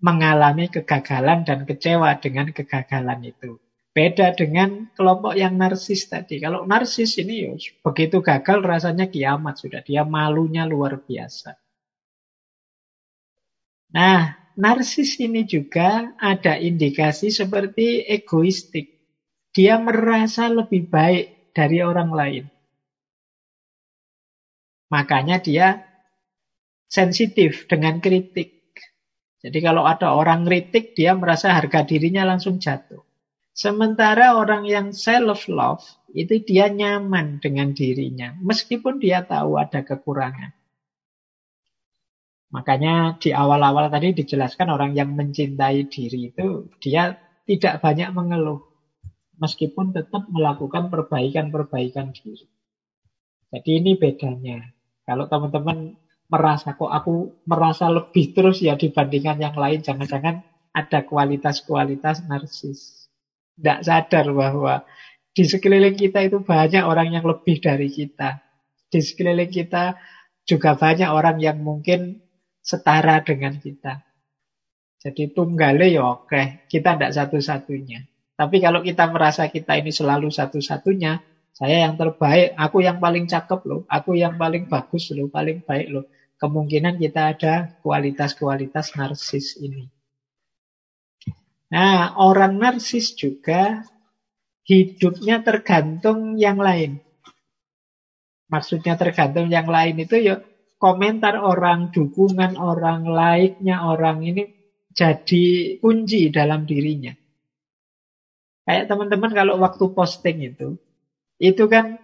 mengalami kegagalan dan kecewa dengan kegagalan itu. Beda dengan kelompok yang narsis tadi. Kalau narsis ini ya, begitu gagal rasanya kiamat sudah. Dia malunya luar biasa. Nah, narsis ini juga ada indikasi seperti egoistik. Dia merasa lebih baik dari orang lain. Makanya dia sensitif dengan kritik. Jadi kalau ada orang kritik, dia merasa harga dirinya langsung jatuh. Sementara orang yang self-love, itu dia nyaman dengan dirinya. Meskipun dia tahu ada kekurangan. Makanya di awal-awal tadi dijelaskan orang yang mencintai diri itu dia tidak banyak mengeluh. Meskipun tetap melakukan perbaikan-perbaikan diri. Jadi ini bedanya. Kalau teman-teman merasa kok aku merasa lebih terus ya dibandingkan yang lain. Jangan-jangan ada kualitas-kualitas narsis. Tidak sadar bahwa di sekeliling kita itu banyak orang yang lebih dari kita. Di sekeliling kita juga banyak orang yang mungkin setara dengan kita. Jadi tunggale ya oke, kita tidak satu-satunya. Tapi kalau kita merasa kita ini selalu satu-satunya, saya yang terbaik, aku yang paling cakep loh, aku yang paling bagus loh, paling baik loh. Kemungkinan kita ada kualitas-kualitas narsis ini. Nah, orang narsis juga hidupnya tergantung yang lain. Maksudnya tergantung yang lain itu ya komentar orang, dukungan orang, like-nya orang ini jadi kunci dalam dirinya. Kayak teman-teman kalau waktu posting itu, itu kan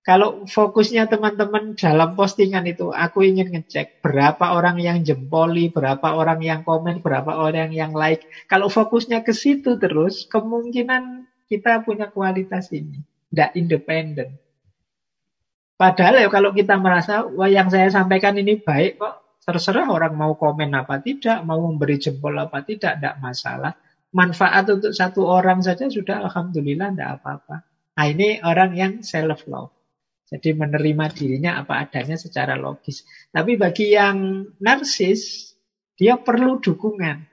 kalau fokusnya teman-teman dalam postingan itu, aku ingin ngecek berapa orang yang jempoli, berapa orang yang komen, berapa orang yang like. Kalau fokusnya ke situ terus, kemungkinan kita punya kualitas ini. Tidak independen. Padahal ya kalau kita merasa, wah yang saya sampaikan ini baik kok, terserah orang mau komen apa tidak, mau memberi jempol apa tidak, tidak masalah. Manfaat untuk satu orang saja sudah Alhamdulillah tidak apa-apa. Nah ini orang yang self-love. Jadi menerima dirinya apa adanya secara logis. Tapi bagi yang narsis, dia perlu dukungan.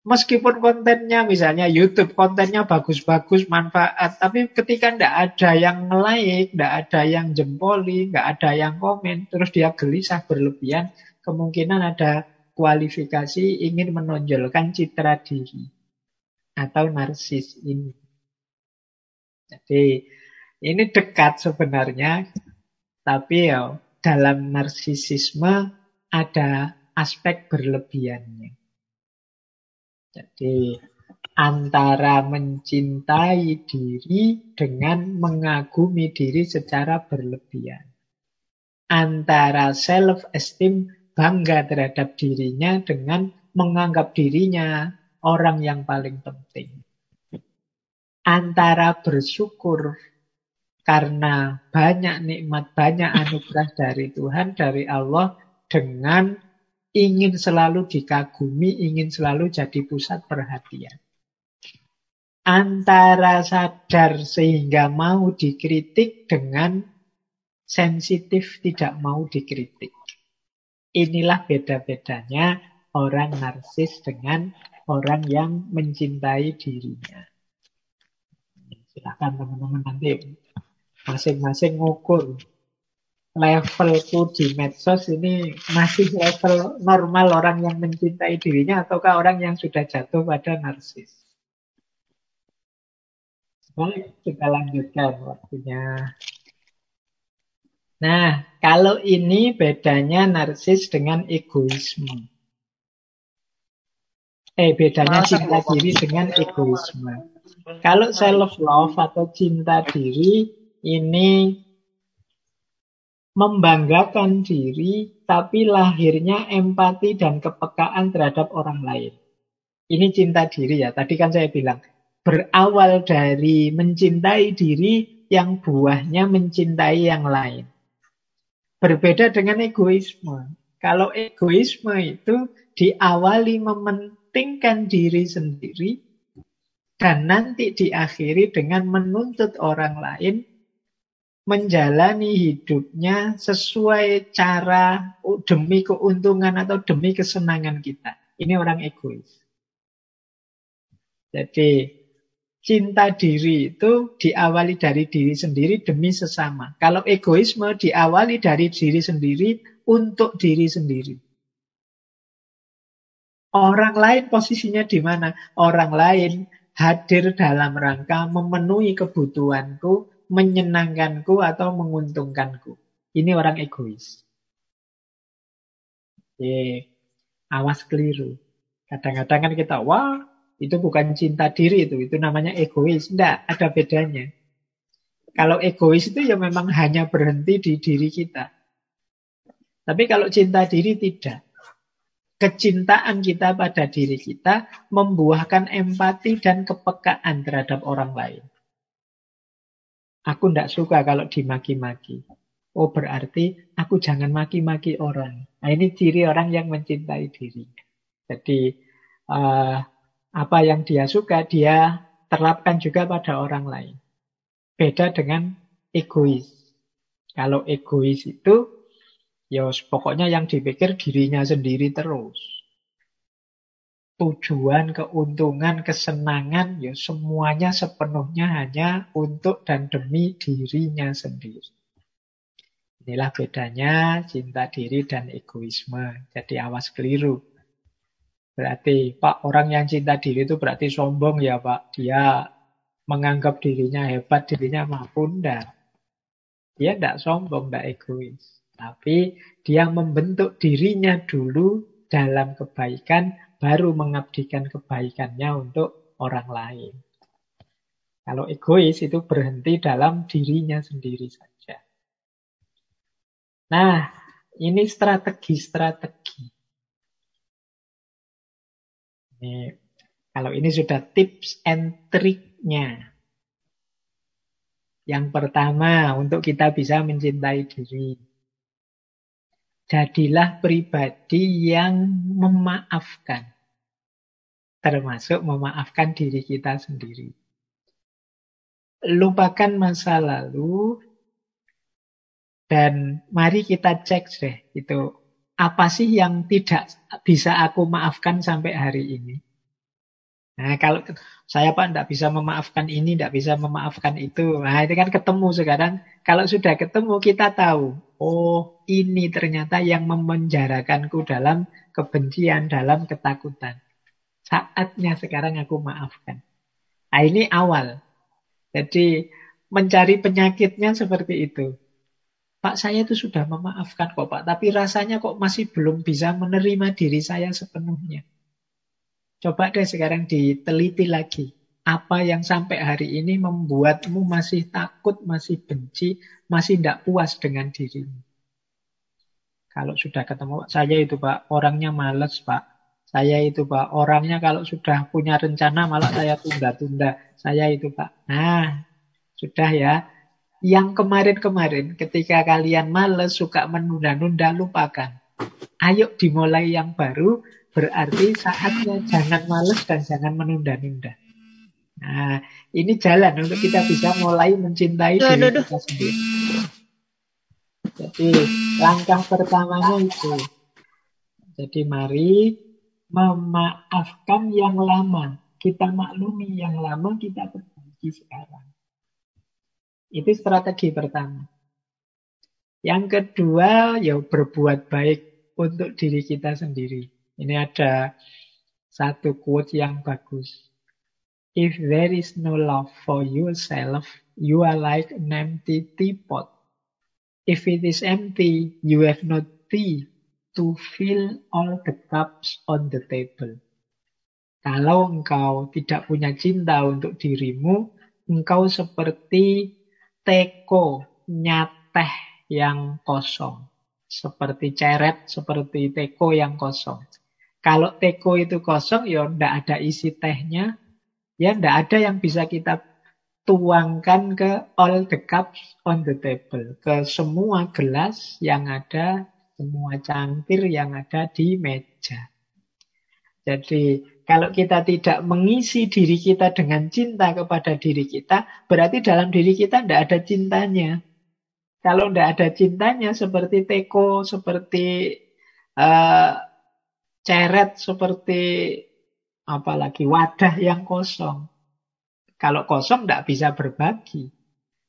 Meskipun kontennya misalnya YouTube, kontennya bagus-bagus, manfaat. Tapi ketika tidak ada yang like, tidak ada yang jempoli, tidak ada yang komen, terus dia gelisah berlebihan, kemungkinan ada kualifikasi ingin menonjolkan citra diri. Atau narsis ini. Jadi ini dekat sebenarnya, tapi ya dalam narsisisme ada aspek berlebihannya. Jadi antara mencintai diri dengan mengagumi diri secara berlebihan. Antara self-esteem bangga terhadap dirinya dengan menganggap dirinya orang yang paling penting. Antara bersyukur karena banyak nikmat, banyak anugerah dari Tuhan, dari Allah, dengan ingin selalu dikagumi, ingin selalu jadi pusat perhatian. Antara sadar sehingga mau dikritik dengan sensitif tidak mau dikritik. Inilah beda-bedanya orang narsis dengan orang yang mencintai dirinya. Silakan teman-teman nanti masing-masing ngukur levelku di medsos ini masih level normal orang yang mencintai dirinya ataukah orang yang sudah jatuh pada narsis. Baik, kita lanjutkan waktunya. Nah, kalau ini bedanya narsis dengan egoisme. Eh, bedanya cinta diri dengan egoisme. Kalau self love atau cinta diri ini membanggakan diri, tapi lahirnya empati dan kepekaan terhadap orang lain. Ini cinta diri ya. Tadi kan saya bilang, berawal dari mencintai diri yang buahnya mencintai yang lain. Berbeda dengan egoisme. Kalau egoisme itu diawali mementingkan diri sendiri dan nanti diakhiri dengan menuntut orang lain menjalani hidupnya sesuai cara demi keuntungan atau demi kesenangan kita. Ini orang egois. Jadi cinta diri itu diawali dari diri sendiri demi sesama. Kalau egoisme diawali dari diri sendiri untuk diri sendiri. Orang lain posisinya di mana? Orang lain hadir dalam rangka memenuhi kebutuhanku menyenangkanku atau menguntungkanku. Ini orang egois. Oke, awas keliru. Kadang-kadang kan kita, wah itu bukan cinta diri itu, itu namanya egois. Tidak, ada bedanya. Kalau egois itu ya memang hanya berhenti di diri kita. Tapi kalau cinta diri tidak. Kecintaan kita pada diri kita membuahkan empati dan kepekaan terhadap orang lain. Aku tidak suka kalau dimaki-maki. Oh berarti aku jangan maki-maki orang. Nah ini ciri orang yang mencintai diri. Jadi uh, apa yang dia suka dia terapkan juga pada orang lain. Beda dengan egois. Kalau egois itu ya pokoknya yang dipikir dirinya sendiri terus tujuan, keuntungan, kesenangan, ya semuanya sepenuhnya hanya untuk dan demi dirinya sendiri. Inilah bedanya cinta diri dan egoisme. Jadi awas keliru. Berarti, Pak, orang yang cinta diri itu berarti sombong ya, Pak. Dia menganggap dirinya hebat, dirinya mampu. Enggak. Dia tidak sombong, tidak egois. Tapi dia membentuk dirinya dulu dalam kebaikan, baru mengabdikan kebaikannya untuk orang lain. Kalau egois itu berhenti dalam dirinya sendiri saja. Nah, ini strategi-strategi. Kalau ini sudah tips and triknya. Yang pertama, untuk kita bisa mencintai diri. Jadilah pribadi yang memaafkan. Termasuk memaafkan diri kita sendiri. Lupakan masa lalu dan mari kita cek deh itu apa sih yang tidak bisa aku maafkan sampai hari ini. Nah, kalau saya Pak tidak bisa memaafkan ini, tidak bisa memaafkan itu. Nah, itu kan ketemu sekarang. Kalau sudah ketemu, kita tahu. Oh, ini ternyata yang memenjarakanku dalam kebencian, dalam ketakutan. Saatnya sekarang aku maafkan. Nah, ini awal. Jadi, mencari penyakitnya seperti itu. Pak, saya itu sudah memaafkan kok, Pak. Tapi rasanya kok masih belum bisa menerima diri saya sepenuhnya. Coba deh sekarang diteliti lagi. Apa yang sampai hari ini membuatmu masih takut, masih benci, masih tidak puas dengan dirimu. Kalau sudah ketemu, saya itu Pak, orangnya males Pak. Saya itu Pak, orangnya kalau sudah punya rencana malah saya tunda-tunda. Saya itu Pak. Nah, sudah ya. Yang kemarin-kemarin ketika kalian males, suka menunda-nunda, lupakan. Ayo dimulai yang baru, Berarti saatnya jangan males dan jangan menunda-nunda. Nah, ini jalan untuk kita bisa mulai mencintai diri kita sendiri. Jadi langkah pertamanya itu. Jadi mari memaafkan yang lama. Kita maklumi yang lama, kita perbaiki sekarang. Itu strategi pertama. Yang kedua, ya berbuat baik untuk diri kita sendiri. Ini ada satu quote yang bagus. If there is no love for yourself, you are like an empty teapot. If it is empty, you have no tea to fill all the cups on the table. Kalau engkau tidak punya cinta untuk dirimu, engkau seperti teko nyateh yang kosong. Seperti ceret, seperti teko yang kosong. Kalau teko itu kosong, ya ndak ada isi tehnya. Ya ndak ada yang bisa kita tuangkan ke all the cups on the table. Ke semua gelas yang ada, semua cangkir yang ada di meja. Jadi kalau kita tidak mengisi diri kita dengan cinta kepada diri kita, berarti dalam diri kita tidak ada cintanya. Kalau tidak ada cintanya seperti teko, seperti uh, ceret seperti apalagi wadah yang kosong. Kalau kosong tidak bisa berbagi.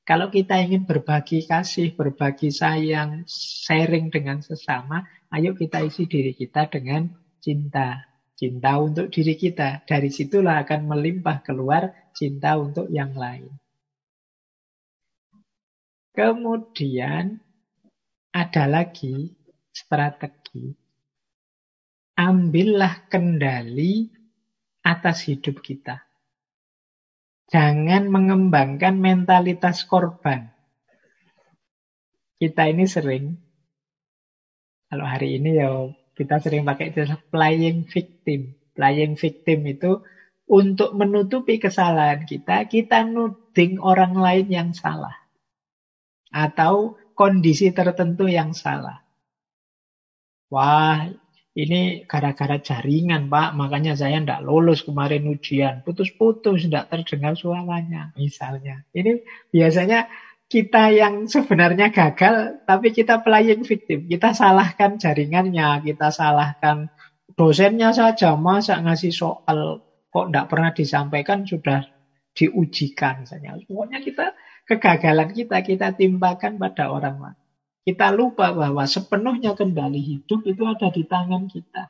Kalau kita ingin berbagi kasih, berbagi sayang, sharing dengan sesama, ayo kita isi diri kita dengan cinta. Cinta untuk diri kita. Dari situlah akan melimpah keluar cinta untuk yang lain. Kemudian ada lagi strategi ambillah kendali atas hidup kita. Jangan mengembangkan mentalitas korban. Kita ini sering, kalau hari ini ya kita sering pakai istilah playing victim. Playing victim itu untuk menutupi kesalahan kita, kita nuding orang lain yang salah. Atau kondisi tertentu yang salah. Wah, ini gara-gara jaringan, Pak. Makanya saya tidak lulus kemarin ujian. Putus-putus, tidak terdengar suaranya, misalnya. Ini biasanya kita yang sebenarnya gagal, tapi kita playing victim. Kita salahkan jaringannya, kita salahkan dosennya saja. Masa ngasih soal kok tidak pernah disampaikan, sudah diujikan. Misalnya. Pokoknya kita, kegagalan kita, kita timpakan pada orang lain. Kita lupa bahwa sepenuhnya kendali hidup itu ada di tangan kita.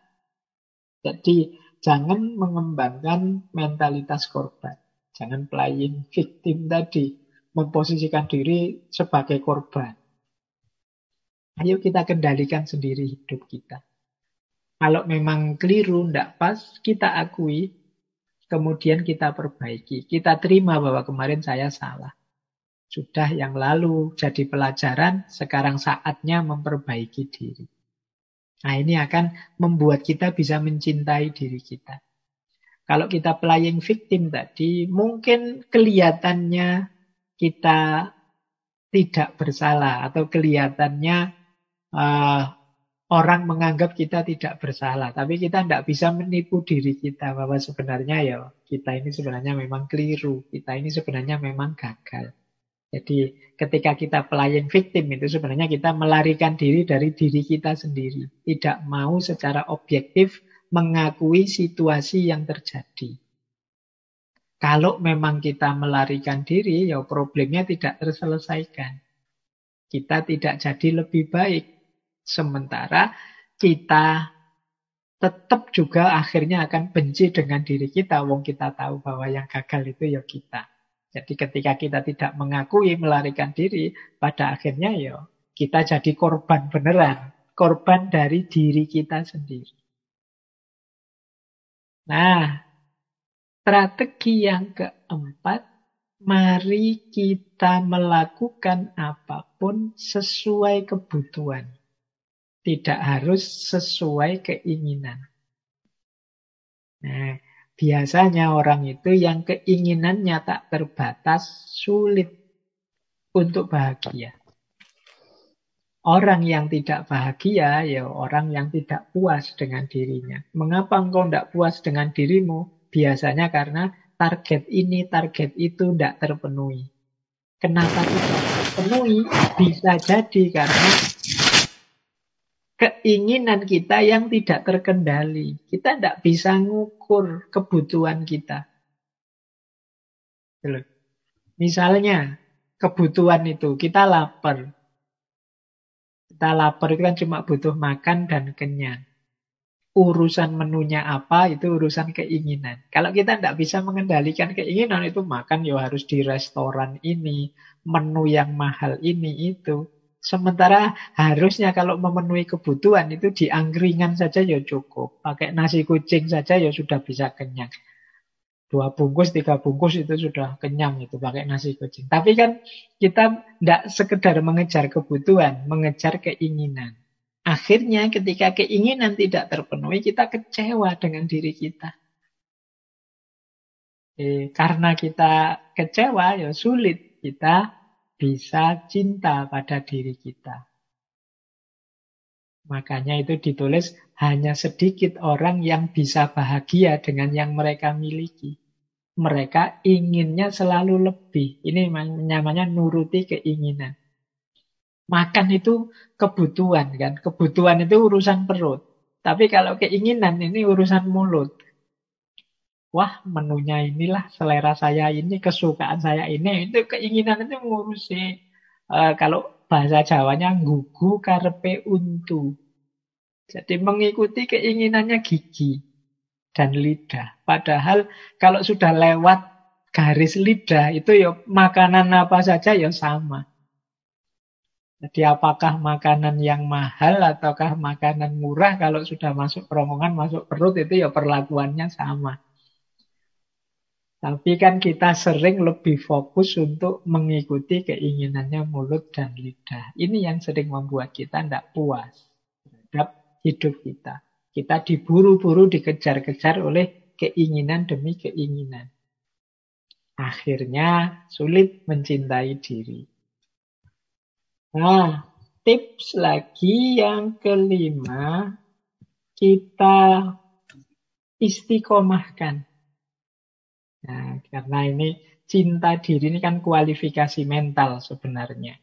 Jadi jangan mengembangkan mentalitas korban. Jangan playing victim tadi. Memposisikan diri sebagai korban. Ayo kita kendalikan sendiri hidup kita. Kalau memang keliru, tidak pas, kita akui, kemudian kita perbaiki. Kita terima bahwa kemarin saya salah. Sudah yang lalu jadi pelajaran, sekarang saatnya memperbaiki diri. Nah ini akan membuat kita bisa mencintai diri kita. Kalau kita playing victim tadi, mungkin kelihatannya kita tidak bersalah atau kelihatannya uh, orang menganggap kita tidak bersalah, tapi kita tidak bisa menipu diri kita bahwa sebenarnya ya kita ini sebenarnya memang keliru, kita ini sebenarnya memang gagal. Jadi ketika kita pelayan victim itu sebenarnya kita melarikan diri dari diri kita sendiri. Tidak mau secara objektif mengakui situasi yang terjadi. Kalau memang kita melarikan diri, ya problemnya tidak terselesaikan. Kita tidak jadi lebih baik. Sementara kita tetap juga akhirnya akan benci dengan diri kita. Wong kita tahu bahwa yang gagal itu ya kita. Jadi ketika kita tidak mengakui melarikan diri, pada akhirnya ya kita jadi korban beneran. Korban dari diri kita sendiri. Nah, strategi yang keempat, mari kita melakukan apa pun sesuai kebutuhan. Tidak harus sesuai keinginan. Nah, Biasanya orang itu yang keinginannya tak terbatas sulit untuk bahagia. Orang yang tidak bahagia ya orang yang tidak puas dengan dirinya. Mengapa engkau tidak puas dengan dirimu? Biasanya karena target ini, target itu tidak terpenuhi. Kenapa tidak terpenuhi? Bisa jadi karena keinginan kita yang tidak terkendali. Kita tidak bisa ngukur kebutuhan kita. Misalnya, kebutuhan itu, kita lapar. Kita lapar itu kan cuma butuh makan dan kenyang. Urusan menunya apa, itu urusan keinginan. Kalau kita tidak bisa mengendalikan keinginan, itu makan ya harus di restoran ini, menu yang mahal ini, itu. Sementara harusnya kalau memenuhi kebutuhan itu di angkringan saja ya cukup. Pakai nasi kucing saja ya sudah bisa kenyang. Dua bungkus, tiga bungkus itu sudah kenyang itu pakai nasi kucing. Tapi kan kita tidak sekedar mengejar kebutuhan, mengejar keinginan. Akhirnya ketika keinginan tidak terpenuhi, kita kecewa dengan diri kita. Eh, karena kita kecewa, ya sulit kita bisa cinta pada diri kita. Makanya itu ditulis hanya sedikit orang yang bisa bahagia dengan yang mereka miliki. Mereka inginnya selalu lebih. Ini namanya nuruti keinginan. Makan itu kebutuhan kan. Kebutuhan itu urusan perut. Tapi kalau keinginan ini urusan mulut wah menunya inilah selera saya ini, kesukaan saya ini, itu keinginan itu mengurusi uh, kalau bahasa Jawanya gugu karpe untu. Jadi mengikuti keinginannya gigi dan lidah. Padahal kalau sudah lewat garis lidah itu ya makanan apa saja ya sama. Jadi apakah makanan yang mahal ataukah makanan murah kalau sudah masuk kerongkongan, masuk perut itu ya perlakuannya sama. Tapi kan kita sering lebih fokus untuk mengikuti keinginannya mulut dan lidah. Ini yang sering membuat kita tidak puas terhadap hidup kita. Kita diburu-buru, dikejar-kejar oleh keinginan demi keinginan. Akhirnya sulit mencintai diri. Nah, tips lagi yang kelima, kita istiqomahkan Nah, karena ini cinta diri ini kan kualifikasi mental sebenarnya.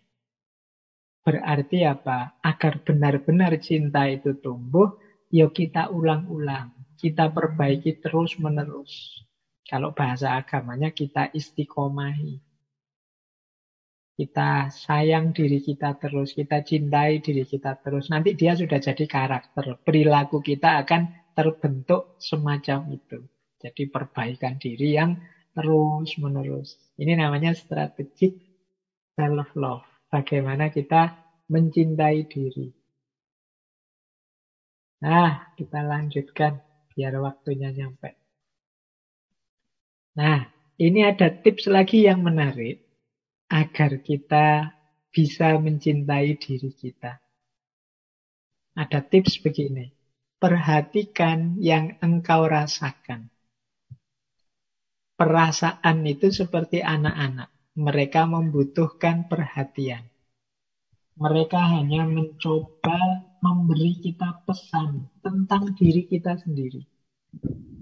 Berarti apa? Agar benar-benar cinta itu tumbuh, yuk ya kita ulang-ulang. Kita perbaiki terus-menerus. Kalau bahasa agamanya kita istiqomahi. Kita sayang diri kita terus, kita cintai diri kita terus. Nanti dia sudah jadi karakter. Perilaku kita akan terbentuk semacam itu. Jadi perbaikan diri yang terus-menerus. Ini namanya strategic self-love. Bagaimana kita mencintai diri. Nah, kita lanjutkan biar waktunya nyampe. Nah, ini ada tips lagi yang menarik agar kita bisa mencintai diri kita. Ada tips begini. Perhatikan yang engkau rasakan. Perasaan itu seperti anak-anak. Mereka membutuhkan perhatian. Mereka hanya mencoba memberi kita pesan tentang diri kita sendiri.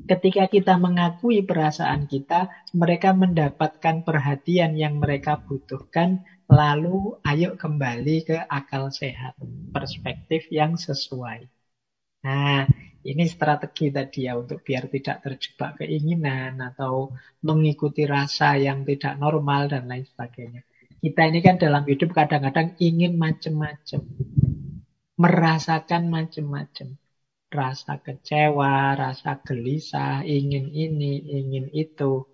Ketika kita mengakui perasaan kita, mereka mendapatkan perhatian yang mereka butuhkan, lalu ayo kembali ke akal sehat, perspektif yang sesuai. Nah, ini strategi tadi ya untuk biar tidak terjebak keinginan atau mengikuti rasa yang tidak normal dan lain sebagainya. Kita ini kan dalam hidup kadang-kadang ingin macam-macam. Merasakan macam-macam. Rasa kecewa, rasa gelisah, ingin ini, ingin itu.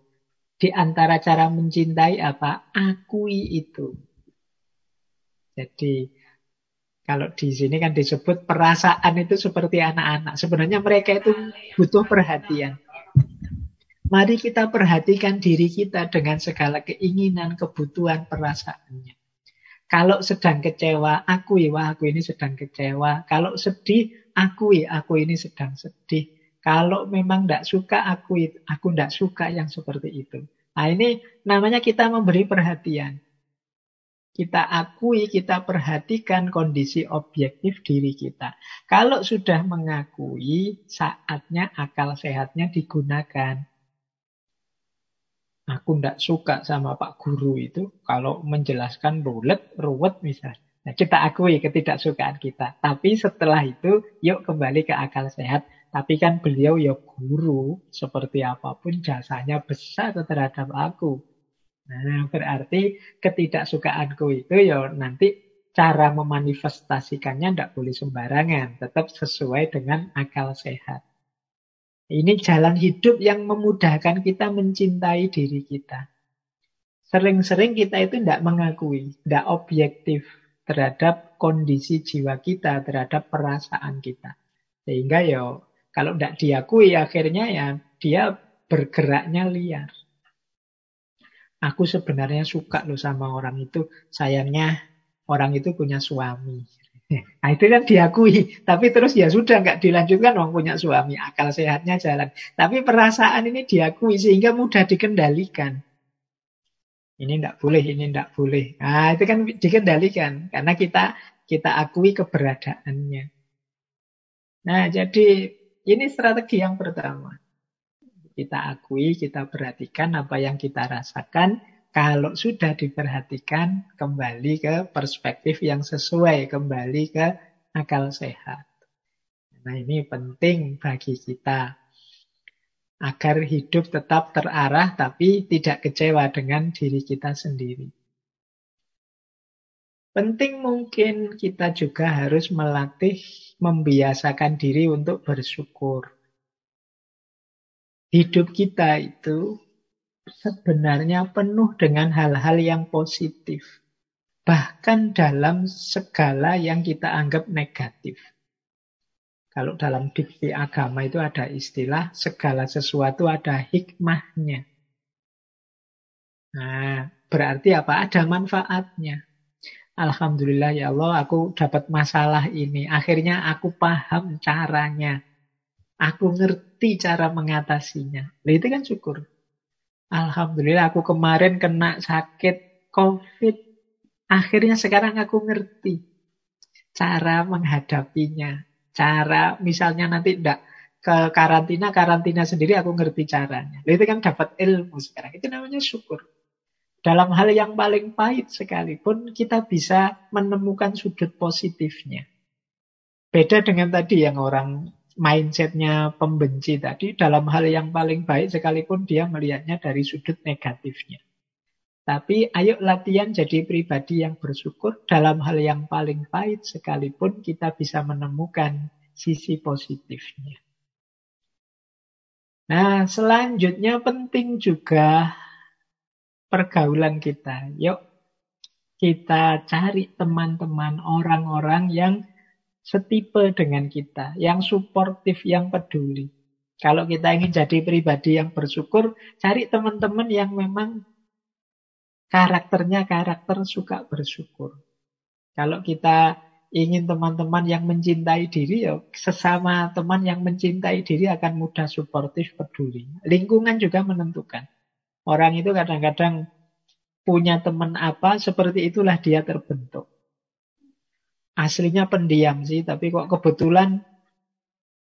Di antara cara mencintai apa? Akui itu. Jadi kalau di sini kan disebut perasaan itu seperti anak-anak. Sebenarnya mereka itu butuh perhatian. Mari kita perhatikan diri kita dengan segala keinginan, kebutuhan, perasaannya. Kalau sedang kecewa, akui, wah aku ini sedang kecewa. Kalau sedih, akui, aku ini sedang sedih. Kalau memang tidak suka, akui, aku tidak suka yang seperti itu. Nah ini namanya kita memberi perhatian kita akui, kita perhatikan kondisi objektif diri kita. Kalau sudah mengakui, saatnya akal sehatnya digunakan. Aku tidak suka sama Pak Guru itu kalau menjelaskan rulet, ruwet misalnya. Nah, kita akui ketidaksukaan kita. Tapi setelah itu, yuk kembali ke akal sehat. Tapi kan beliau ya guru, seperti apa pun jasanya besar terhadap aku. Nah, berarti ketidaksukaanku itu ya nanti cara memanifestasikannya tidak boleh sembarangan. Tetap sesuai dengan akal sehat. Ini jalan hidup yang memudahkan kita mencintai diri kita. Sering-sering kita itu tidak mengakui, tidak objektif terhadap kondisi jiwa kita, terhadap perasaan kita. Sehingga ya kalau tidak diakui akhirnya ya dia bergeraknya liar. Aku sebenarnya suka loh sama orang itu. Sayangnya orang itu punya suami. Nah itu kan diakui. Tapi terus ya sudah nggak dilanjutkan orang punya suami. Akal sehatnya jalan. Tapi perasaan ini diakui sehingga mudah dikendalikan. Ini tidak boleh, ini tidak boleh. Nah itu kan dikendalikan. Karena kita kita akui keberadaannya. Nah jadi ini strategi yang pertama. Kita akui, kita perhatikan apa yang kita rasakan. Kalau sudah diperhatikan, kembali ke perspektif yang sesuai, kembali ke akal sehat. Nah ini penting bagi kita agar hidup tetap terarah tapi tidak kecewa dengan diri kita sendiri. Penting mungkin kita juga harus melatih membiasakan diri untuk bersyukur hidup kita itu sebenarnya penuh dengan hal-hal yang positif. Bahkan dalam segala yang kita anggap negatif. Kalau dalam diksi agama itu ada istilah segala sesuatu ada hikmahnya. Nah, berarti apa? Ada manfaatnya. Alhamdulillah ya Allah, aku dapat masalah ini. Akhirnya aku paham caranya. Aku ngerti cara mengatasinya. Nah, itu kan syukur. Alhamdulillah aku kemarin kena sakit COVID. Akhirnya sekarang aku ngerti cara menghadapinya. Cara misalnya nanti tidak ke karantina, karantina sendiri aku ngerti caranya. Nah, itu kan dapat ilmu sekarang. Itu namanya syukur. Dalam hal yang paling pahit sekalipun kita bisa menemukan sudut positifnya. Beda dengan tadi yang orang mindsetnya pembenci tadi dalam hal yang paling baik sekalipun dia melihatnya dari sudut negatifnya. Tapi ayo latihan jadi pribadi yang bersyukur dalam hal yang paling pahit sekalipun kita bisa menemukan sisi positifnya. Nah, selanjutnya penting juga pergaulan kita. Yuk kita cari teman-teman orang-orang yang setipe dengan kita, yang suportif, yang peduli. Kalau kita ingin jadi pribadi yang bersyukur, cari teman-teman yang memang karakternya karakter suka bersyukur. Kalau kita ingin teman-teman yang mencintai diri, ya sesama teman yang mencintai diri akan mudah suportif, peduli. Lingkungan juga menentukan. Orang itu kadang-kadang punya teman apa, seperti itulah dia terbentuk. Aslinya pendiam sih, tapi kok kebetulan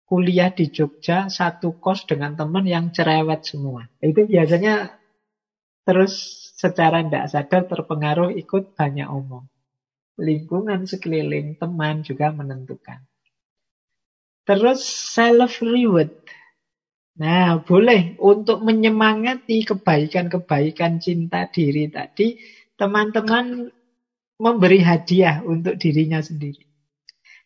kuliah di Jogja satu kos dengan teman yang cerewet semua. Itu biasanya terus secara tidak sadar terpengaruh ikut banyak omong. Lingkungan sekeliling, teman juga menentukan. Terus self reward. Nah, boleh untuk menyemangati kebaikan-kebaikan cinta diri tadi, teman-teman memberi hadiah untuk dirinya sendiri.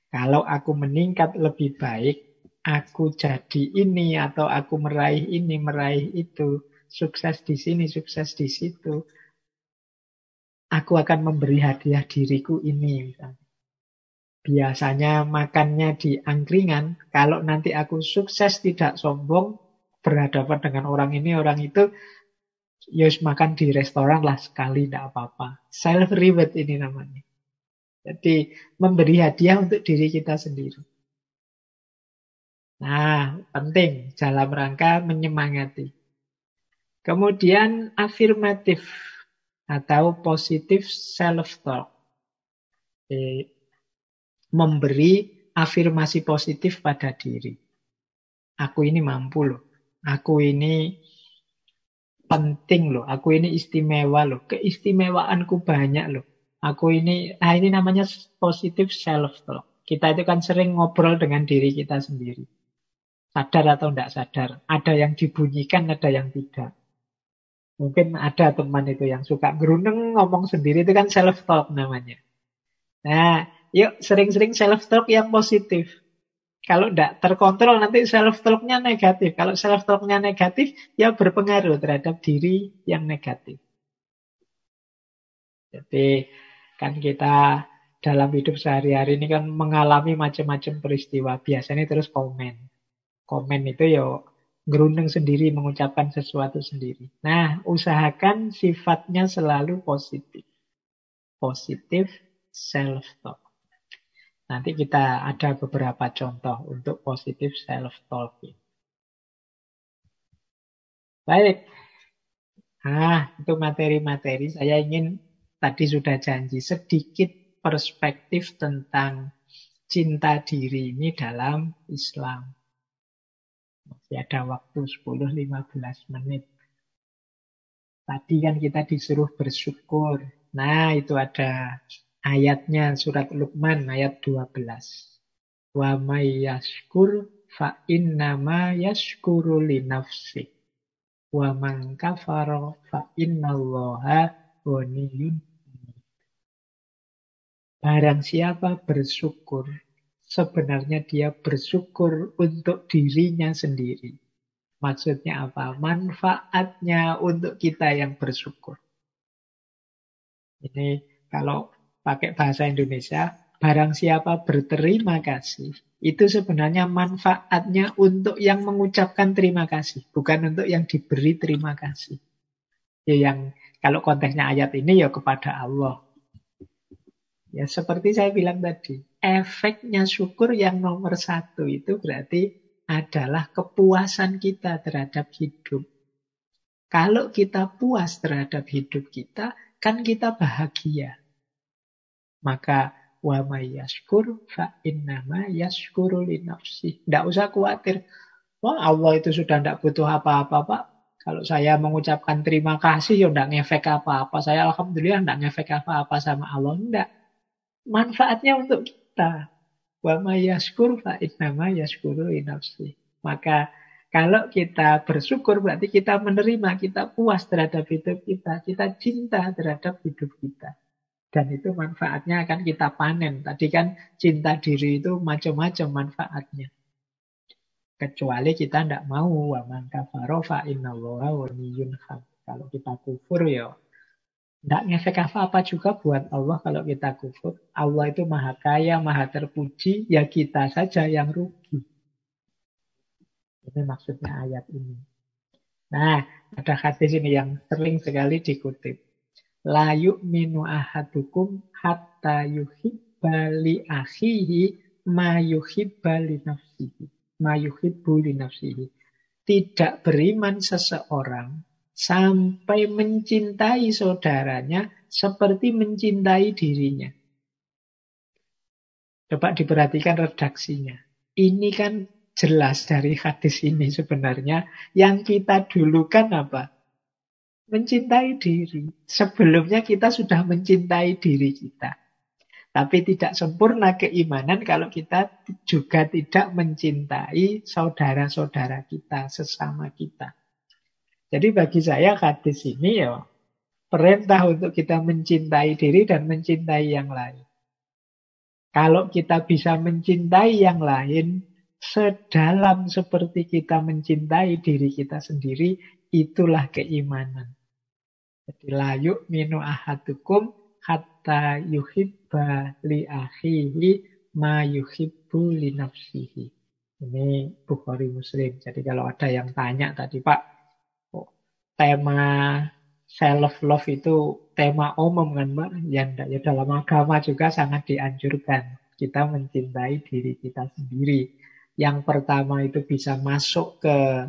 Kalau aku meningkat lebih baik, aku jadi ini atau aku meraih ini, meraih itu, sukses di sini, sukses di situ. Aku akan memberi hadiah diriku ini. Biasanya makannya di angkringan, kalau nanti aku sukses tidak sombong, berhadapan dengan orang ini, orang itu, ya makan di restoran lah sekali, tidak apa-apa. Self reward ini namanya. Jadi memberi hadiah untuk diri kita sendiri. Nah, penting dalam rangka menyemangati. Kemudian afirmatif atau positif self-talk memberi afirmasi positif pada diri. Aku ini mampu loh. Aku ini penting loh. Aku ini istimewa loh. Keistimewaanku banyak loh. Aku ini, nah ini namanya positif self-talk. Kita itu kan sering ngobrol dengan diri kita sendiri. Sadar atau tidak sadar. Ada yang dibunyikan, ada yang tidak. Mungkin ada teman itu yang suka geruneng ngomong sendiri, itu kan self-talk namanya. Nah, Yuk sering-sering self-talk yang positif. Kalau tidak terkontrol nanti self-talknya negatif. Kalau self-talknya negatif, ya berpengaruh terhadap diri yang negatif. Jadi kan kita dalam hidup sehari-hari ini kan mengalami macam-macam peristiwa. Biasanya terus komen. Komen itu ya gerundeng sendiri, mengucapkan sesuatu sendiri. Nah, usahakan sifatnya selalu positif. Positif self-talk. Nanti kita ada beberapa contoh untuk positif self-talking. Baik. Ah, itu materi-materi. Saya ingin tadi sudah janji sedikit perspektif tentang cinta diri ini dalam Islam. Masih ada waktu 10-15 menit. Tadi kan kita disuruh bersyukur. Nah, itu ada ayatnya surat Luqman ayat 12. Wa may yashkur fa innama yashkuru li nafsi. Wa man kafara fa innallaha ghaniyun Barang siapa bersyukur, sebenarnya dia bersyukur untuk dirinya sendiri. Maksudnya apa? Manfaatnya untuk kita yang bersyukur. Ini kalau pakai bahasa Indonesia, barang siapa berterima kasih, itu sebenarnya manfaatnya untuk yang mengucapkan terima kasih, bukan untuk yang diberi terima kasih. Ya yang kalau konteksnya ayat ini ya kepada Allah. Ya seperti saya bilang tadi, efeknya syukur yang nomor satu itu berarti adalah kepuasan kita terhadap hidup. Kalau kita puas terhadap hidup kita, kan kita bahagia. Maka wa may yashkur fa innama yashkuru li nafsi. Tidak usah khawatir. Wah Allah itu sudah tidak butuh apa-apa Pak. Kalau saya mengucapkan terima kasih ya tidak ngefek apa-apa. Saya Alhamdulillah tidak ngefek apa-apa sama Allah. Tidak. Manfaatnya untuk kita. Wa may yashkur fa innama yashkuru li nafsi. Maka kalau kita bersyukur berarti kita menerima, kita puas terhadap hidup kita, kita cinta terhadap hidup kita. Dan itu manfaatnya akan kita panen. Tadi kan cinta diri itu macam-macam manfaatnya. Kecuali kita tidak mau. Wa man kafaro fa innallaha Kalau kita kufur ya Tidak ngefek apa-apa juga buat Allah kalau kita kufur. Allah itu maha kaya, maha terpuji, ya kita saja yang rugi. Ini maksudnya ayat ini. Nah, ada hadis ini yang sering sekali dikutip. La yu'minu ahadukum hatta yuhibba li akhihi ma yuhibba li nafsihi. Ma yuhibbu li nafsihi. Tidak beriman seseorang sampai mencintai saudaranya seperti mencintai dirinya. Coba diperhatikan redaksinya. Ini kan jelas dari hadis ini sebenarnya. Yang kita dulukan apa? Mencintai diri. Sebelumnya kita sudah mencintai diri kita. Tapi tidak sempurna keimanan kalau kita juga tidak mencintai saudara-saudara kita, sesama kita. Jadi bagi saya hadis ini ya perintah untuk kita mencintai diri dan mencintai yang lain. Kalau kita bisa mencintai yang lain sedalam seperti kita mencintai diri kita sendiri, itulah keimanan. Jadi layuk minu ahadukum hatta yuhibba li akhihi ma yuhibbu li nafsihi. Ini Bukhari Muslim. Jadi kalau ada yang tanya tadi, Pak, tema self love itu tema umum kan Mbak? Ya enggak, ya dalam agama juga sangat dianjurkan kita mencintai diri kita sendiri. Yang pertama itu bisa masuk ke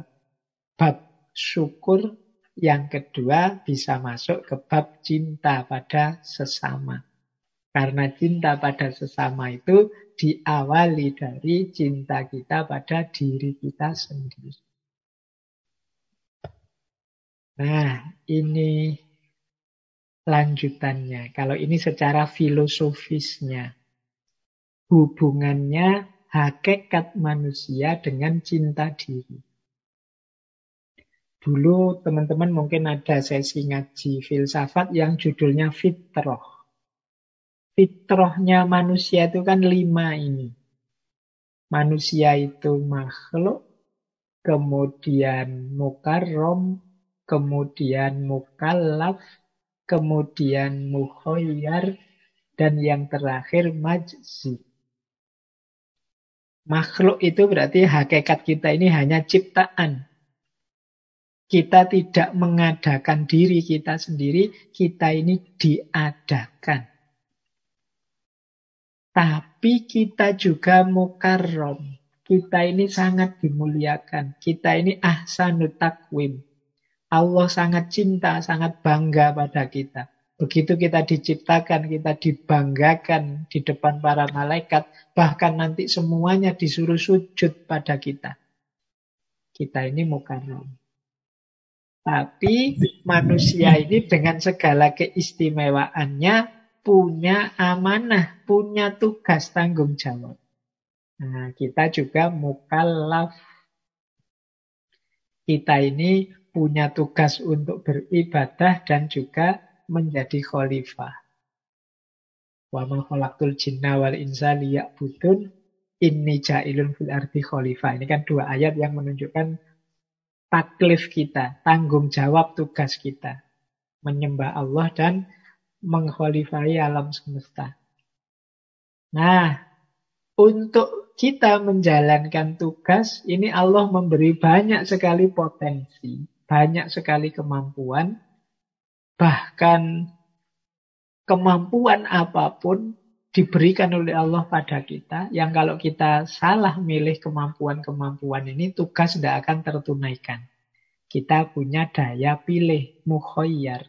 bab syukur, yang kedua bisa masuk ke bab cinta pada sesama. Karena cinta pada sesama itu diawali dari cinta kita pada diri kita sendiri. Nah, ini lanjutannya. Kalau ini secara filosofisnya. Hubungannya hakikat manusia dengan cinta diri. Dulu teman-teman mungkin ada sesi ngaji filsafat yang judulnya fitroh. Fitrohnya manusia itu kan lima ini. Manusia itu makhluk, kemudian mukarrom, kemudian mukallaf, kemudian mukhoyar, dan yang terakhir majzi. Makhluk itu berarti hakikat kita ini hanya ciptaan. Kita tidak mengadakan diri kita sendiri, kita ini diadakan. Tapi kita juga mukarrom. Kita ini sangat dimuliakan. Kita ini ahsanut takwim. Allah sangat cinta, sangat bangga pada kita. Begitu kita diciptakan, kita dibanggakan di depan para malaikat, bahkan nanti semuanya disuruh sujud pada kita. Kita ini mukarram. Tapi manusia ini dengan segala keistimewaannya punya amanah, punya tugas tanggung jawab. Nah, kita juga mukallaf. Kita ini punya tugas untuk beribadah dan juga menjadi khalifah. Wa ma khalaqtul jinna wal insa liya'budun inni ja'ilun fil ardi khalifah. Ini kan dua ayat yang menunjukkan taklif kita, tanggung jawab tugas kita. Menyembah Allah dan mengkhalifahi alam semesta. Nah, untuk kita menjalankan tugas, ini Allah memberi banyak sekali potensi banyak sekali kemampuan, bahkan kemampuan apa pun diberikan oleh Allah pada kita, yang kalau kita salah milih kemampuan-kemampuan ini, tugas tidak akan tertunaikan. Kita punya daya pilih, mukhoyar.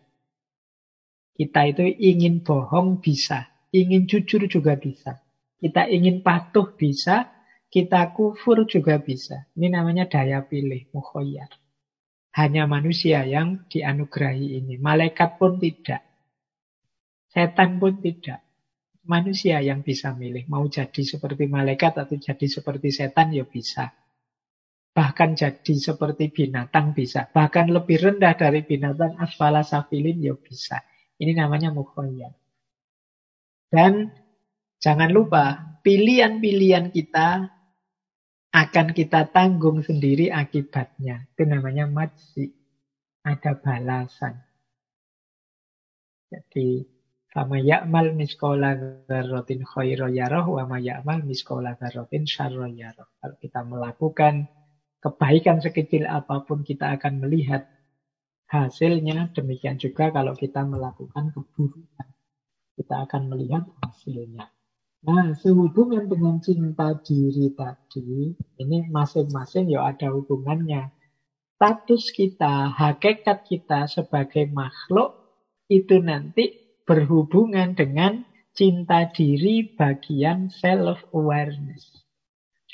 Kita itu ingin bohong bisa, ingin jujur juga bisa. Kita ingin patuh bisa, kita kufur juga bisa. Ini namanya daya pilih, mukhoyar. Hanya manusia yang dianugerahi ini. Malaikat pun tidak. Setan pun tidak. Manusia yang bisa milih. Mau jadi seperti malaikat atau jadi seperti setan ya bisa. Bahkan jadi seperti binatang bisa. Bahkan lebih rendah dari binatang asfala safilin ya bisa. Ini namanya mukhoyar. Dan jangan lupa pilihan-pilihan kita akan kita tanggung sendiri akibatnya. Itu namanya majzi. Ada balasan. Jadi sama ya'mal miskola dzarratin khaira yarah wa ma ya'mal miskola dzarratin syarra yarah. Kalau kita melakukan kebaikan sekecil apa pun kita akan melihat hasilnya. Demikian juga kalau kita melakukan keburukan. Kita akan melihat hasilnya. Nah, sehubungan dengan cinta diri tadi, ini masing-masing ya ada hubungannya. Status kita, hakikat kita sebagai makhluk itu nanti berhubungan dengan cinta diri bagian self-awareness.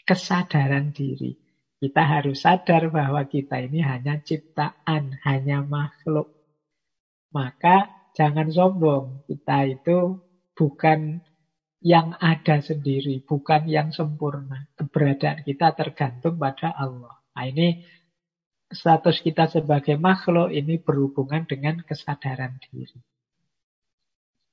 Kesadaran diri. Kita harus sadar bahwa kita ini hanya ciptaan, hanya makhluk. Maka jangan sombong. Kita itu bukan yang ada sendiri, bukan yang sempurna. Keberadaan kita tergantung pada Allah. Nah ini status kita sebagai makhluk ini berhubungan dengan kesadaran diri.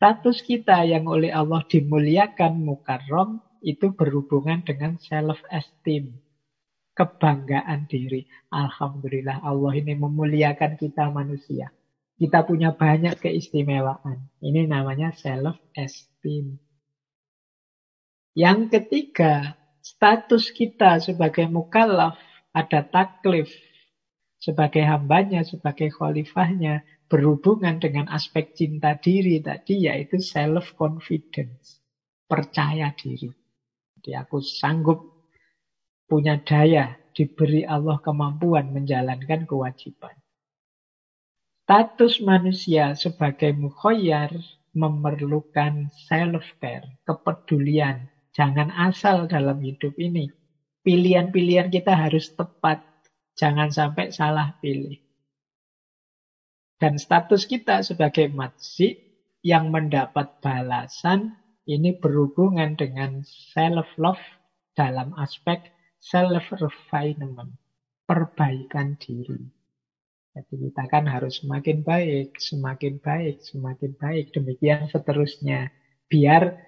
Status kita yang oleh Allah dimuliakan mukarrom itu berhubungan dengan self-esteem. Kebanggaan diri. Alhamdulillah Allah ini memuliakan kita manusia. Kita punya banyak keistimewaan. Ini namanya self-esteem. Yang ketiga, status kita sebagai mukallaf ada taklif sebagai hambanya, sebagai khalifahnya berhubungan dengan aspek cinta diri tadi yaitu self confidence, percaya diri. Jadi aku sanggup punya daya, diberi Allah kemampuan menjalankan kewajiban. Status manusia sebagai mukhoyar memerlukan self-care, kepedulian. Jangan asal dalam hidup ini. Pilihan-pilihan kita harus tepat. Jangan sampai salah pilih. Dan status kita sebagai majid yang mendapat balasan ini berhubungan dengan self-love dalam aspek self-refinement, perbaikan diri. Jadi kita kan harus semakin baik, semakin baik, semakin baik. Demikian seterusnya. Biar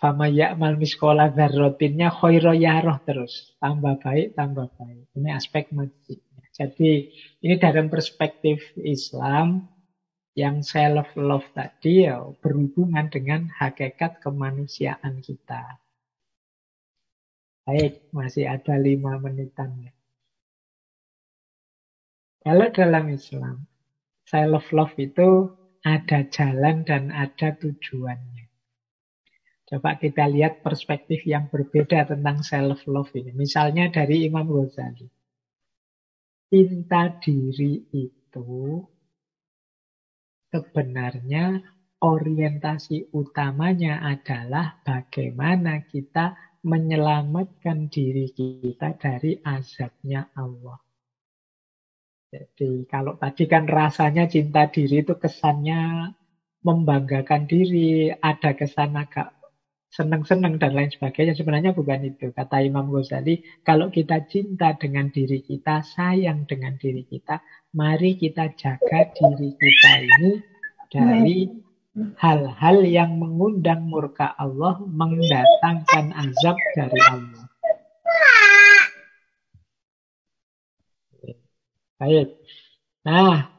Fama ya'mal miskola zarrotinnya khoiro yaroh terus. Tambah baik, tambah baik. Ini aspek majid. Jadi ini dalam perspektif Islam yang self-love tadi ya berhubungan dengan hakikat kemanusiaan kita. Baik, masih ada lima menitan. Kalau dalam Islam, self-love itu ada jalan dan ada tujuannya. Coba kita lihat perspektif yang berbeda tentang self-love ini. Misalnya dari Imam Ghazali. Cinta diri itu sebenarnya orientasi utamanya adalah bagaimana kita menyelamatkan diri kita dari azabnya Allah. Jadi kalau tadi kan rasanya cinta diri itu kesannya membanggakan diri, ada kesan agak senang-senang dan lain sebagainya. Sebenarnya bukan itu. Kata Imam Ghazali, kalau kita cinta dengan diri kita, sayang dengan diri kita, mari kita jaga diri kita ini dari hal-hal yang mengundang murka Allah, mendatangkan azab dari Allah. Baik. Nah,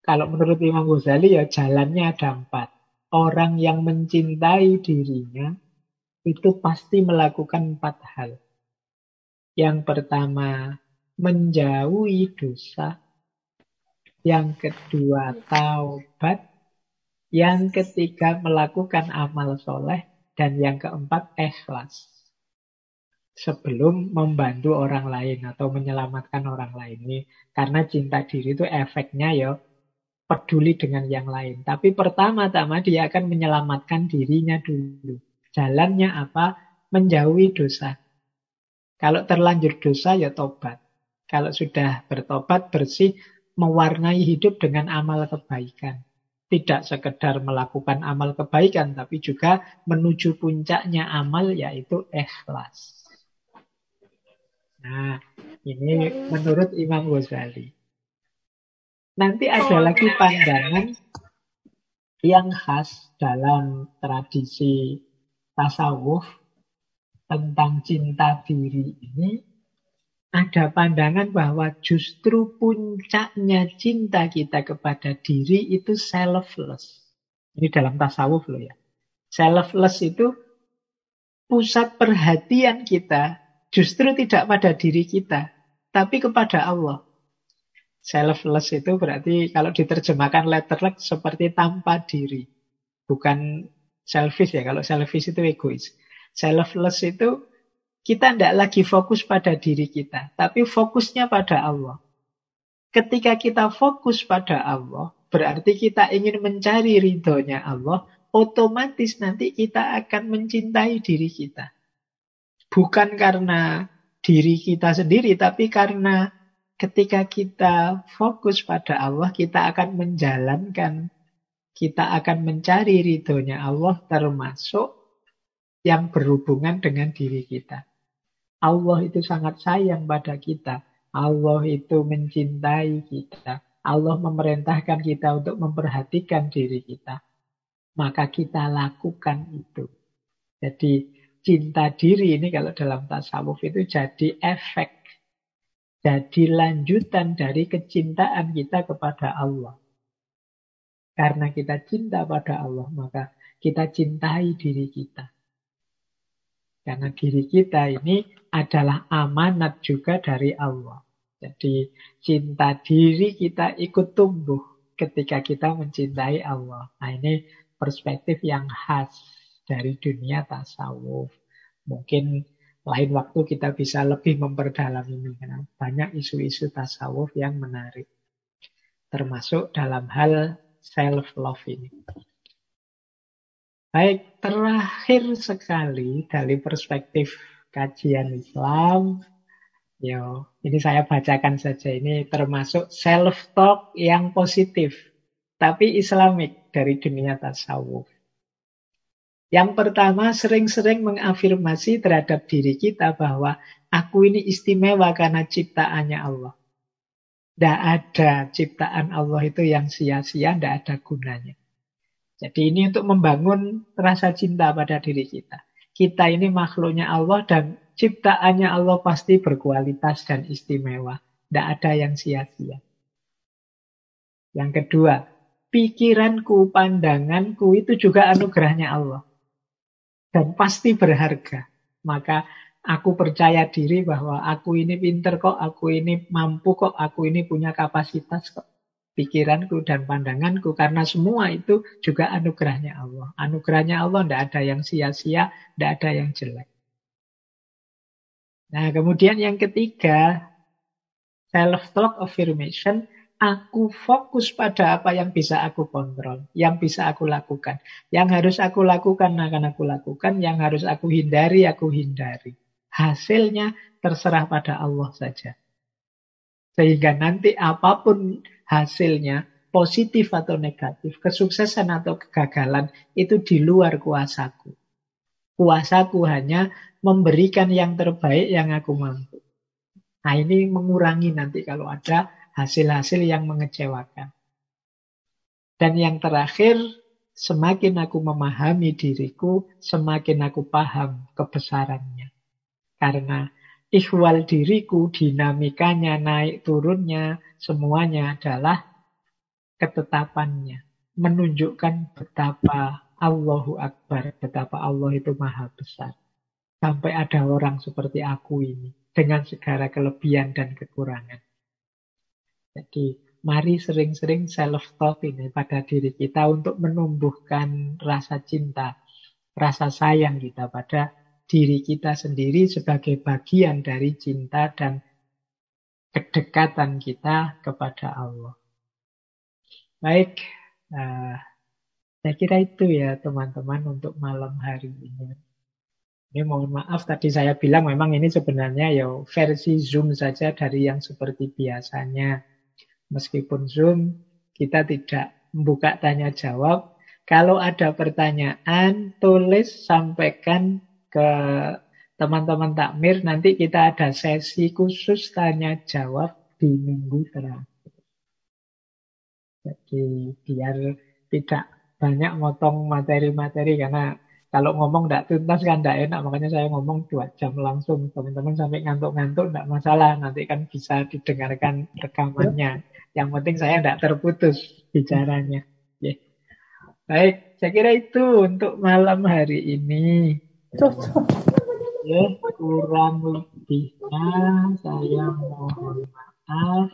kalau menurut Imam Ghazali ya jalannya ada empat orang yang mencintai dirinya itu pasti melakukan empat hal. Yang pertama, menjauhi dosa. Yang kedua, taubat. Yang ketiga, melakukan amal soleh. Dan yang keempat, ikhlas. Sebelum membantu orang lain atau menyelamatkan orang lain. Ini karena cinta diri itu efeknya ya peduli dengan yang lain. Tapi pertama-tama dia akan menyelamatkan dirinya dulu. Jalannya apa? Menjauhi dosa. Kalau terlanjur dosa ya tobat. Kalau sudah bertobat bersih, mewarnai hidup dengan amal kebaikan. Tidak sekedar melakukan amal kebaikan, tapi juga menuju puncaknya amal yaitu ikhlas. Nah, ini menurut Imam Ghazali. Nanti ada oh, lagi pandangan yang khas dalam tradisi tasawuf tentang cinta diri ini ada pandangan bahwa justru puncaknya cinta kita kepada diri itu selfless. Ini dalam tasawuf loh ya. Selfless itu pusat perhatian kita justru tidak pada diri kita, tapi kepada Allah. Selfless itu berarti kalau diterjemahkan letterlek seperti tanpa diri. Bukan selfish ya, kalau selfish itu egois. Selfless itu kita tidak lagi fokus pada diri kita, tapi fokusnya pada Allah. Ketika kita fokus pada Allah, berarti kita ingin mencari ridhonya Allah, otomatis nanti kita akan mencintai diri kita. Bukan karena diri kita sendiri, tapi karena ketika kita fokus pada Allah, kita akan menjalankan, kita akan mencari ridhonya Allah termasuk yang berhubungan dengan diri kita. Allah itu sangat sayang pada kita. Allah itu mencintai kita. Allah memerintahkan kita untuk memperhatikan diri kita. Maka kita lakukan itu. Jadi cinta diri ini kalau dalam tasawuf itu jadi efek. Jadi lanjutan dari kecintaan kita kepada Allah. Karena kita cinta pada Allah, maka kita cintai diri kita. Karena diri kita ini adalah amanat juga dari Allah. Jadi cinta diri kita ikut tumbuh ketika kita mencintai Allah. Nah ini perspektif yang khas dari dunia tasawuf. Mungkin lain waktu kita bisa lebih memperdalam ini. Karena banyak isu-isu tasawuf yang menarik. Termasuk dalam hal self-love ini. Baik, terakhir sekali dari perspektif kajian Islam. Yo, ini saya bacakan saja. Ini termasuk self-talk yang positif. Tapi islamik dari dunia tasawuf. Yang pertama, sering-sering mengafirmasi terhadap diri kita bahwa aku ini istimewa karena ciptaannya Allah. Tidak ada ciptaan Allah itu yang sia-sia, tidak ada gunanya. Jadi ini untuk membangun rasa cinta pada diri kita. Kita ini makhluknya Allah dan ciptaannya Allah pasti berkualitas dan istimewa. Tidak ada yang sia-sia. Yang kedua, pikiranku, pandanganku itu juga anugerahnya Allah. Dan pasti berharga. Maka aku percaya diri bahwa aku ini pinter kok, aku ini mampu kok, aku ini punya kapasitas kok pikiranku dan pandanganku karena semua itu juga anugerahnya Allah. Anugerahnya Allah tidak ada yang sia-sia, tidak ada yang jelek. Nah, kemudian yang ketiga, self-talk affirmation, aku fokus pada apa yang bisa aku kontrol, yang bisa aku lakukan. Yang harus aku lakukan akan aku lakukan, yang harus aku hindari, aku hindari. Hasilnya terserah pada Allah saja. Sehingga nanti apa pun hasilnya, positif atau negatif, kesuksesan atau kegagalan, itu di luar kuasaku. Kuasaku hanya memberikan yang terbaik yang aku mampu. Nah ini mengurangi nanti kalau ada hasil-hasil yang mengecewakan. Dan yang terakhir, semakin aku memahami diriku, semakin aku paham kebesarannya. Karena ikhwal diriku, dinamikanya, naik turunnya, semuanya adalah ketetapannya. Menunjukkan betapa Allahu Akbar, betapa Allah itu maha besar. Sampai ada orang seperti aku ini, dengan segala kelebihan dan kekurangan. Jadi, mari sering-sering self-talk ini pada diri kita untuk menumbuhkan rasa cinta, rasa sayang kita pada diri kita sendiri sebagai bagian dari cinta dan kedekatan kita kepada Allah. Baik, uh, saya kira itu ya teman-teman untuk malam hari ini. Ini mohon maaf tadi saya bilang memang ini sebenarnya ya versi Zoom saja dari yang seperti biasanya. Meskipun Zoom kita tidak membuka tanya jawab. Kalau ada pertanyaan, tulis, sampaikan ke teman-teman takmir, nanti kita ada sesi khusus tanya jawab di minggu terakhir. Jadi biar tidak banyak motong materi-materi karena Kalau ngomong tidak tuntas kan tidak enak, makanya saya ngomong dua jam langsung. Teman-teman sampai ngantuk-ngantuk tidak masalah, nanti kan bisa didengarkan rekamannya. Yang penting saya tidak terputus bicaranya. Yeah. Baik, saya kira itu untuk malam hari ini. Ya, kurang lebihnya saya mohon maaf.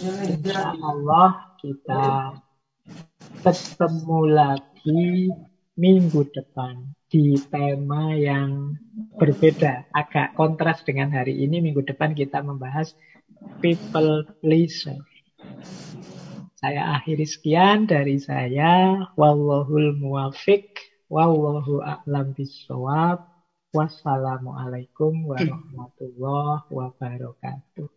Insya Allah kita ketemu lagi minggu depan di tema yang berbeda, agak kontras dengan hari ini. Minggu depan kita membahas people pleaser. Saya akhiri sekian dari saya. Wallahul muwafiq. Wallahu a'lam bisawab. Wassalamualaikum warahmatullahi wabarakatuh.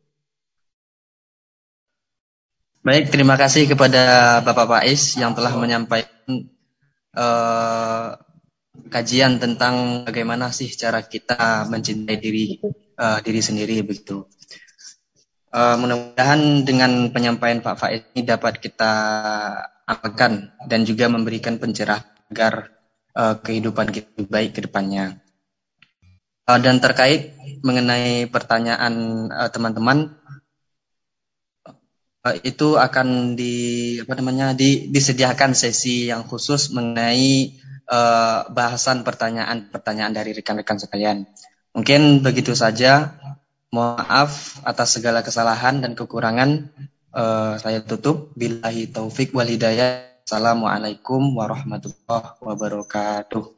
Baik, terima kasih kepada Bapak Faiz yang telah menyampaikan uh, kajian tentang bagaimana sih cara kita mencintai diri uh, diri sendiri begitu. Uh, mudah-mudahan dengan penyampaian Pak Faiz ini dapat kita amalkan dan juga memberikan pencerahan agar uh, kehidupan kita lebih baik ke depannya. Uh, dan terkait mengenai pertanyaan teman-teman, uh, itu akan di apa namanya di, disediakan sesi yang khusus mengenai uh, bahasan pertanyaan-pertanyaan dari rekan-rekan sekalian. Mungkin begitu saja. Maaf atas segala kesalahan dan kekurangan. Uh, saya tutup. Billahi taufik wal hidayah. Assalamualaikum warahmatullahi wabarakatuh.